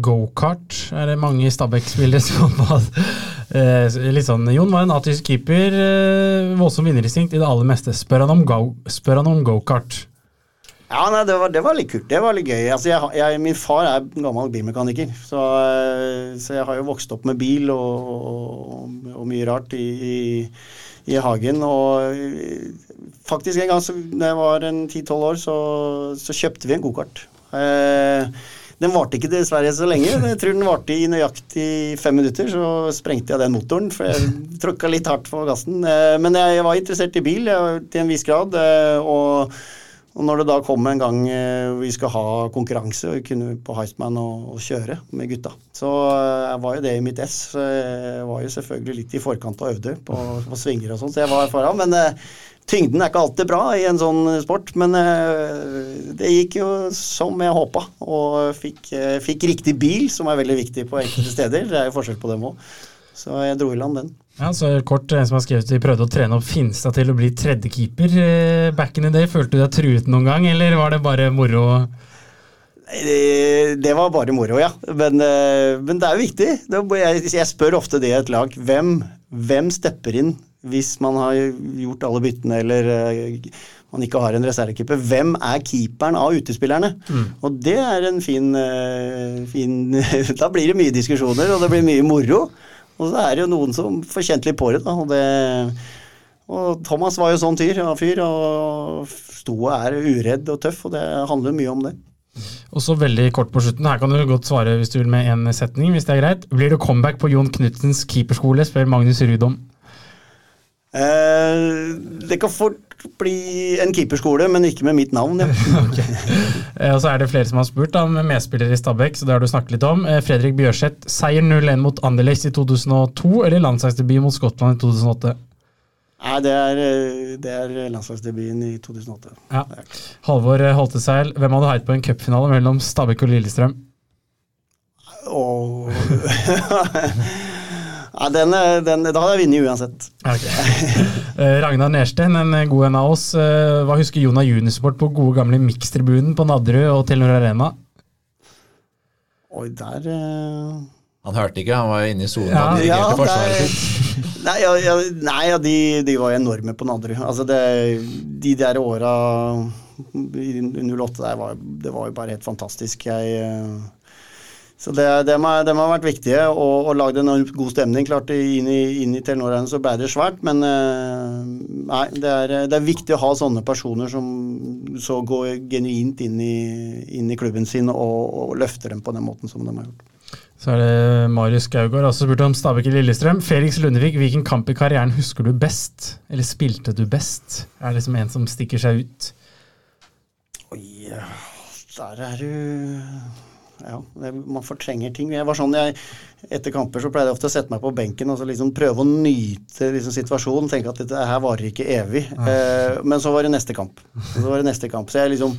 Gokart er det mange Stabæk-spillere som har uh, litt sånn Jon var en atisk keeper, Eh, voldsom vinnerinstinkt i det aller meste. Spør han om, go, spør? Ja, nei, det, var, det, var, litt kult. Det var litt gøy. Altså, jeg, jeg, min far er gammel bilmekaniker, så, eh, så, jeg har jo vokst opp med bil og, og, og mye rart i, i, i, hagen. Og eh, faktisk en gang så da jeg var en 10-12 år, så, så, kjøpte vi en gokart. Eh, den varte ikke dessverre så lenge. Jeg tror den varte i nøyaktig fem minutter. Så sprengte jeg den motoren, for jeg tråkka litt hardt på gassen. Eh, men jeg, var interessert i bil til en viss grad. Eh, og og når det da kom en gang eh, vi skal ha konkurranse, og kunne på Heistman og, og, kjøre med gutta, så var jo det i mitt ess. Jeg var jo selvfølgelig litt i forkant og øvde på, på svinger og sånn, så jeg var foran. Men tyngden er ikke alltid bra i en sånn sport. Men eh, det gikk jo som jeg håpa, og fikk, eh, fikk, riktig bil, som er veldig viktig på enkelte steder. Det er jo forskjell på dem òg. Så jeg dro i land den. Ja, så kort, En som har skrevet de prøvde å trene opp Finstad til å bli tredjekeeper. Eh, back in the day, følte du deg truet noen gang, eller var det bare moro? Det, det var bare moro, ja. Men, eh, men det er jo viktig. Jeg, spør ofte det i et lag. Hvem, hvem stepper inn hvis man har gjort alle byttene eller eh, man ikke har en reservekeeper. Hvem er keeperen av utespillerne? Mm. Og det er en fin, fin (laughs) Da blir det mye diskusjoner, og det blir mye moro. Og så er det jo noen som får kjent litt på det. da, og det og Thomas var jo sånn tyr, fyr, og sto og er uredd og tøff, og det handler mye om det. Og så veldig kort på slutten, her kan du godt svare hvis du vil med én setning, hvis det er greit. Blir det comeback på Jon Knutsens keeperskole, spør Magnus Ruud om. Eh, det kan fort bli en keeperskole, men ikke med mitt navn. Ja. (laughs) okay. eh, og så er det flere som har spurt om medspillere i Stabæk, så det har du snakket litt om. Eh, Fredrik Bjørseth, seier 0-1 mot Anderlecht i 2002 eller landslagsdebut mot Skottland i 2008? Nei, det er, eh, det er landslagsdebuten i 2008. Ja. Halvor eh, Holteseil, hvem hadde heiet på en cupfinale mellom Stabæk og Lillestrøm? Oh. (laughs) Ja, den, den, da hadde jeg vunnet uansett. Okay. Eh, Ragnar Nersten, en god en av oss. Eh, hva husker Jona Junisport på gode gamle Mix-tribunen på Nadderud og Telenor Arena? Oi, der uh... Han hørte ikke, han var inne i sonen ja, ja, forsvaret. Nei, (laughs) ja, nei de, de, var enorme på Nadderud. Altså det, de der åra i 08 der, var, det var jo bare helt fantastisk. Jeg så det, det, må, det, må, ha vært viktige, og, og lagd en god stemning. Klart inn i, inn i Telenor så ble det svært, men eh, nei, det er, det er, viktig å ha sånne personer som så går genuint inn i, inn i klubben sin og, og, løfter dem på den måten som de har gjort. Så er det Marius Gaugård også spurte om Stabæk i Lillestrøm. Felix Lundevik, hvilken kamp i karrieren husker du best? Eller spilte du best? Er det liksom en som stikker seg ut? Oi, der er du ja, man fortrenger ting. Jeg var sånn, jeg, Etter kamper så pleide jeg ofte å sette meg på benken og så liksom prøve å nyte liksom, situasjonen. Tenke at dette her varer ikke evig. Eh, men så var det neste kamp. Så var det neste kamp. Så jeg liksom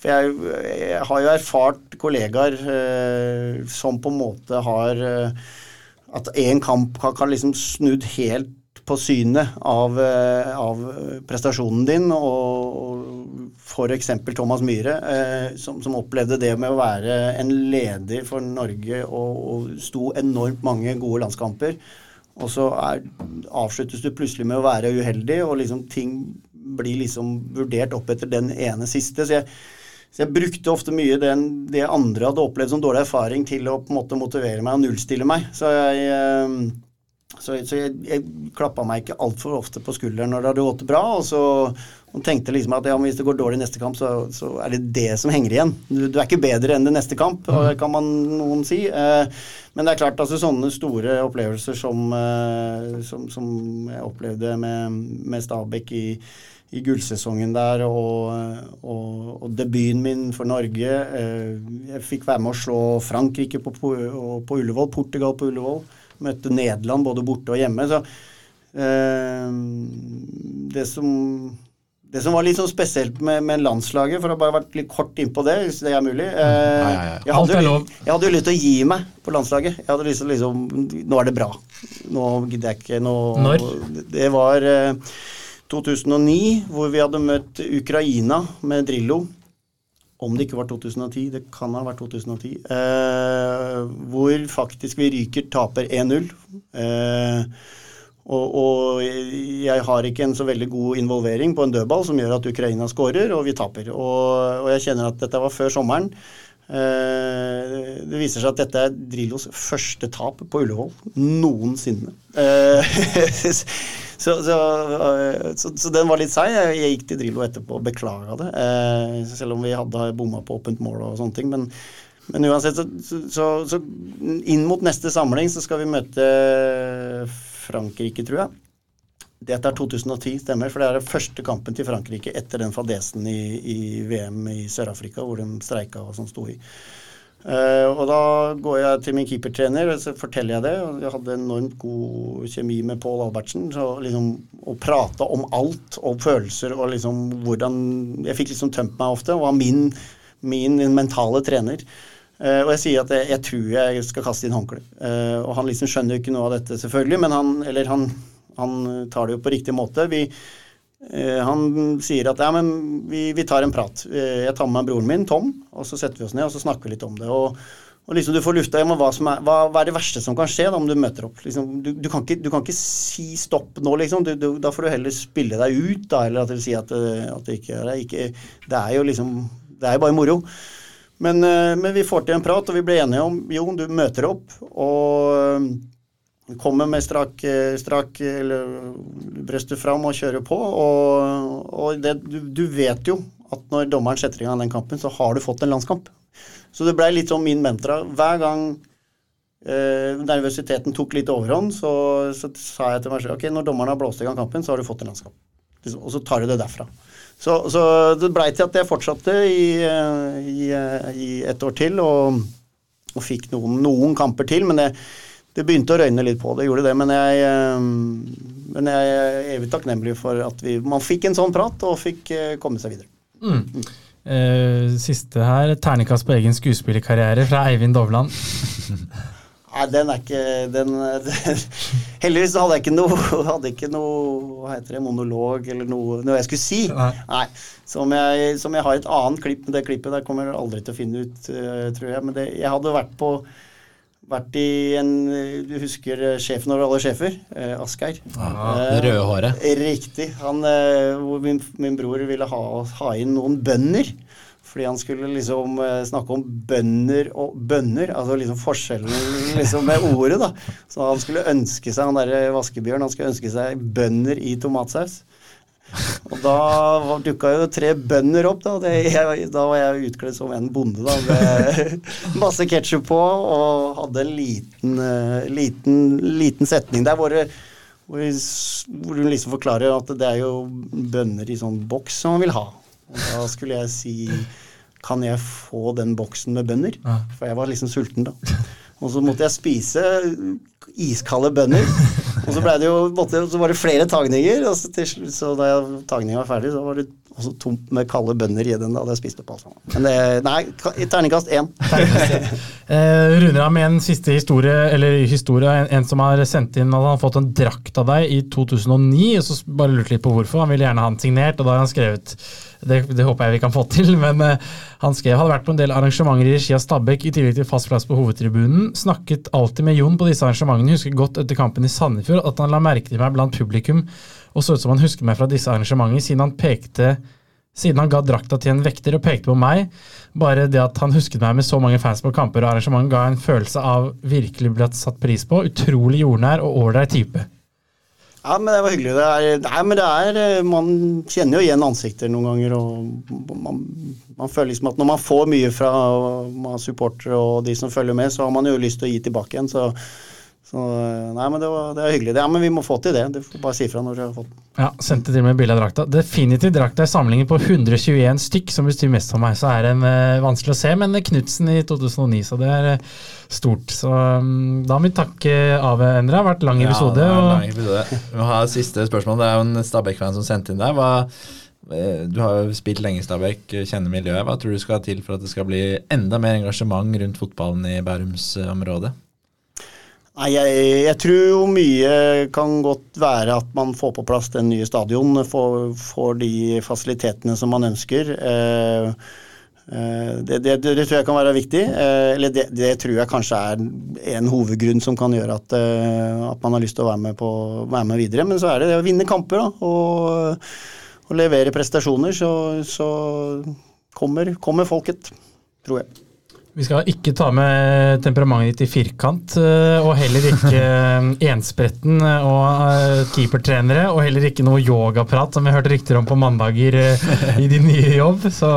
For jeg, jeg har jo erfart kollegaer eh, som på en måte har eh, At én kamp kan, kan liksom snudd helt på synet av, eh, av prestasjonen din. og F.eks. Thomas Myhre, eh, som, som, opplevde det med å være en leder for Norge og, og sto enormt mange gode landskamper. Og så er, avsluttes du plutselig med å være uheldig, og liksom ting blir liksom vurdert opp etter den ene siste. Så jeg, så jeg brukte ofte mye den, det andre hadde opplevd som dårlig erfaring, til å på en måte motivere meg og nullstille meg. Så jeg, eh, Så, så jeg, jeg klappa meg ikke altfor ofte på skulderen når det hadde gått bra. Og så og tenkte liksom at ja, hvis det går dårlig neste kamp, så, så er det det som henger igjen. Du, du, er ikke bedre enn det neste kamp, mm. kan man noen si. Eh, men det er klart, altså sånne store opplevelser som, eh, som, som jeg opplevde med, med Stabæk i, i gullsesongen der, og, og, og, debuten min for Norge. Eh, jeg fikk være med å slå Frankrike på, på, på Ullevål, Portugal på Ullevål møtte Nederland både borte og hjemme. Så eh, det som det som var litt sånn spesielt med, med, landslaget, for å bare vært litt kort innpå det, hvis det er mulig eh, nei, ja, ja. Jeg, hadde jo, jeg, hadde jo, lyst til å gi meg på landslaget. Jeg hadde lyst til å liksom Nå er det bra. Nå gidder jeg ikke nå Når? Det var eh, 2009, hvor vi hadde møtt Ukraina med Drillo. Om det ikke var 2010, det kan ha vært 2010. Eh, hvor faktisk vi ryker, taper 1-0. Eh, og, og, jeg har ikke en så veldig god involvering på en dødball som gjør at Ukraina skårer, og vi taper. Og, og jeg kjenner at dette var før sommeren. Eh, det viser seg at dette er Drillos første tap på Ullevål noensinne. Eh, (laughs) Så, så, så, så, den var litt seig. Jeg gikk til Drillo etterpå og beklaga det. Eh, selv om vi hadde bomma på åpent mål og sånne ting. Men, men uansett, så, inn mot neste samling så skal vi møte Frankrike, tror jeg. Dette er 2010, stemmer. For det er den første kampen til Frankrike etter den fadesen i, i VM i Sør-Afrika, hvor de streika og sånn sto i. Uh, og da går jeg til min keepertrener og så forteller jeg det. Jeg hadde enormt god kjemi med Pål Albertsen. Så liksom å prate om alt, og følelser og liksom hvordan Jeg fikk liksom tømt meg ofte, og var min, min mentale trener. Uh, og jeg sier at jeg, jeg, tror jeg skal kaste inn håndkle. Uh, og han liksom skjønner jo ikke noe av dette, selvfølgelig, men han, eller han, han tar det jo på riktig måte. Vi, Eh, han sier at ja, men vi, vi, tar en prat. Eh, jeg tar med meg broren min, Tom, og så setter vi oss ned og så snakker vi litt om det. Og, og liksom du får lufta hva, hva, hva, er det verste som kan skje da, om du møter opp. Liksom, du, du, kan ikke, du, kan ikke, si stopp nå, liksom. Du, da får du heller spille deg ut, da, eller at du sier at, eh, at det ikke er ikke, Det er jo liksom Det er jo bare moro. Men, men vi får til en prat, og vi ble enige om jo, du møter opp. og kommer med strak, strak brøstet fram og kjører på. Og, og det, du, du, vet jo at når dommeren setter i gang den kampen, så har du fått en landskamp. Så det blei litt sånn min mentra. Hver gang eh, nervøsiteten tok litt overhånd, så, så, sa jeg til meg selv ok, når dommeren har blåst i gang kampen, så har du fått en landskamp. Og så tar du det derfra. Så, så det blei til at jeg fortsatte i, i, i et år til og, og fikk noen, noen kamper til. men det det begynte å røyne litt på det, gjorde det. Men jeg, eh, men jeg er evig takknemlig for at vi, man fikk en sånn prat og fikk eh, komme seg videre. Mm. Siste her, ternekast på egen skuespillerkarriere fra Eivind Dovland. (laughs) Nei, den er ikke den, den, (laughs) Heldigvis hadde jeg ikke noe, hadde ikke noe hva heter det, monolog eller noe, noe jeg skulle si. Nei. Nei som, jeg, som, jeg, har et annet klipp, men det klippet der kommer jeg aldri til å finne ut, uh, tror jeg. Men det, jeg hadde vært på vært i en Du husker eh, sjefen over alle sjefer? Eh, Asgeir. Eh, riktig. Han, eh, min, min, bror ville ha, ha, inn noen bønder. Fordi han skulle liksom eh, snakke om bønder og bønner. Altså liksom forskjellen (laughs) liksom med ordet, da. Så han skulle ønske seg, han derre vaskebjørn, han skulle ønske seg bønder i tomatsaus. Og da dukka jo tre bønder opp. Da, det, (laughs) jeg, da var jeg utkledd som en bonde da, med (laughs) masse ketsjup på og hadde en liten, uh, liten, liten setning der hvor, hvor, hun liksom forklarer at det er jo bønner i sånn boks som man vil ha. Da skulle jeg si Kan jeg få den boksen med bønner? For jeg var liksom sulten da. Og så måtte jeg spise iskalde bønner. Og så, ble det jo, måtte, så var det flere tagninger, og så, til, så da tagninga var ferdig, så var det også tomt med kalde bønner i den. Da hadde jeg spist opp alt sammen. Men det, nei, terningkast én. (laughs) eh, runder av med en siste historie, eller historie, en, en, som har sendt inn at han har fått en drakt av deg i 2009, og så bare lurte litt på hvorfor. Han ville gjerne ha den signert, og da har han skrevet det, det, håper jeg vi kan få til. (laughs) Men eh, han skrev hadde vært på en del arrangementer i regi av Stabæk i tillegg til fast plass på hovedtribunen. Snakket alltid med Jon på disse arrangementene. Husker godt etter kampen i Sandefjord at han la merke til meg blant publikum og så ut som han husker meg fra disse arrangementene, siden han pekte Siden han ga drakta til en vekter og pekte på meg, bare det at han husket meg med så mange fans på kamper og arrangement, ga en følelse av virkelig blitt satt pris på. Utrolig jordnær og ålreit type. Ja, men det var hyggelig. Det er, nei, men det er eh, Man kjenner jo igjen ansikter noen ganger, og man, man føler liksom at når man får mye fra supportere og de som følger med, så har man jo lyst til å gi tilbake igjen. så så nei, men det, var, det er hyggelig. Ja, men vi må få til det. Du får bare si ifra når du har fått den. Ja, sendte til og med bilde av drakta. Definitivt drakta i samlingen på 121 stykk, som bestyr mest for meg. Så er det uh, vanskelig å se, men Knutsen i 2009, så det er uh, stort. Så um, da må vi takke Ave Endre. Det har vært lang episode. Ja, det er en lang episode. Vi må ha siste spørsmål. Det er jo en Stabæk-fan som sendte inn der. Hva eh, du har jo spilt lenge i Stabæk, kjenner miljøet. Hva tror du skal til for at det skal bli enda mer engasjement rundt fotballen i Bærumsområdet? Nei, jeg, jeg, tror jo mye kan godt være at man får på plass den nye stadion. Får, får de fasilitetene som man ønsker. Eh, eh, det, det, det, tror jeg kan være viktig. Eh, eller det, det, tror jeg kanskje er en hovedgrunn som kan gjøre at, eh, at man har lyst til å være med, på, være med, videre. Men så er det det å vinne kamper da, og, og levere prestasjoner. Så, så kommer, kommer folket, tror jeg. Vi skal ikke ta med temperamentet ditt i firkant, eh, og heller ikke eh, enspretten og eh, keepertrenere, og heller ikke noe yogaprat, som vi hørte rykter om på mandager i din nye jobb. Så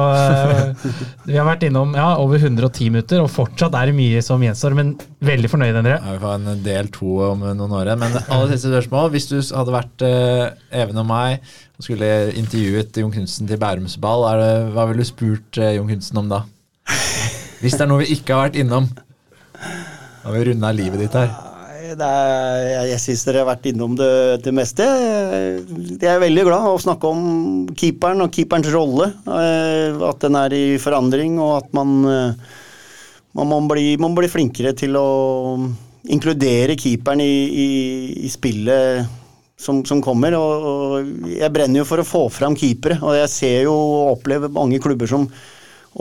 vi har vært innom ja, over 110 minutter, og fortsatt er det mye som gjenstår, men veldig fornøyd, Endre. Ja, vi får en del to om noen år. Men aller siste spørsmål. Hvis du hadde vært Even og meg og skulle intervjuet Jon Knutsen til Bærums Ball, hva ville du spurt Jon Knutsen om da? Hvis det er noe vi ikke har vært innom. Da har vi runda livet ditt her. Er, jeg jeg syns dere har vært innom det, det, meste. Jeg er veldig glad å snakke om keeperen og keeperens rolle. Eh, at den er i forandring, og at man, eh, man må, bli, man bli flinkere til å inkludere keeperen i, i, i spillet som, som kommer. Og, og, jeg brenner jo for å få fram keepere, og jeg ser jo og opplever mange klubber som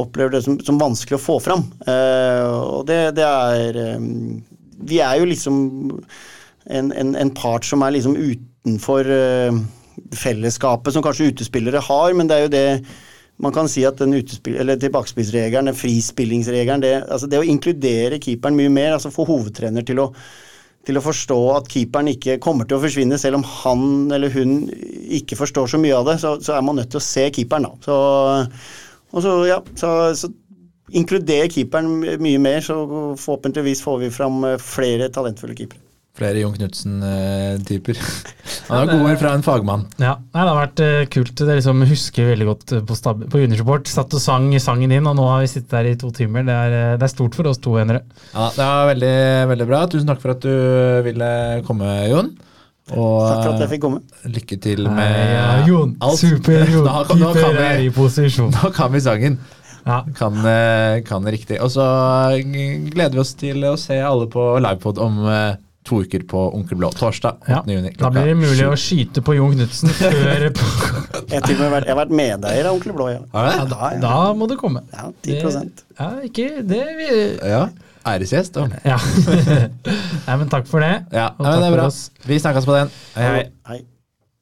opplever det som, som vanskelig å få fram. Uh, og det, det er um, Vi er jo liksom en, en, en, part som er liksom utenfor uh, fellesskapet, som kanskje utespillere har, men det er jo det man kan si at den tilbakespillsregelen, den frispillingsregelen, det, altså det å inkludere keeperen mye mer, altså få hovedtrener til å til å forstå at keeperen ikke kommer til å forsvinne, selv om han eller hun ikke forstår så mye av det, så, så er man nødt til å se keeperen, da. Så, og så, ja, så, så inkluder keeperen mye mer, så forhåpentligvis får vi fram eh, flere talentfulle keepere. Flere Jon Knutsen-typer. (laughs) Han har gode fra en fagmann. Ja, Det har vært uh, kult. Det liksom husker veldig godt på, stab på Juniorsport. Satt og sang sangen din, og nå har vi sittet der i to timer. Det er, det er stort for oss to, Henry. Ja, det var veldig, veldig bra. Tusen takk for at du ville komme, Jon. Og Takk for at jeg fikk komme. lykke til med ja, Jon, alt. Super Jon, da, kan vi, i posisjon. (laughs) Nå kan vi sangen. Ja. Kan, eh, kan riktig. Og så gleder vi oss til å se alle på livepod om to uker på Onkel Blå. Torsdag 8. Ja. juni. Da blir det mulig å skyte på Jon Knutsen (laughs) før på Jeg har til og med vært, jeg har vært medeier av Onkel Blå. Ja. Ja, da, da, må du komme. Ja, 10 det, Ja, ikke det vi, Ja. Æresgjest. Ja. (laughs) Nei, men takk for det. Ja, nei, det er bra. Vi snakkes på den. Hei, hei. hei.